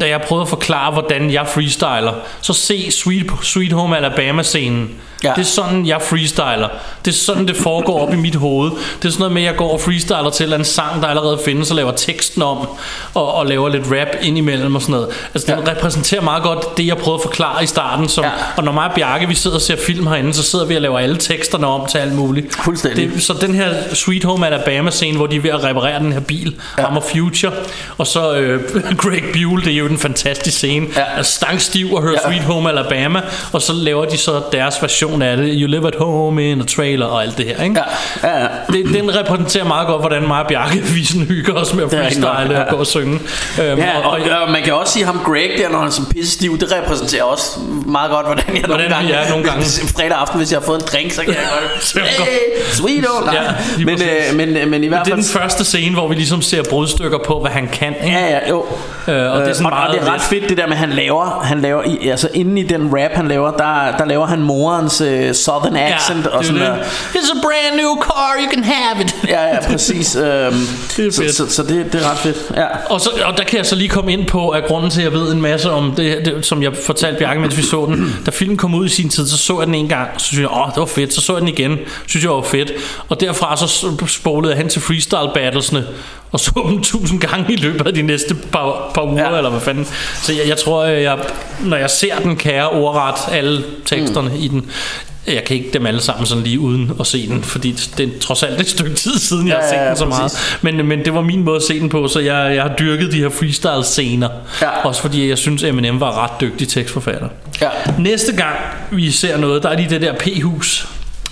da jeg prøvede at forklare, hvordan jeg freestyler, så se Sweet, Sweet Home Alabama-scenen. Ja. Det er sådan, jeg freestyler. Det er sådan, det foregår op i mit hoved. Det er sådan noget med, at jeg går og freestyler til en sang, der allerede findes, og laver teksten om, og, og laver lidt rap indimellem og sådan noget. Altså, Ja. repræsenterer meget godt det, jeg prøvede at forklare i starten. Som, Ja. Og når mig og Bjarke, vi sidder og ser film herinde, så sidder vi og laver alle teksterne om til alt muligt. Fuldstændig. Det, så den her Sweet Home Alabama-scene, hvor de er ved at reparere den her bil, ja. ham og Future, og så øh, Greg Buell, det er jo en fantastisk scene, Ja. stangstiv og hører ja. Sweet Home Alabama, og så laver de så deres version af det, You Live at Home in a Trailer og alt det her, ikke? Ja, ja, ja. Det, den repræsenterer meget godt, hvordan mig og Bjarke vi sådan hygger os med at freestyle ja. og gå og synge. Øhm, Ja, og, og man kan også sige ham Greg der, når han er så pisse stiv, det repræsenterer også meget godt, hvordan jeg Hvordan nogle gange, er nogle gange. Fredag aften, hvis jeg har fået en drink, så kan jeg godt, det hey, sweet old, nej. Ja, lige men, øh, men, øh, men i hvert det er fald, den første scene, hvor vi ligesom ser brudstykker på, hvad han kan. Ikke? Ja, ja, jo. Øh, og det er sådan og, og meget det er ret fedt det der med at han laver Han laver i, Altså inden i den rap han laver Der, der laver han morens uh, southern accent Ja, og det er sådan der. It's a brand new car, you can have it. Ja, ja, præcis øhm, Det er så, fedt. så, så, det, det er ret fedt ja. Og, så, og der kan jeg så lige komme ind på, at grunden til, at jeg ved en masse om det, det som jeg fortalte Bjarke, mens vi så den. Da filmen kom ud i sin tid, så så jeg den en gang, så synes jeg, åh, det var fedt. Så så jeg den igen, synes jeg var fedt. Og derfra så spolede jeg hen til freestyle battlesene, og så dem tusind gange i løbet af de næste par, par uger, Ja. eller hvad fanden. Så jeg, jeg tror, jeg, når jeg ser den, kan jeg ordret alle teksterne mm. i den. Jeg kan ikke dem alle sammen sådan lige uden at se den, fordi det er trods alt et stykke tid siden, jeg har Ja, set ja, den så præcis. meget. Men, men det var min måde at se den på, så jeg, jeg har dyrket de her freestyle scener. Ja. Også fordi jeg synes, Eminem var ret dygtig tekstforfatter. Ja. Næste gang vi ser noget, der er lige det der P-hus.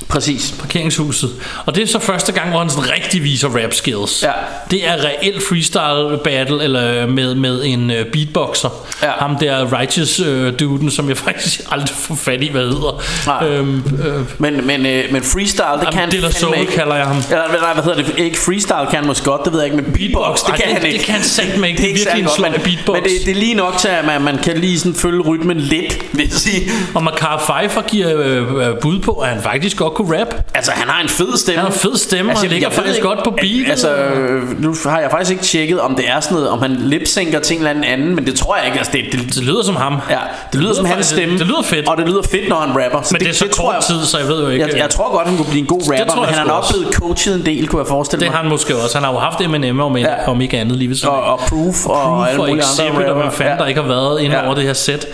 Præcis. Parkeringshuset. Og det er så første gang, hvor han sådan rigtig viser rap skills. Ja. Det er reelt freestyle battle eller med, med en uh, beatboxer. Ja. Ham der Righteous uh, duden, som jeg faktisk aldrig får fat i, hvad hedder. Nej. Øhm, øh, Men, men, øh, men freestyle, det kan han De La fandme Soul ikke. kalder jeg ham. Eller, nej, hvad hedder det? Ikke freestyle kan han måske godt, det ved jeg ikke, men beatbox, det Ej, kan det- han det ikke. kan han satme ikke. Det er virkelig en godt, beatbox. Men det, det er lige nok til, at man, man kan lige sådan følge rytmen lidt, vil jeg sige. Og Macar Pfeiffer giver øh, øh, bud på, at han faktisk godt kunne rap. Altså, han har en fed stemme. Han har en fed stemme, og han ligger faktisk ikke- godt på beatet. Altså, øh, nu har jeg faktisk ikke tjekket, om det er sådan noget, om han lipsynker til en eller anden anden, men det tror jeg ikke. Altså, det, det, Det lyder som ham. ja, det lyder som hans stemme. Det lyder fedt. Og det lyder fedt, når han rapper. Så Men det er så tror kort jeg- tid, så jeg ved jo ikke. Jeg, jeg tror godt, han kunne blive en god rapper, tror men jeg han er nok blevet coachet en del, kunne jeg forestille Det mig. har han måske også. Han har jo haft Eminem om, ja. Om ikke andet lige ved og, og Proof, og, Proof alle og mulige Exhibit, andre og hvad fanden Ja. der ikke har været inde Ja. over det her sæt.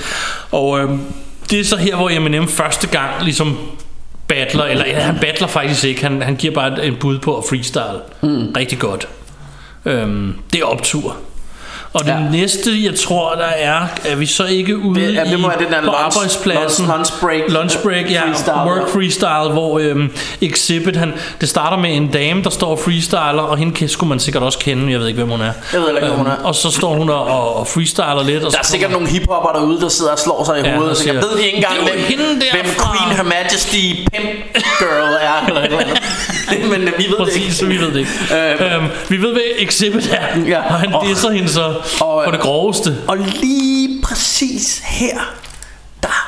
Og øhm, det er så her, hvor Eminem første gang ligesom battler, eller ja, han battler faktisk ikke, han, han giver bare et, bud på at freestyle. Mm. Rigtig godt. Øhm, det er optur. Og det Ja. næste, jeg tror, der er, er vi så ikke ude Det- ja, det må i, være den der på lunch- arbejdspladsen. lunch- lunch break, Lunch break, ja. freestyle. Work freestyle, hvor øhm, Exhibit, han, det starter med en dame, der står og freestyler, og hende skulle man sikkert også kende, jeg ved ikke, hvem hun er. Jeg ved ikke, hvem hun er. Og så står hun og, og, og freestyler lidt. Og Der er sikkert nogle hiphopper derude, der sidder og slår sig i Ja, hovedet. Så jeg ved de ikke engang, "Det hvem, hvem derfra." Queen Her Majesty Pimp Girl er. Eller eller. Men øh, vi ved det Præcis, ikke. vi ved det ikke. Øh, øhm, vi ved, hvad Exhibit er, Ja, og han og- disser hende så og- på det groveste. Og lige præcis her,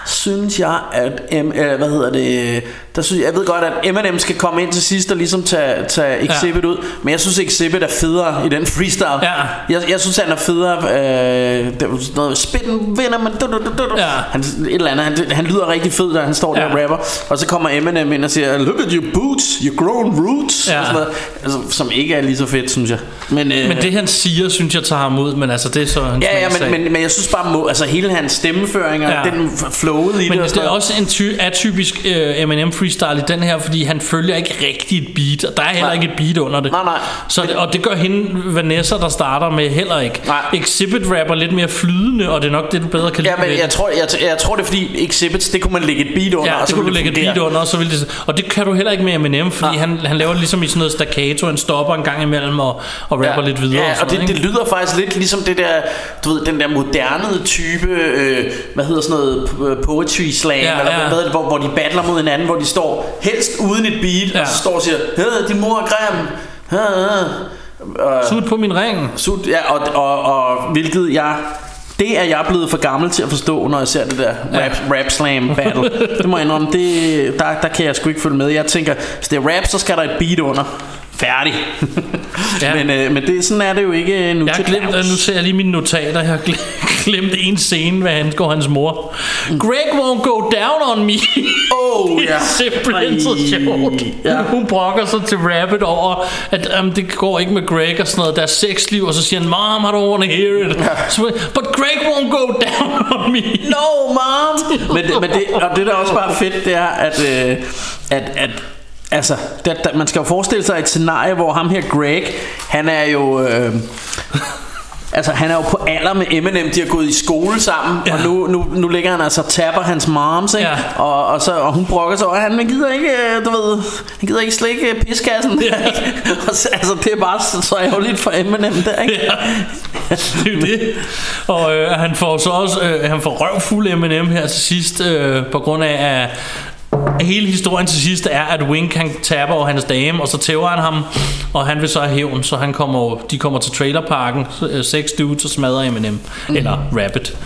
synes jeg, at M, øh, hvad hedder det, der synes jeg, ved godt, at Eminem skal komme ind til sidst og ligesom tage, tage Exhibit ja. ud, men jeg synes Exhibit er federe i den freestyle. Ja. Jeg, jeg synes, han er federe, øh, det sådan noget, spitten vinder, men du, du, du, du. Ja. Han, et eller andet, han, han lyder rigtig fed, da han står der Ja. og rapper, og så kommer Eminem ind og siger, look at your boots, your grown roots, Ja. og sådan noget, altså, som ikke er lige så fedt, synes jeg. Men, øh, Men det han siger, synes jeg tager ham ud, men altså det er så hans Ja, ja, smagsag. men, men, men jeg synes bare, må, altså hele hans stemmeføring og Ja. den f- flowet i Men det og det er noget. også en ty- atypisk uh, Eminem freestyle i den her, fordi han følger ikke rigtig et beat, og der er heller Nej. ikke et beat under det. Nej, nej. Så, og det gør hende, Vanessa, der starter med heller ikke. Nej. Exhibit rapper lidt mere flydende, og det er nok det, du bedre kan lide Ja, men jeg tror, jeg, jeg tror det er fordi Exhibits, det kunne man lægge et beat under Ja, det kunne du ville lægge et beat under, og så vil det, og det kan du heller ikke med Eminem, fordi Nej. han, han laver ligesom i sådan noget staccato, han stopper en gang imellem og, og rapper lidt videre. Ja, og, og det, noget, det lyder faktisk lidt ligesom det der, du ved, den der moderne type, øh, hvad hedder sådan noget, øh, poetry slam, Ja, eller ja. hvad, hvor, hvor de battler mod hinanden, hvor de står helst uden et beat, Ja. og så står og siger, din mor er grim, Hey, hey. Sut på min ring. Sut, ja, og, og, og hvilket jeg det er jeg blevet for gammel til at forstå, når jeg ser det der rap, rap slam battle. Det må jeg indrømme, det, der, der kan jeg sgu ikke følge med. Jeg tænker, hvis det er rap, så skal der et beat under. Færdig. Ja. men, øh, men det, sådan er det jo ikke øh, nu Jeg til glemt, dags. nu ser jeg lige mine notater. Jeg har glemt, en scene, hvad han går hans mor. Greg won't go down on me. Oh, det er ja. simpelthen så sjovt. ja. Hun brokker sig til Rabbit over, at um, det går ikke med Greg og sådan noget. Der er sexliv, og så siger han, Mom, I don't want to hear it. Så, But Greg won't go down on me. No, mom! men, men det, og det der også bare er fedt, det er, at, øh, at, at Altså, der, der, man skal jo forestille sig et scenarie, hvor ham her Greg, han er jo... Øh, Altså han er jo på alder med Eminem De har gået i skole sammen ja. Og nu, nu, nu ligger han altså og tapper hans moms ikke? Ja. Og, og, så, og hun brokker sig over Han gider ikke, øh, du ved Han gider ikke slikke øh, piskassen Ja. og så, Altså det er bare så, så ærgerligt for Eminem der ikke? Ja, det er det. Og øh, han får så også øh, han får røvfuld Eminem her til sidst, øh, på grund af, at hele historien til sidst er, at Wink han taber over hans dame, og så tæver han ham, og han vil så have hævn, så han kommer, de kommer til trailerparken, øh, seks dudes og smadrer Eminem, mm. eller Rabbit.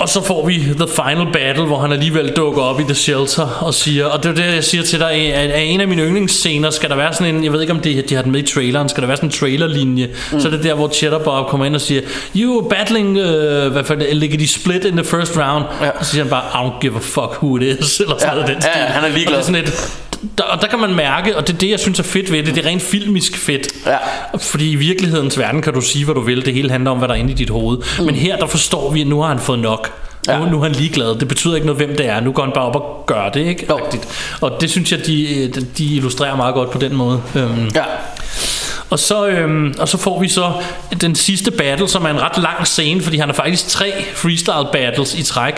Og så får vi The Final Battle, hvor han alligevel dukker op i The Shelter og siger, og det er det, jeg siger til dig, at en af mine yndlingsscener skal der være sådan en, jeg ved ikke om det, de har den med i traileren, skal der være sådan en trailerlinje, mm. så er det der, hvor Cheddar Bob kommer ind og siger, you are battling, uh, hvad for det, ligger de split in the first round, ja. og så siger han bare, I don't give a fuck who it is, eller sådan Ja, noget den ja, stil. han er ligeglad. Og det er sådan et, der, og der kan man mærke, og det er det, jeg synes er fedt ved det, det er rent filmisk fedt. Ja. Fordi i virkelighedens verden kan du sige, hvad du vil, det hele handler om, hvad der er inde i dit hoved. Mm. Men her, der forstår vi, at nu har han fået nok. Ja. Nu, nu er han ligeglad. Det betyder ikke noget, hvem det er. Nu går han bare op og gør det, ikke? Jo. Rigtigt. Og det synes jeg, de, de illustrerer meget godt på den måde. Øhm, Ja. og, så, øhm, og så får vi så den sidste battle, som er en ret lang scene, fordi han har faktisk tre freestyle battles i træk.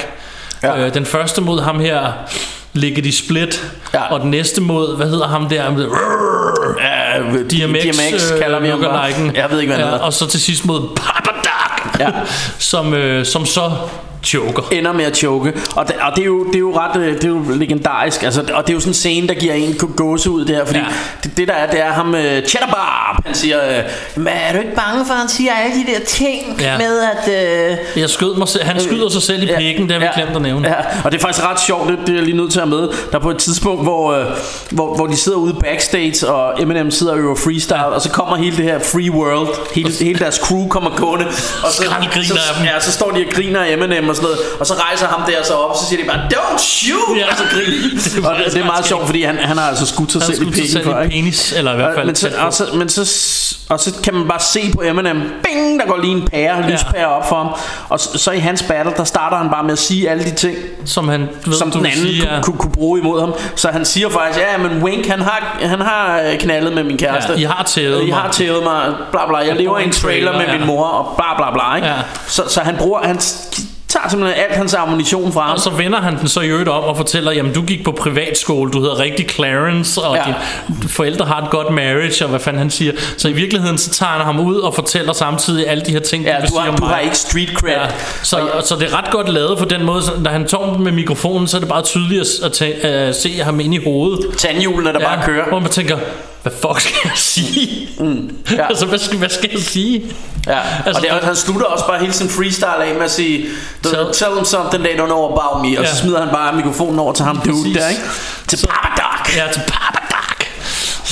Ja. Øh, den første mod ham her, Lickety Split, Ja. og den næste mod, hvad hedder ham der? Med, Ja, DMX, DMX kalder vi ham bare. Jeg ved ikke, hvad han ja. Og så til sidst mod Papa Doc, Ja. som, øh, som så choker. ender med at choke. Og det, og det, er, jo, det er jo ret øh, det er jo legendarisk. Altså, og det er jo sådan en scene, der giver en gåse ud der. Fordi Ja. ja. det, det, der er, det er ham, uh, Cheddar Bob. Han siger, øh, men er du ikke bange for, at han siger alle de der ting Ja. ja. med, at... Øh, Jeg skød mig selv. Han skyder sig selv i Ja. pikken, det har vi glemt at nævne. Ja, og det er faktisk ret sjovt, det, det er jeg lige nødt til at med. Der er på et tidspunkt, hvor, øh, hvor, hvor de sidder ude backstage, og Eminem sidder og øver freestyle, og så kommer hele det her free world, hele, hele deres crew kommer gående, og så, så, dem. ja, så står de og griner af Eminem og sådan noget, og så rejser ham der så op, og så siger de bare, don't shoot, Ja. og så griner er og det, det er meget sjovt, fordi han, han har altså skudt sig Han selv i pikken selv for, ikke? penis, eller i hvert fald men, så, og, så, men så, og så kan man bare se på Eminem, bing, der går lige en pære, lyspære op for ham. Og så, så i hans battle, der starter han bare med at sige alle de ting, Som han ved, som du den anden sige, kunne, ja. kunne, kunne bruge imod ham. Så han siger faktisk, ja, men Wink, han har, han har øh, knaldet med min kæreste. Ja, I har tævet I mig. har tævet mig, bla bla. Jeg lever i en trailer med ja. min mor, og bla bla bla. Ikke? Ja. Så, så han bruger, han tager simpelthen alt hans ammunition fra ham. Og så vender han den så i øvrigt om og fortæller, jamen du gik på privatskole, du hedder rigtig Clarence, og ja. Dine forældre har et godt marriage, og hvad fanden han siger. Så i virkeligheden, så tager han ham ud og fortæller samtidig alle de her ting, Ja, du sige har, om du mig. har ikke street cred. Ja, så, så det er ret godt lavet på den måde, så når han tog med mikrofonen, så er det bare tydeligt at, at uh, se ham ind i hovedet. Tandhjulene, der ja. bare kører. Hvor man tænker, hvad fuck skal jeg sige? Mm, ja. altså, hvad skal, hvad skal jeg sige? Ja, Altså, og det, er- han slutter også bare hele sin freestyle af med at sige Tell- Tell, them something they don't know about me Og Ja. så smider han bare mikrofonen over til ham dude der, ikke? Til Papa Doc Ja, til Papa.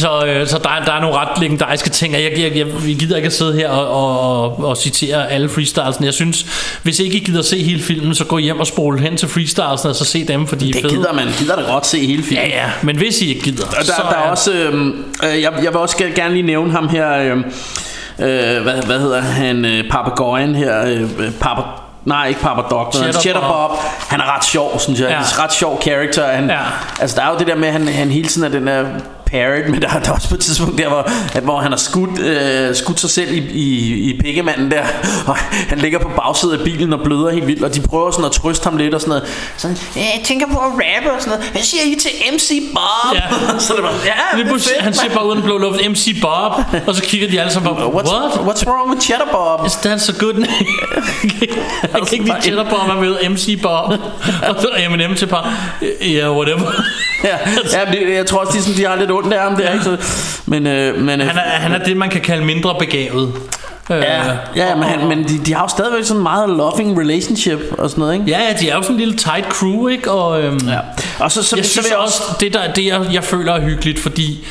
Så, øh, så der, er- der er nogle ret legendariske ting, og jeg, jeg, jeg, vi gider ikke at sidde her og, og, og, citere alle freestylesene. Jeg synes, hvis ikke I gider se hele filmen, så gå hjem og spole hen til freestylesene, og så se dem, fordi de er Det fede. gider man, gider da godt se hele filmen Ja, ja, men hvis I ikke gider, der, så der er også, øhm, øh, jeg, jeg vil også ge- gerne lige nævne ham her, øh, øh, hvad, hvad hedder han, øh, papagøjen her, øh, øh, Papa, nej ikke Papa Doc, Cheddar Cheddar, Bob. Bob, han er ret sjov, synes jeg, Ja. ja. er ret sjov character, han, ja. altså der er jo det der med, at han, han hele tiden er den der parrot, men der, der er også på et tidspunkt der, hvor, at, hvor han har skudt, øh, skudt sig selv i, i, i pikkemanden der, og han ligger på bagsædet af bilen og bløder helt vildt, og de prøver sådan at trøste ham lidt og sådan noget, sådan, "Ja, jeg tænker på at rappe og sådan noget, hvad siger I til MC Bob? Ja. så det var, ja, det er fedt, han siger mand." bare uden blå luft, MC Bob, og så kigger de alle sammen på, What's, what? what's wrong with Cheddar Bob? Is that so good name? jeg kan ikke lide Cheddar Bob, man ved MC Bob. og så er Eminem til par, ja, yeah, whatever. Ja, ja det, jeg tror også, de, sådan, de har lidt ondt af ham der, ikke? Så, men, øh, men, øh, Han er, han er det, man kan kalde mindre begavet. Øh, Ja, ja men, han, men de, de har jo stadigvæk sådan en meget loving relationship og sådan noget, ikke? Ja, ja, de er jo sådan en lille tight crew, ikke? Og, øhm, Ja. Og så, så, jeg så synes vil jeg også, det, der, det jeg, jeg føler er hyggeligt, fordi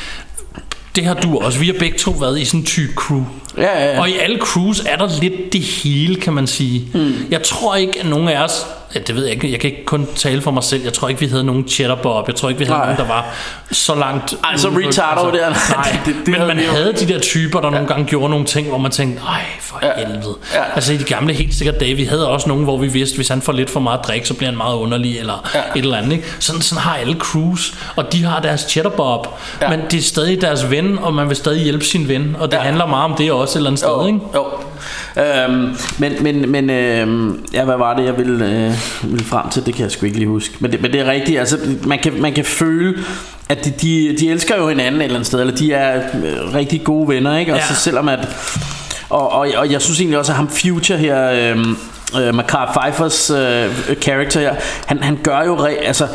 det har du også. Vi har begge to været i sådan en type crew. Ja, ja, ja. Og i alle crews er der lidt det hele, kan man sige. Mm. Jeg tror ikke, at nogen af os... Ja, det ved jeg ikke. Jeg kan ikke kun tale for mig selv. Jeg tror ikke, vi havde nogen cheddar bob. Jeg tror ikke, vi havde Nej. nogen, der var så langt... Ej, så retardo der. Nej, Det- det men havde man jo. havde de der typer, der nogle gange gjorde nogle ting, hvor man tænkte, ej, for Ja. helvede. Ja. Altså i de gamle helt sikkert dage, vi havde også nogen, hvor vi vidste, hvis han får lidt for meget drik, så bliver han meget underlig, eller Ja. et eller andet. Ikke? Sådan, sådan har alle crews, og de har deres cheddar bob, Ja. men det er stadig deres ven, og man vil stadig hjælpe sin ven, og det Ja. handler meget om det også et eller andet sted, Jo, ikke? jo. Øhm, men men, men øhm, ja, hvad var det, jeg ville, øh, ville frem til? Det kan jeg sgu ikke lige huske. Men det, men det er rigtigt. Altså, man, kan, man kan føle, at de, de, de elsker jo hinanden et eller andet sted, eller de er øh, rigtig gode venner, ikke? Og Ja. så selvom at... Og, og, og jeg synes egentlig også, at ham Future her... Øhm, øh, Macar Pfeiffers øh, character her, han, han gør jo... Re, altså,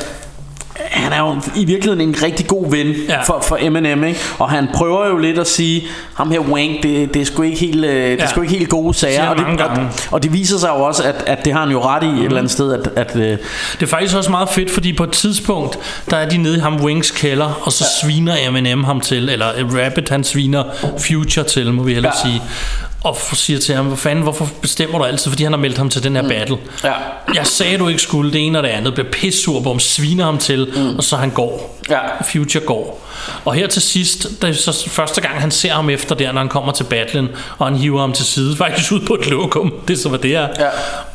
han er jo i virkeligheden en rigtig god ven Ja. for, for Eminem, ikke? Og han prøver jo lidt at sige, ham her Wank, det, det er sgu ikke helt, øh, det er Ja. sgu ikke helt gode sager. Og det, og, og det viser sig jo også, at, at det har han jo ret i et eller andet sted, at, at øh, Det er faktisk også meget fedt, fordi på et tidspunkt, der er de nede i ham Wings kælder, og så ja. sviner Eminem ham til, eller Rabbit han sviner Future til, må vi hellere. Ja. sige. Og siger til ham, hvor fanden, hvorfor bestemmer du altid? Fordi han har meldt ham til den her mm. battle. ja. Jeg sagde, du ikke skulle det ene og det andet. Bliver pissur på ham, sviner ham til, mm. og så han går. ja. Future går. Og her til sidst, det er så første gang, han ser ham efter der, når han kommer til battlen, og han hiver ham til side, faktisk ud på et lokum. Det er så, hvad det er. Ja.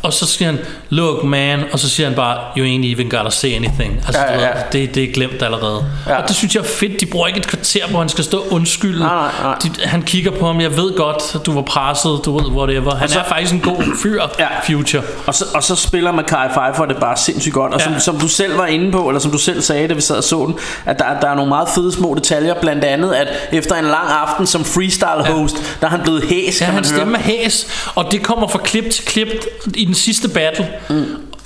Og så siger han, look man, og så siger han bare, you ain't even gotta say anything. Altså, Ja, ja. ved, det, det er glemt allerede. Ja. Og det synes jeg er fedt. De bruger ikke et kvarter, hvor han skal stå undskylden. Nej, nej, nej. De, han kigger på ham, jeg ved godt, du var presset, du ved, whatever. Han så- er faktisk en god fyr, Ja. Future. Og så, og så spiller Mackay Pfeiffer det bare sindssygt godt Og som, Ja. som du selv var inde på Eller som du selv sagde, da vi sad og så den At der, der er nogle meget fede små detaljer Blandt andet, at efter en lang aften som freestyle host Der er han blevet hæs, Ja, kan man hans høre stemme er hæs, og det kommer fra klip til klip i den sidste battle. Mm.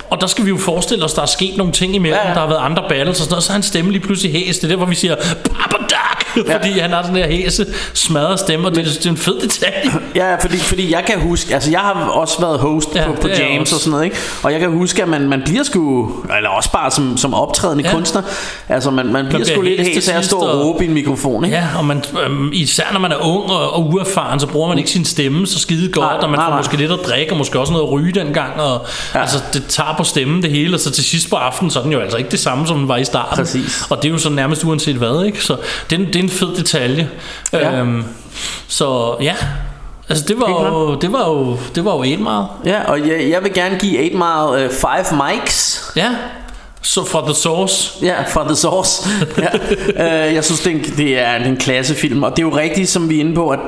Og der skal vi jo forestille os, der er sket nogle ting imellem. Ja, Ja, ja. ja. Der har været andre battles og sådan noget, så er hans stemme lige pludselig hæs. Det er der, hvor vi siger! Ja. Fordi han har sådan der hæse, smadret stemme, og det, er- det er en fed detalje. Ja, fordi, fordi jeg kan huske, altså jeg har også været host Ja, på, på James og sådan noget, ikke? Og jeg kan huske, at man, man bliver sgu, eller også bare som, som optrædende ja. Kunstner, altså man, man bliver bliver sgu lidt hæs af at stå og råbe i en mikrofon, ikke? Ja, og man, øhm, især når man er ung og, og uerfaren, så bruger man ikke sin stemme så skide godt, Nej, og man nej, får nej. måske lidt at drikke, og måske også noget at ryge dengang, og Ja. altså, det tager på stemmen det hele, og så til sidst på aftenen, så er den jo altså ikke det samme, som den var i starten. Præcis. Og det er jo så nærmest uanset hvad, ikke? Så det det er en fed detalje. Ja. Øhm, så ja, altså det var, jo, det var jo, det var jo 8 Mile. Ja, og jeg, jeg vil gerne give 8 Mile 5 mics. Ja, så fra The Source. Ja, fra The Source. ja. øh, jeg synes, det er, en, det er en klassefilm, og det er jo rigtigt, som vi er inde på, at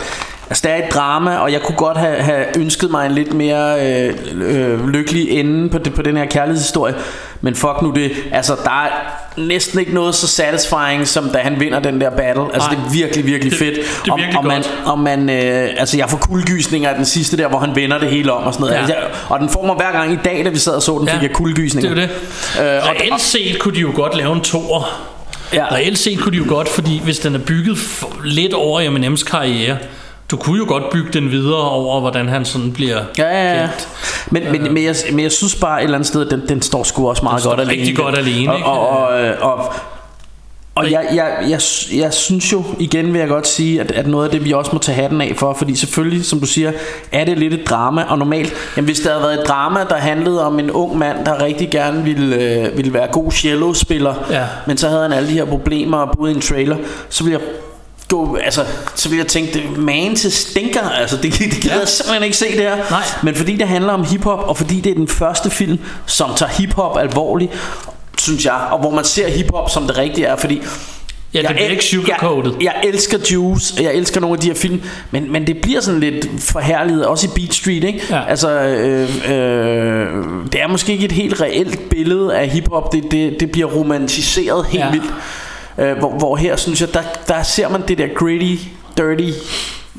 altså, der er et drama, og jeg kunne godt have, have ønsket mig en lidt mere øh, øh, lykkelig ende på, det, på den her kærlighedshistorie. Men fuck nu det. Altså, der er næsten ikke noget så satisfying, som da han vinder den der battle. Altså, Nej. det er virkelig, virkelig Det- fedt. det er og, virkelig og man, godt. og man øh, altså, jeg får kuldegysninger af den sidste der, hvor han vender det hele om og sådan noget. Ja. Altså, jeg, og den får mig hver gang i dag, da vi sad og så den, Ja. fik jeg kuldegysninger. Det er det. Øh, og, Reelt set kunne de jo godt lave en toer. Ja. Reelt set kunne de jo godt, fordi hvis den er bygget lidt over Eminems karriere, du kunne jo godt bygge den videre over, hvordan han sådan bliver Ja, ja, ja. kendt. Men, men, men, jeg, men jeg synes bare et eller andet sted, den, den står sgu også meget står godt alene. rigtig godt alene, og, ikke? og, og, øh, og, og jeg, jeg, jeg, jeg synes jo, igen vil jeg godt sige, at, at noget af det, vi også må tage hatten af for, fordi selvfølgelig, som du siger, er det lidt et drama, og normalt, jamen hvis der havde været et drama, der handlede om en ung mand, der rigtig gerne ville, øh, ville være god cello-spiller, Ja. men så havde han alle de her problemer og boede i en trailer, så ville jeg gå, altså, så vil jeg tænke, man til stinker, altså, det, det gider Ja. jeg simpelthen ikke se det her. Nej. Men fordi det handler om hiphop, og fordi det er den første film, som tager hiphop alvorligt, synes jeg, og hvor man ser hiphop som det rigtige er, fordi Ja, det bliver el- ikke sugarcoated. Jeg, jeg elsker Juice, og jeg elsker nogle af de her film, men, men det bliver sådan lidt forherliget, også i Beat Street, ikke? Ja. Altså, øh, øh, det er måske ikke et helt reelt billede af hiphop, det, det, det bliver romantiseret helt Ja. vildt. Øh, hvor, hvor her synes jeg, der, der ser man det der gritty, dirty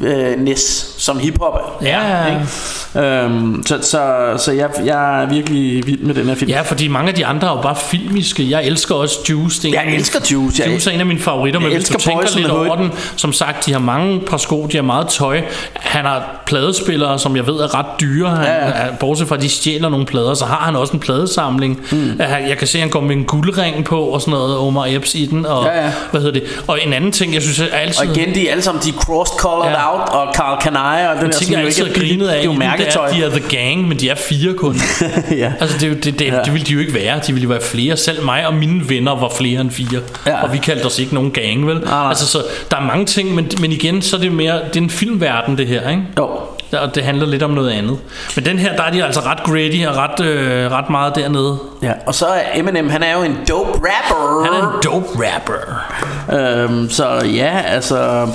øh, ness, som hiphop er. Ja. Ikke? Øhm, så så, så jeg, jeg er virkelig vild med den her film. Ja, fordi mange af de andre er jo bare filmiske. Jeg elsker også Juice. Er Jeg elsker Juice. Jeg- Juice er en af mine favoritter, men hvis du tænker lidt over den, som sagt, de har mange par sko, de har meget tøj. Han har pladespillere, som jeg ved er ret dyre. Han, Ja, ja. Bortset fra, at de stjæler nogle plader, så har han også en pladesamling. Mm. Jeg kan se, at han går med en guldring på og sådan noget, Omar Epps i den. Og, Ja, ja. Hvad hedder det? Og en anden ting, jeg synes er altid... Og igen, de er alle sammen de er crossed-colored Ja. out, og Carl Kanai, og den en der, som altid er billigt. grinet af, det er jo mærketøj. Det er, de er The Gang, men de er fire kun. ja. Altså det, det, det, Ja. det ville de jo ikke være De ville jo være flere Selv mig og mine venner var flere end fire Ja. Og vi kaldte os ikke nogen gang vel nej. Altså så der er mange ting men, men igen så er det mere Det er en filmverden det her ikke Jo. Og det handler lidt om noget andet Men den her der er de altså ret gritty Og ret, øh, ret meget dernede Ja, og så er Eminem, han er jo en dope rapper. Han er en dope rapper Øhm, så ja, altså...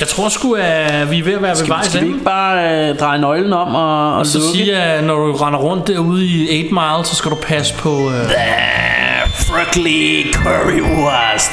Jeg tror sgu at vi er ved at være ved Skal, vejs skal vi ikke bare øh, dreje nøglen om og, og så lukke? sige at når du render rundt derude i 8 Mile Så skal du passe på øh, Frugly currywurst.